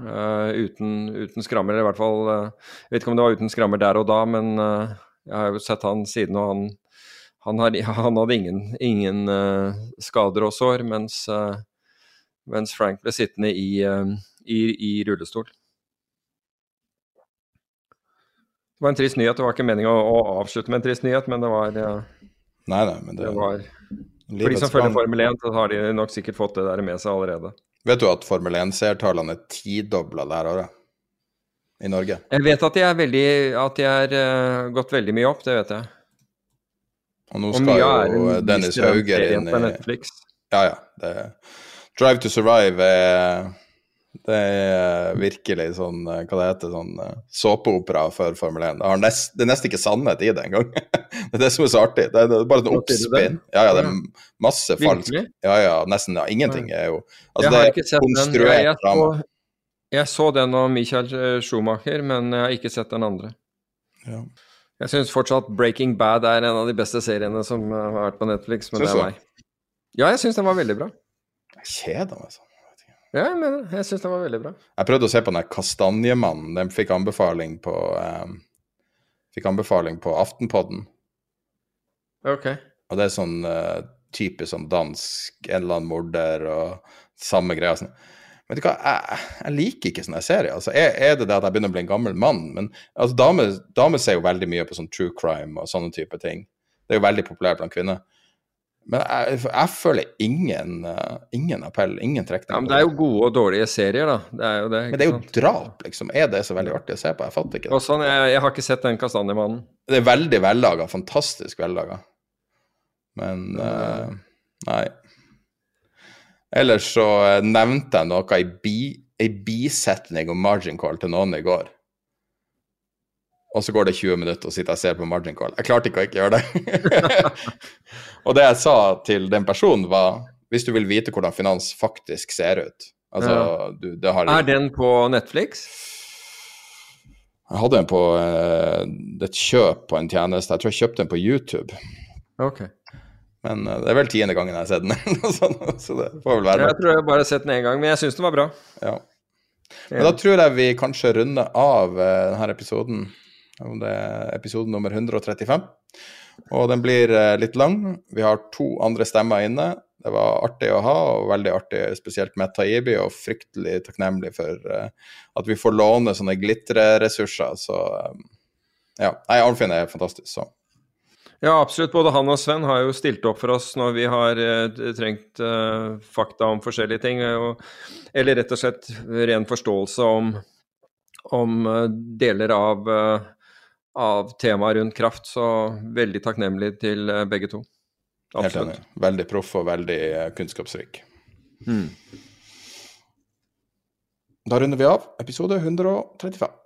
uh, uten, uten skrammer, eller i hvert fall uh, Jeg vet ikke om det var uten skrammer der og da, men uh, jeg har jo sett han siden, og han, han, har, *laughs* han hadde ingen, ingen uh, skader og sår, mens, uh, mens Frank ble sittende i, uh, i, i rullestol. Det var en trist nyhet. Det var ikke meningen å, å avslutte med en trist nyhet, men det var, Nei, nei, men det, det var For de som følger. Formel 1, så har de nok sikkert fått det der med seg allerede. Vet du at Formel 1-seertallene er tidobla det her året? I Norge. Jeg vet at de er, veldig, at de er uh, gått veldig mye opp, det vet jeg. Og nå skal er jo en Dennis Hauger inn i Netflix. Ja, ja. Det, Drive to Survive er det er virkelig sånn eh, Hva det heter sånn eh, såpeopera for Formel 1. Det, nest, det er nesten ikke sannhet i det engang. *laughs* det er det som er så artig. Det er, det er bare en det? oppspinn. Ja, ja, det er masse falsk. Ja, ja, nesten ja, ingenting er jo Altså, jeg det er. Jeg, konstruert jeg, så, jeg så den om Michael eh, Schumacher, men jeg har ikke sett den andre. Ja. Jeg syns fortsatt Breaking Bad er en av de beste seriene som eh, har vært på Netflix, men Synes det er meg. Ja, jeg syns den var veldig bra. Jeg kjeder meg sånn. Ja, jeg mener. Jeg syns den var veldig bra. Jeg prøvde å se på den der Kastanjemannen. Den fikk anbefaling på um, Fikk anbefaling på Aftenpodden. Ok. Og det er sånn uh, typisk sånn dansk, en eller annen morder og samme greia. Sånn. Vet du hva, jeg, jeg liker ikke sånne serier. Altså, er, er det det at jeg begynner å bli en gammel mann? Men altså, damer, damer ser jo veldig mye på sånn true crime og sånne type ting. Det er jo veldig populært blant kvinner. Men jeg, jeg føler ingen, uh, ingen appell, ingen trekning. Ja, men det er jo gode og dårlige serier, da. Det er jo det, men det er jo drap, liksom. Er det så veldig artig å se på? Jeg fatter ikke det. Sånn, jeg, jeg har ikke sett den Kastanjemannen. Det er veldig vellaga, fantastisk vellaga. Men uh, nei. Ellers så nevnte jeg noe i bi, ei bisetning om margin call til noen i går og så går det 20 minutter og sitter jeg og ser på margin call. Jeg klarte ikke å ikke gjøre det. *laughs* og det jeg sa til den personen, var hvis du vil vite hvordan finans faktisk ser ut altså, ja. du, har... Er den på Netflix? Jeg hadde den på uh, et kjøp på en tjeneste. Jeg tror jeg kjøpte den på YouTube. Ok. Men uh, det er vel tiende gangen jeg har sett den. *laughs* så det får vel være Jeg tror jeg bare har sett den én gang, men jeg syns den var bra. Ja. Men da tror jeg vi kanskje runder av uh, denne episoden. Det er episode nummer 135. Og den blir eh, litt lang. Vi har to andre stemmer inne. Det var artig å ha, og veldig artig spesielt med Taibi, og fryktelig takknemlig for at vi får låne sånne glitreressurser. Så ja. Nei, Arnfinn er fantastisk, så. Ja, absolutt. Både han og Sven har jo stilt opp for oss når vi har uh, trengt uh, fakta om forskjellige ting. Og, eller rett og slett ren forståelse om, om deler av av temaet rundt kraft, så veldig takknemlig til eh, begge to. Absolutt. Helt enig. Veldig proff og veldig eh, kunnskapsrik. Mm. Da runder vi av episode 135.